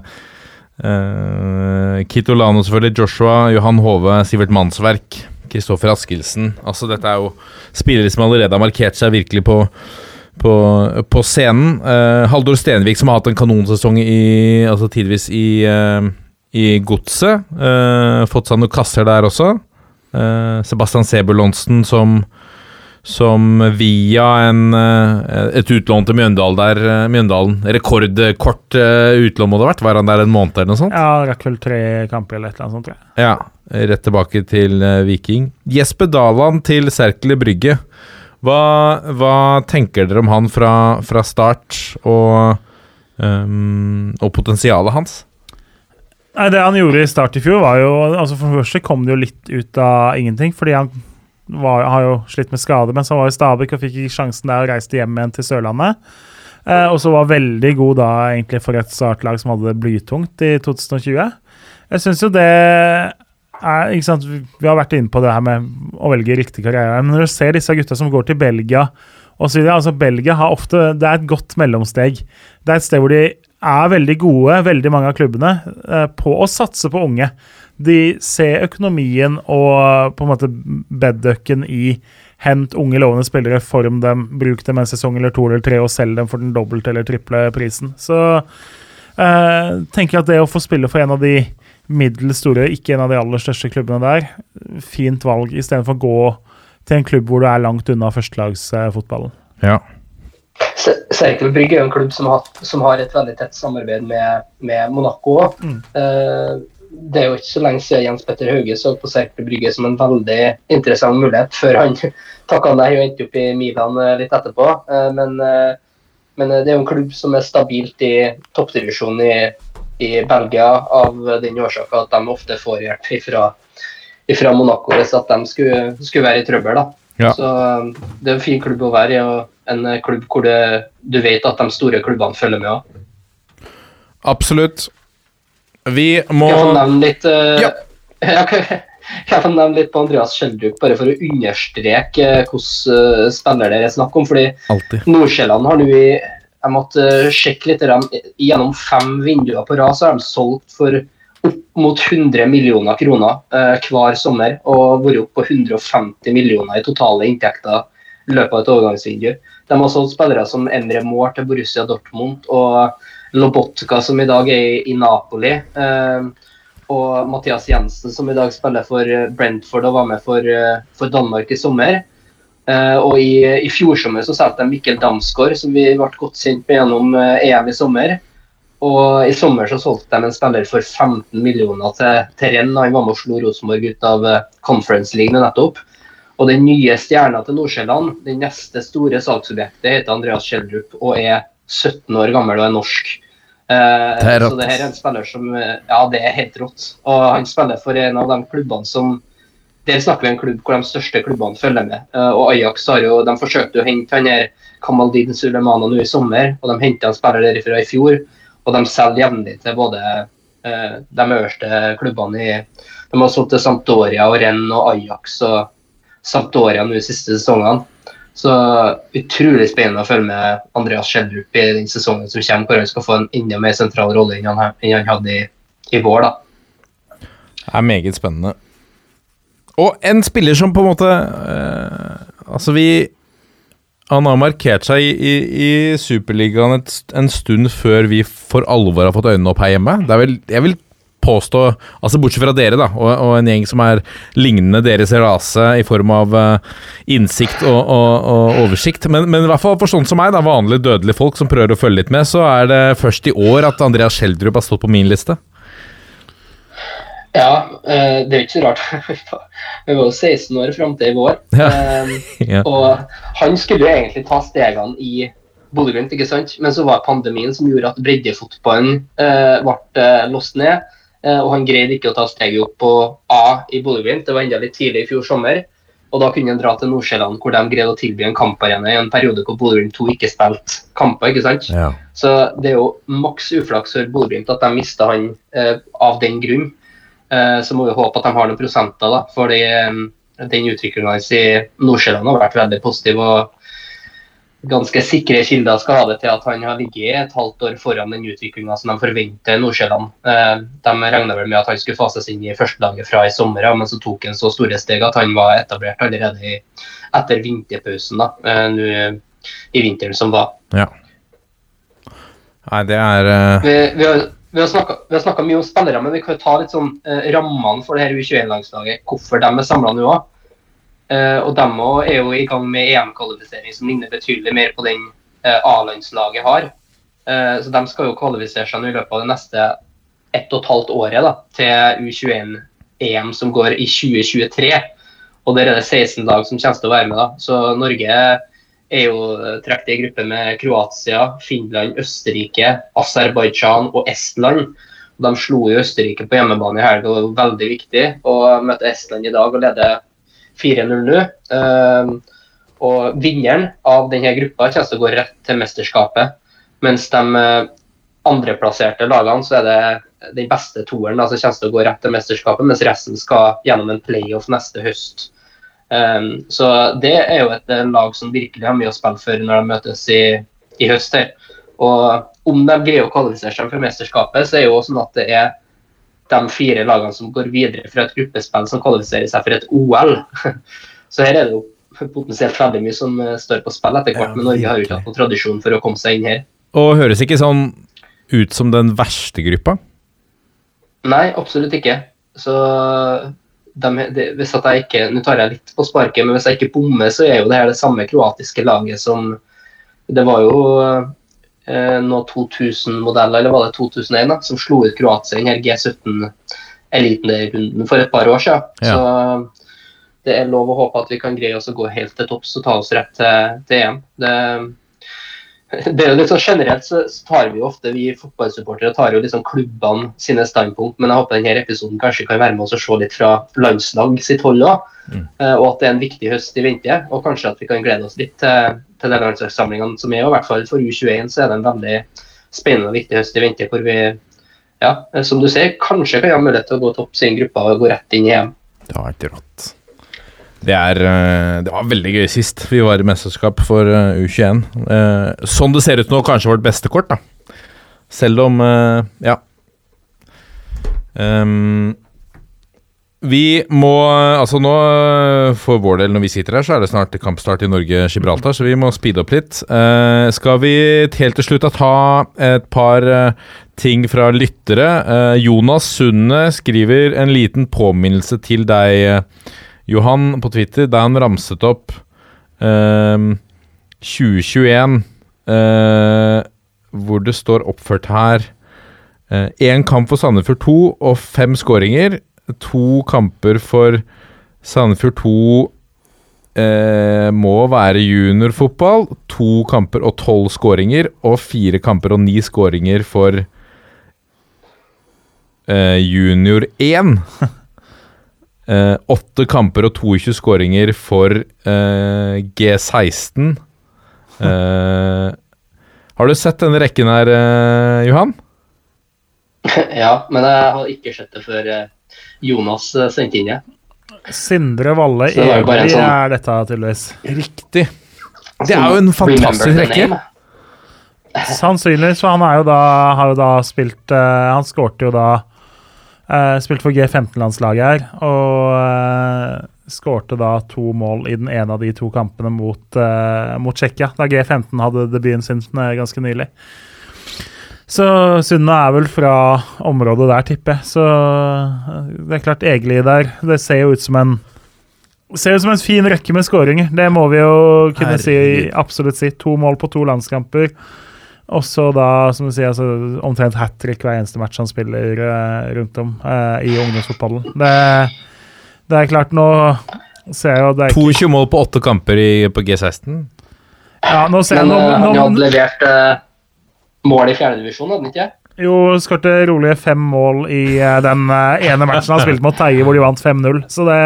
Uh, Kit Olano, selvfølgelig. Joshua, Johan Hove, Sivert Mannsverk, Kristoffer Askildsen. Altså, dette er jo spillere som allerede har markert seg virkelig på, på, på scenen. Uh, Haldor Stenvik, som har hatt en kanonsesong i, altså tidvis i, uh, i Godset. Uh, fått seg noen kasser der også. Sebastian Sebulonsen, som som via en, eh, et utlån til Mjøndalen der eh, Mjøndalen Rekordkort eh, utlån må det ha vært? Var han der en måned eller noe sånt? Ja, rakk vel tre kamper eller et eller annet sånt, tror jeg. Ja, rett tilbake til Viking. Jesper Daland til Serkele Brygge. Hva, hva, tenker dere om han fra, fra start, og, um, og potensialet hans? Nei, Det han gjorde i start i fjor, var jo altså For det første kom det jo litt ut av ingenting. Fordi han var, har jo slitt med skade, men så var i Stabæk og fikk ikke sjansen der og reiste hjem igjen til Sørlandet. Eh, og så var veldig god da egentlig for et startlag som hadde det blytungt i 2020. Jeg syns jo det er ikke sant, Vi har vært inne på det her med å velge riktig karriere. Men når du ser disse gutta som går til Belgia og så videre, altså Belgia har ofte, Det er et godt mellomsteg. Det er et sted hvor de er veldig gode, veldig mange av klubbene, eh, på å satse på unge de ser økonomien og på en måte bedducken i hent unge lovende spillere, form dem, bruk dem en sesong eller to eller tre og selg dem for den dobbelte eller triple prisen. Så eh, tenker jeg at det å få spille for en av de middels store, ikke en av de aller største klubbene der, fint valg istedenfor å gå til en klubb hvor du er langt unna førstelagsfotballen. Ja. Serkel Brygge er en klubb som har, som har, et veldig tett samarbeid med, med Monaco. Mm. Eh, det er jo ikke så lenge siden Jens Petter Hauge så på Serple Brygge som en veldig interessant mulighet, før han takka nei og endte opp i Milan eh, litt etterpå. Eh, men, eh, men, det er jo en klubb som er stabilt i toppdivisjonen i, i, Belgia av den årsak at de ofte får hjelp fra, fra Monaco hvis at de skulle, skulle være i trøbbel. da. Ja. Så Det er en fin klubb å være i, og en klubb hvor det, du vet at de store klubbene følger med. Også. Absolutt. Vi må Jeg kan nevne litt uh, ja. jeg kan nevne litt på Andreas Schjelderup, bare for å understreke hvilken uh, spiller det er snakk om. fordi Nordsjælland har nå i Jeg måtte sjekke litt gjennom fem vinduer på rad, så har de solgt for opp mot 100 millioner kroner uh, hver sommer. Og vært opp på 150 millioner i totale inntekter i løpet av et overgangsvindu. De har solgt spillere som Emre Moore til Borussia Dortmund. og Lobotka, som i dag er i Napoli. Eh, og Mathias Jensen, som i dag spiller for eh, Brentford og var med for, eh, for Danmark i sommer. og i, i fjor sommer så solgte de Mikkel Damsgaard, som vi ble godt kjent med gjennom EM i sommer. Og i sommer så solgte de en spiller for 15 millioner til, til Renn. Han var med og slo Rosenborg ut av Conference League nettopp. Og den nye stjerna til Nordsjælland, det neste store salgsobjektet, heter Andreas Schjelderup og er 17 år gammel og er norsk. Uh, det er så det her er en spiller som Ja, det er helt rått. Og han spiller for en av de klubbene som Der snakker vi en klubb hvor de største klubbene følger med. Uh, og Ajax har jo De forsøkte å hente han her Kamaldin Sulemana nå i sommer, og de henta en spiller derifra i fjor. Og de selger jevnlig til både uh, de øverste klubbene i De har solgt til Sampdoria og Renn og Ajax og Sampdoria nå de siste sesongene. Så utrolig spennende å følge med Andreas Schjelderup i den sesongen som kommer, hvor han skal få en enda mer sentral rolle enn han, enn han hadde i, i, vår. da. Det er meget spennende. Og en spiller som på en måte øh, Altså, vi Han har markert seg i, i, i Superligaen en stund før vi for alvor har fått øynene opp her hjemme. Det er vel, jeg vil påstå Altså Bortsett fra dere, da, og, og en gjeng som er lignende deres rase i form av uh, innsikt og, og, og oversikt. Men, men, i hvert fall for sånn som meg, da, vanlige dødelige folk som prøver å følge litt med, så er det først i år at Andreas Schjelderup har stått på min liste. Ja, uh, det er ikke så rart. Vi var jo 16 år fram til i vår. Ja. Um, ja. Og han skulle jo egentlig ta stegene i Bodø-Glimt, ikke sant. Men så var pandemien som gjorde at breddefotballen ble låst ned. Eh, og han greide ikke å ta steget opp på A i Bodø-Glimt. Det var enda litt tidlig i fjor sommer. Og da kunne han dra til Nordsjælland, hvor de greide å tilby en kamparena i en periode hvor Bodø-Glimt 2 ikke spilte kamper. ikke sant? Ja. Så det er jo maks uflaks for Bodø-Glimt at de mista han eh, av den grunn. Eh, så må vi håpe at de har noen prosenter, da. For eh, den utviklinga hans i Nordsjælland har vært veldig positiv. og ganske sikre kilder skal ha det til at han har ligget et halvt år foran den utviklinga som de forventer i Nordsjælland. Eh, de regna vel med at han skulle fases inn i førstelaget fra i sommer, men så tok han så store steg at han var etablert allerede etter vinterpausen da, eh, nå i vinteren som var. Ja. Nei, det er uh... Vi, vi har, vi har snakka mye om spillere, men vi kan jo ta litt sånn uh, rammene for det her U21-landslaget. Hvorfor de er samla nå òg. Uh, og de er jo i gang med EM-kvalifisering som ligner betydelig mer på den uh, A-landslaget har. Uh, så de skal jo kvalifisere seg i løpet av det neste ett og et halvt året da, til U21-EM som går i 2023. Og der er det 16 lag som kommer til å være med. da. Så Norge er jo trukket i gruppe med Kroatia, Finland, Østerrike, Aserbajdsjan og Estland. De slo jo Østerrike på hjemmebane i helga, det var veldig viktig å møte Estland i dag og lede 4-0 nå. Uh, og vinneren av denne gruppa kommer til å gå rett til mesterskapet. Mens de uh, andreplasserte lagene, så er det den beste toeren som kommer til å gå rett til mesterskapet, mens resten skal gjennom en playoff neste høst. Um, så det er jo et lag som virkelig har mye å spille for når de møtes i, i høst. her. Og om de greier å kvalifisere seg for mesterskapet, så er det jo sånn at det er de fire lagene som går videre fra et gruppespill som kvalifiserer seg for et OL. Så her er det jo potensielt veldig mye som eh, står på spill etter hvert, men Norge har jo ikke hatt noen tradisjon for å komme seg inn her. Og høres ikke sånn ut som den verste gruppa? Nei, absolutt ikke. Så de, de, hvis at jeg ikke Nå tar jeg litt på sparket, men hvis jeg ikke bommer, så er jo det her det samme kroatiske laget som Det var jo noe 2000-modell, eller var det 2001, da, som slo ut Kroatia i denne G17-eliterunden for et par år siden. Ja. Så det er lov å håpe at vi kan greie oss å gå helt til topps og ta oss rett til, til EM. Det, det er jo sånn Generelt så, tar vi jo ofte, vi fotballsupportere tar jo liksom klubbene sine standpunkt, men jeg håper denne episoden kanskje kan være med oss og se litt fra landslag sitt hold òg. Mm. Uh, og at det er en viktig høst i vente. Og kanskje at vi kan glede oss litt til, til de landslagssamlingene som er. Og I hvert fall for U21 så er det en veldig spennende og viktig høst i vente, hvor vi ja, som du ser, kanskje kan ha mulighet til å gå topp sin gruppe og gå rett inn i EM. Det har vært rått. Det, er, eh, det var veldig gøy sist vi var i mesterskap for eh, U21. Eh, sånn det ser ut nå, kanskje vårt beste kort, da. Selv om Ja. Um, vi må Altså nå, for vår del, når vi sitter her, så er det snart kampstart i Norge-Gibraltar, så vi må speede opp litt. Eh, skal vi helt til slutt ta et par uh, ting fra lyttere? Eh, Jonas Sunde skriver en liten påminnelse til deg. Johan på Twitter, da han ramset opp eh, 2021, uh, hvor det står oppført her Én uh, kamp for Sandefjord 2 og fem skåringer. To kamper for Sandefjord 2 eh, må være juniorfotball. To kamper og tolv skåringer. Og fire kamper og ni skåringer for eh, junior 1. Eh, åtte kamper og 22 skåringer for eh, G16. Eh, har du sett denne rekken her, eh, Johan? Ja, men jeg har ikke sett det før eh, Jonas eh, sendte inn det. Sindre Valle Evig sånn... er dette, tydeligvis. Riktig. Det er jo en fantastisk rekke. Sannsynligvis, for han jo da, har jo da spilt Han skårte jo da Uh, spilte for G15-landslaget her, og uh, skårte da to mål i den ene av de to kampene mot, uh, mot Tsjekkia, da G15 hadde debuten sin ganske nylig. Så Sunna er vel fra området der, tipper jeg. Så eh, det er klart, Egeli der Det ser jo ut som en Ser ut som en fin rekke med skåringer. Det må vi jo kunne si, absolutt si. To mål på to landskamper. Og så da, som du sier, altså, omtrent hat trick hver eneste match han spiller eh, rundt om eh, i ungdomsfotballen. Det, det er klart, nå ser jeg jo det er ikke, 22 mål på åtte kamper i, på G16. ja, Nå ser jeg Men nå, nå, han hadde levert eh, mål i fjerdedivisjon, hadde han ikke? Jo, skårte rolige fem mål i eh, den eh, ene matchen han spilte mot Teie, hvor de vant 5-0. Så det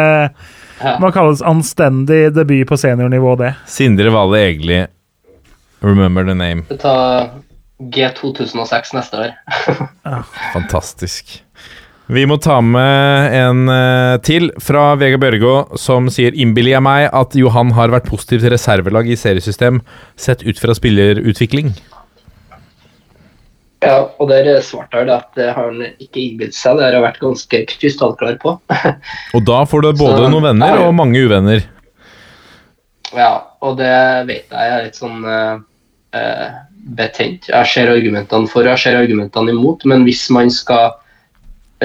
Ja. må kalles anstendig debut på seniornivå, det. Sindre Valle Egli, Remember the name. Ta tar G2006 neste år. Fantastisk. Vi må ta med en eh, til fra Vega Bjørgå, som sier innbiller jeg meg at Johan har vært positiv til reservelag i seriesystem, sett ut fra spillerutvikling. Ja, og der svarte han at det har han ikke innbilt seg. Det har jeg vært ganske krystallklar på. Og da får du både Så- noen venner og mange uvenner. Ja, og det vet jeg er litt sånn eh, eh, betent. Jeg ser argumentene for og jeg ser argumentene imot, men hvis man skal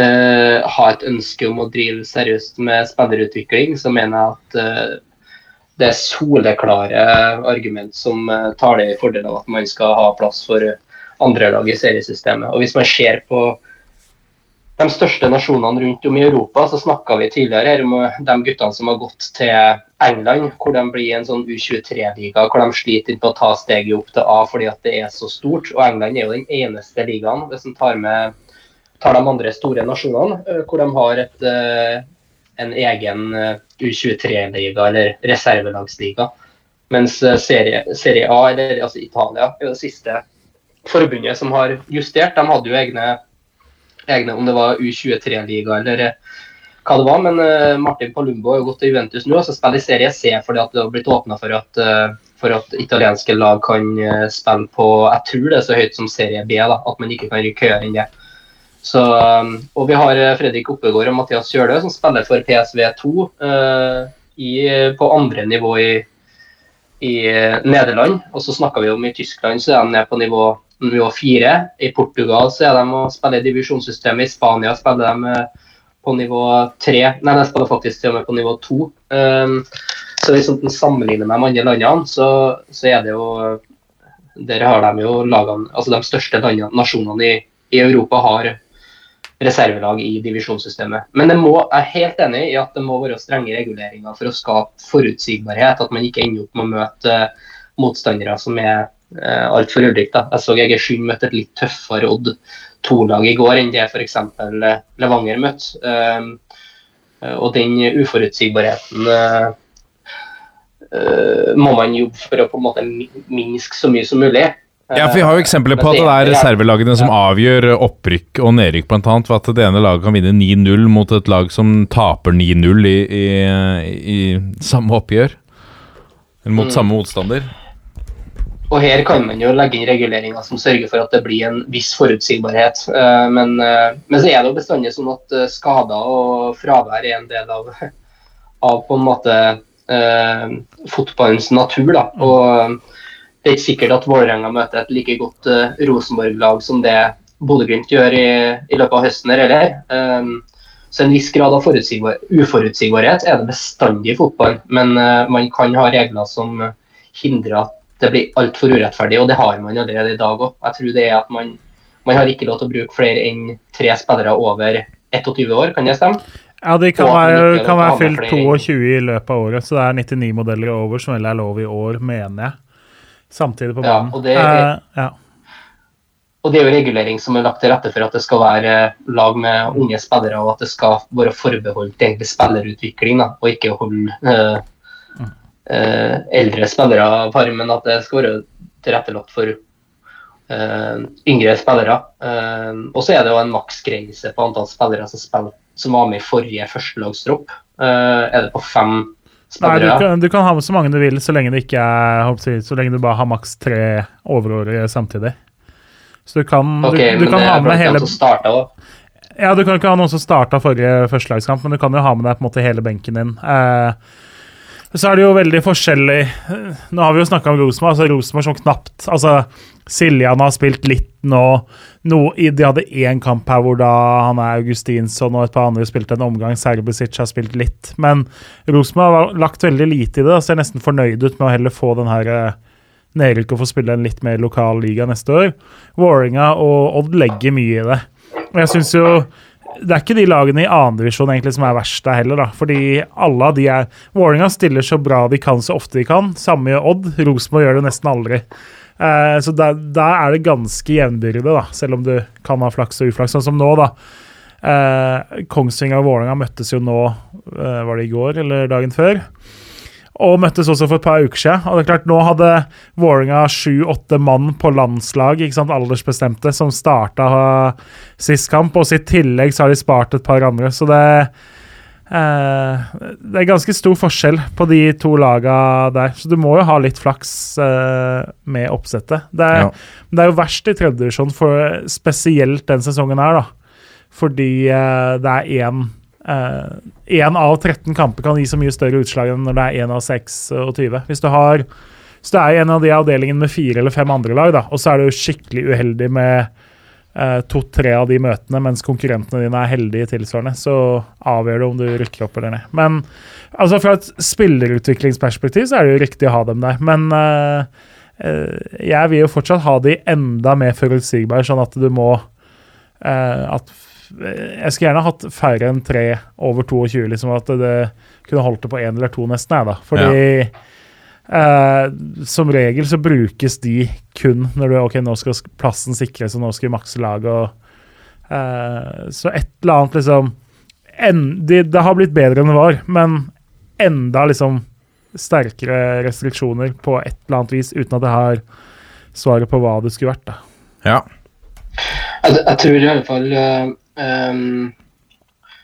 eh, ha et ønske om å drive seriøst med spillerutvikling, så mener jeg at eh, det er soleklare argument som uh, taler i fordel av at man skal ha plass for eh, andre lag i seriesystemet. Og hvis man ser på de største nasjonene rundt om i Europa, så snakka vi tidligere her om eh, de guttene som har gått til England, hvor de blir en sånn U23-liga, hvor de sliter på å ta steget opp til A fordi at det er så stort. Og England er jo den eneste ligaen, hvis en tar med tar de andre store nasjonene, eh, hvor de har et, eh, en egen eh, U23-liga eller reservelagsliga. Mens serie, serie A, eller altså Italia, er det siste forbundet som har justert. De hadde jo egne, egne om det var U23-liga eller eh, hva det var. Men uh, Martin Palumbo har jo gått til Juventus nå og så spiller i serie C fordi det har blitt åpna for eh, for at italienske lag kan spille på Jeg tror det er så høyt som serie B, da, at man ikke kan rykke høyere enn det. Så, og vi har Fredrik Oppegård og Mathias Kjølø som spiller for PSV2 uh, på andre nivå i, i Nederland. Og så snakka vi om i Tyskland så er de nede på nivå, nivå 4. I Portugal så er de og spiller i divisjonssystemet. I Spania spiller de eh, på nivå 3. Nei, de spiller faktisk til og med på nivå 2. Um, så hvis man sammenligner med de andre landene, så, så er det jo Der har de jo lagene Altså de største landene, nasjonene i, i Europa har reservelag i divisjonssystemet. Men må, jeg er helt enig i at det må være strenge reguleringer for å skape forutsigbarhet. At man ikke ender opp med å møte motstandere som er uh, altfor da. Jeg så Egersund møtte et litt tøffere Odd 2-lag i går enn det f.eks. Levanger møtte. Um, eh, og den uforutsigbarheten eh, eh, må man jobbe for å på en måte mi- minske så mye som mulig. Ja, for Vi har jo eksempler på at det er reservelagene som avgjør opprykk og nedrykk, annet, ved at det ene laget kan vinne 9-0 mot et lag som taper 9-0 i, i, i samme oppgjør. Eller mot Mm. samme motstander. Og her kan man jo legge inn reguleringer som sørger for at det blir en viss forutsigbarhet. Eh, Men, eh, men så er det jo bestandig sånn at eh, skader og fravær er en del av, av på en måte eh, fotballens natur. da. Og det er ikke sikkert at Vålerenga møter et like godt eh, Rosenborg-lag som det Bodø-Glimt gjør i, i løpet av høsten her heller. Så en viss grad av uforutsigbarhet er det bestandig i fotball. Men man kan ha regler som hindrer at det blir altfor urettferdig, og det har man allerede i dag òg. Jeg tror det er at man, man har ikke lov til å bruke flere enn tre spillere over 21 år, kan det stemme? Ja, de kan være, kan være fylt 22 i løpet av året, så det er 99 modeller over som vel er lov i år, mener jeg. Samtidig på Ja, banen. og det Eh, ja. Og det er jo regulering som er lagt til rette for at det skal være lag med unge spillere, og at det skal være forbeholdt egentlig spillerutvikling, da, og ikke holde eh, eldre spillere av farmen. At det skal være tilrettelagt for eh, yngre spillere. Eh, og så er det jo en maksgrense på antall spillere som, spiller, som var med i forrige førstelagstropp. Eh, er det på fem Nei, du spillere? kan, du kan ha med så mange du vil, så lenge er Så lenge du bare har maks tre overårige samtidig. Så du kan, Ok, du, du kan ha med hele. Ja, du kan ikke ha noen som starta forrige førstelagskamp, men du kan jo ha med deg på en måte hele benken din. Eh, Så er det jo veldig forskjellig Nå har vi jo snakka om Rosenborg. Altså Rosenborg som knapt Altså, Siljan har spilt litt nå. No, de hadde én kamp her hvor da han er Augustinsson og et par andre spilte en omgang. Serbisic har spilt litt. Men Rosenborg har lagt veldig lite i det ser nesten fornøyd ut med å heller få den her eh, nedrykket og få spille en litt mer lokal liga neste år. Vålerenga og Odd legger mye i det. Og jeg synes jo det er ikke de lagene i annendivisjon som er verst der heller, da. Fordi alle av de er Vålerenga stiller så bra de kan så ofte de kan. Samme gjør Odd. Rosenborg gjør det nesten aldri. Eh, så der, der, er det ganske jevnbyrde, da, selv om du kan ha flaks og uflaks. Sånn som nå, da. Eh, Kongsvinger og Vålerenga møttes jo nå, eh, var det i går eller dagen før? Og møttes også for et par uker siden. Og det er klart, Nå hadde Vålerenga sju-åtte mann på landslag, ikke sant, aldersbestemte, som starta uh, sist kamp. Og i tillegg så har de spart et par andre. Så det, uh, det er ganske stor forskjell på de to laga der. Så du må jo ha litt flaks uh, med oppsettet. Det er, ja. det er jo verst i tredjedivisjon, spesielt den sesongen her, da. Fordi det er én Én uh, av 13 kamper kan gi så mye større utslag enn når det er én av 26. Hvis du har så det er en av de avdelingene med fire eller fem andre lag, da, og så er du skikkelig uheldig med uh, to-tre av de møtene, mens konkurrentene dine er heldige tilsvarende, så avgjør det om du rykker opp eller ned. Men altså fra et spillerutviklingsperspektiv så er det jo riktig å ha dem der. Men uh, jeg vil jo fortsatt ha de enda mer forutsigbare, sånn at du må At jeg skulle gjerne hatt færre enn tre over 22, liksom, at det kunne holdt det på én eller to nesten. Jeg, da. Fordi ja. eh, som regel så brukes de kun når du ok, nå skal plassen sikres, og nå skal vi makse laget. Eh, så et eller annet liksom en, det, det har blitt bedre enn det var, men enda liksom sterkere restriksjoner på et eller annet vis, uten at jeg har svaret på hva det skulle vært. da. Ja. Jeg, jeg tror i alle fall uh, Um,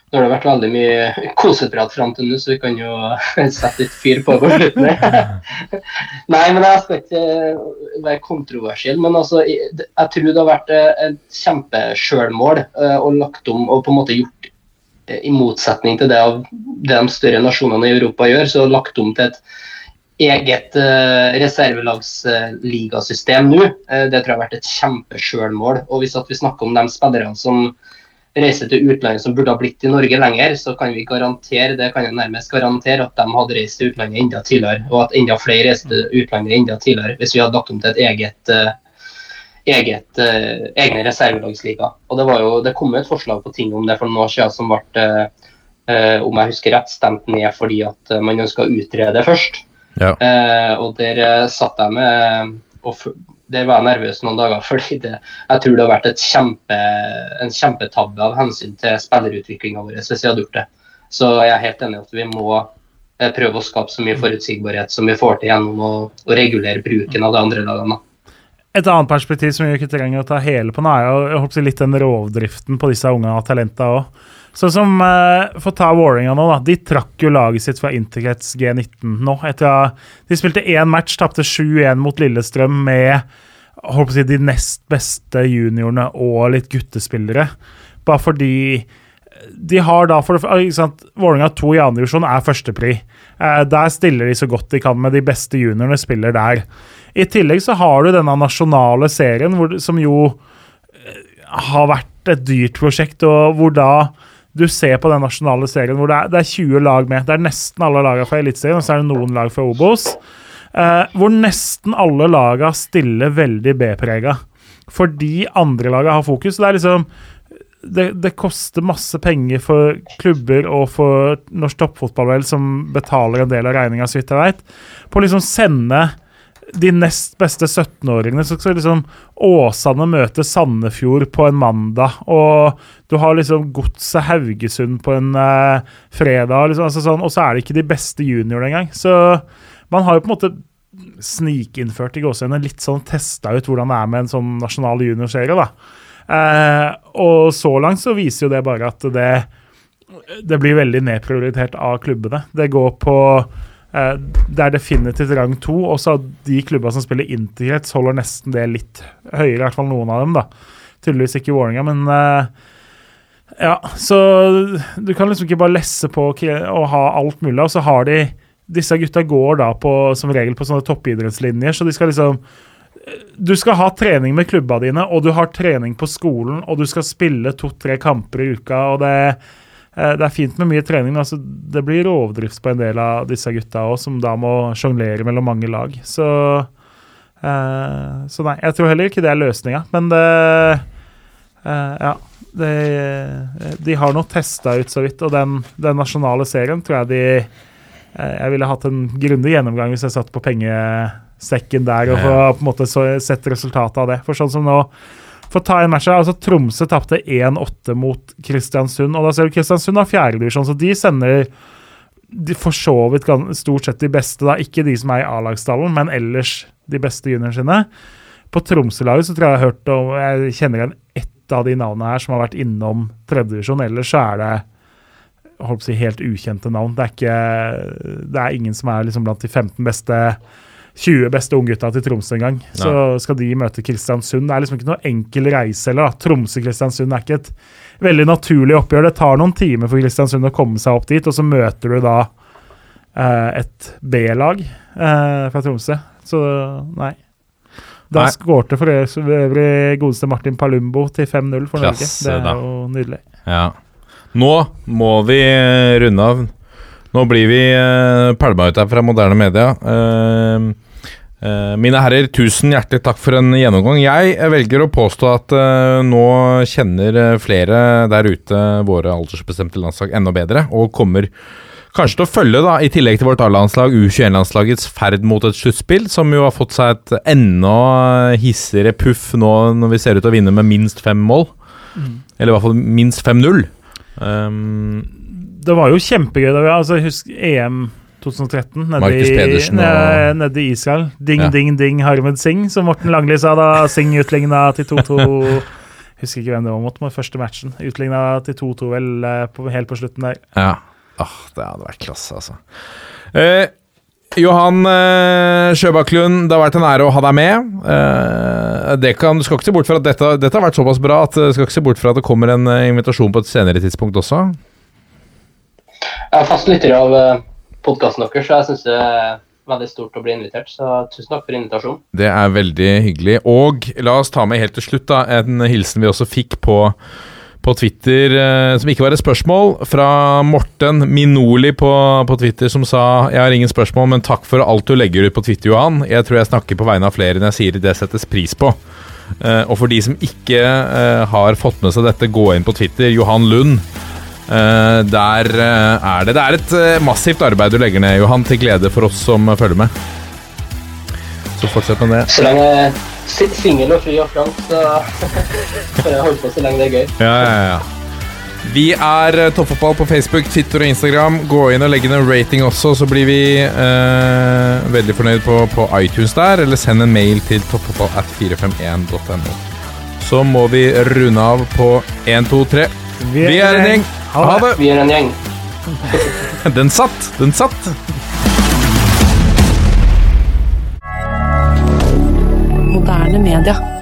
nå har det vært veldig mye koseprat fram til nå, så vi kan jo sette litt fyr på på slutten. Nei, men jeg skal ikke være kontroversiell, men altså, jeg, tror det har vært eh, et kjempesjølmål uh, og lagt om og på en måte gjort i motsetning til det, det de større nasjonene i Europa gjør, så lagt om til et eget reservelagsligasystem nå. Det tror jeg har vært et kjempesjølmål. Og hvis vi snakker om de spillerne som reise til utlandet som burde ha blitt i Norge lenger, så kan vi garantere det kan jeg nærmest garantere at de hadde reist til utlandet enda tidligere, og at enda flere reiste til utlandet enda tidligere hvis vi hadde lagt om til et eget, uh, eget uh, egne reservelagsliga. Og det, var jo, det kom et forslag på ting om det for noen år siden som ble, uh, om jeg husker rett, stemt ned fordi at man ønska å utrede først. Ja. og der satt jeg med og der var jeg nervøs noen dager, fordi det, jeg tror det har vært kjempe, en kjempetabbe av hensyn til spillerutviklinga vår hvis vi hadde gjort det. Så jeg er helt enig i at vi må eh, prøve å skape så mye forutsigbarhet som vi får til gjennom å, å regulere bruken av de andre lagene. Et annet perspektiv som vi ikke trenger å ta hele på nå, er jo litt den rovdriften på disse unge talentene òg. Sånn som uh, For å ta Warringa nå, da. De trakk jo laget sitt fra Intercrets G19 nå. Etter at de spilte én match, tapte 7-1 mot Lillestrøm med håper å de nest beste juniorene og litt guttespillere. Bare fordi de har da for Vålerenga 2 i andre divisjon er førstepri. Uh, der stiller de så godt de kan med de beste juniorene, spiller der. I tillegg så har du denne nasjonale serien, hvor, som jo uh, har vært et dyrt prosjekt, og hvor da du ser på den nasjonale serien hvor det er, det er 20 lag med. Det er nesten alle lagene fra Eliteserien, og så er det noen lag fra Obos. Eh, hvor nesten alle lagene stiller veldig B-prega. Fordi andre lagene har fokus. Det er liksom det, det, koster masse penger for klubber og for norsk toppfotball som betaler en del av regninga, så vidt jeg vet, på å liksom sende de nest beste 17-åringene. Så skal liksom Åsane møte Sandefjord på en mandag. Og du har liksom Godset Haugesund på en eh, fredag. Liksom, altså sånn, og så er det ikke de beste juniorene engang. Så man har jo på en måte snikinnført i gåsehudene litt sånn testa ut hvordan det er med en sånn nasjonal juniorserie. da. Eh, og så langt så viser jo det bare at det, det blir veldig nedprioritert av klubbene. Det går på det er definitivt rang to. Også de klubba som spiller interkrets, holder nesten det litt høyere. I hvert fall noen av dem. da. Tydeligvis ikke Vålerenga, men uh, ja. Så du kan liksom ikke bare lesse på og ha alt mulig. Og så har de disse gutta går da på, som regel på sånne toppidrettslinjer, så de skal liksom Du skal ha trening med klubba dine, og du har trening på skolen, og du skal spille to-tre kamper i uka, og det, eh, det er fint med mye trening, men altså, det blir rovdrift på en del av disse gutta òg, som da må sjonglere mellom mange lag. Så, eh, så nei, jeg tror heller ikke det er løsninga, men det eh, Ja. Det, de har nå testa ut så vidt, og den, den nasjonale serien tror jeg de eh, Jeg ville hatt en grundig gjennomgang hvis jeg satt på pengesekken der og få på en måte så, sett resultatet av det. For sånn som nå For å ta en match her, altså Tromsø tapte 1-8 mot Kristiansund, og da ser du Kristiansund har fjerdedivisjon, så de sender de for så vidt stort sett de beste, da. Ikke de som er i A-lagsstallen, men ellers de beste juniorene sine. På Tromsø-laget så tror jeg jeg har hørt om Jeg kjenner igjen ett av de navnene her som har vært innom tredjedivisjon. Ellers så er det holdt på å si helt ukjente navn. Det er ikke Det er ingen som er liksom blant de 15 beste 20 beste unggutta til Tromsø en gang. Så skal de møte Kristiansund. Det er liksom ikke noe enkel reise heller. Tromsø-Kristiansund er ikke et veldig naturlig oppgjør. Det tar noen timer for Kristiansund å komme seg opp dit, og så møter du da eh, et B-lag eh, fra Tromsø. Så nei. Da Nei. skårte for øvrig godeste Martin Palumbo til 5-0 for Norge. Klasse, Det er da. jo nydelig. Ja. Nå må vi eh, runde av. Nå blir vi uh, pælma ut her fra moderne media. Eh, mine herrer, tusen hjertelig takk for en gjennomgang. Jeg velger å påstå at eh, nå kjenner eh, flere der ute våre aldersbestemte landslag enda bedre, og kommer kanskje til å følge, da, i tillegg til vårt A-landslag, U21-landslagets ferd mot et sluttspill, som jo har fått seg et enda hissigere puff nå når vi ser ut til å vinne med minst fem mål. Eller i hvert fall minst 5-0. Um, Det var jo kjempegøy da vi altså, Husk EM 2013 nede i, og- nede i Israel. Ding, Ja. ding, ding, Harmed Singh, som Morten Langli sa da Singh utligna til 2-2. Husker ikke hvem det var mot men første matchen. Utligna til 2-2 vel eh, på, helt på slutten der. ja. Åh, det hadde vært klasse, altså. Eh, Johan eh, Sjøbakklund, det har vært en ære å ha deg med. Eh, det kan, du skal ikke se bort fra at dette, dette har vært såpass bra at du skal ikke se bort fra at det kommer en eh, invitasjon på et senere tidspunkt også. Jeg er fast lytter av podkasten deres, så jeg syns det er veldig stort å bli invitert. Så tusen takk for invitasjonen. Det er veldig hyggelig. Og la oss ta med helt til slutt da, en hilsen vi også fikk på, på Twitter, eh, som ikke var et spørsmål, fra Morten Minoli på, på Twitter, som sa Jeg har ingen spørsmål, men takk for alt du legger ut på Twitter, Johan. Jeg tror jeg snakker på vegne av flere når jeg sier det settes pris på. Eh, og for de som ikke eh, har fått med seg dette, gå inn på Twitter. Johan Lund. Eh, der eh, er det Det er et eh, massivt arbeid du legger ned, Johan, til glede for oss som følger med. Så fortsett med det. Så lenge jeg er si- singel og fri og frank, så får jeg holde på så lenge det er gøy. Ja, ja, ja. Vi er Toppfotball på Facebook, Twitter og Instagram. Gå inn og legg inn en rating også, så blir vi eh, veldig fornøyd på, på iTunes der. Eller send en mail til toppfotballat451.no. Så må vi runde av på 1, 2, 3. Vi er en gjeng. Ha det! Vi er en gjeng. Den satt! Den satt! Moderne media.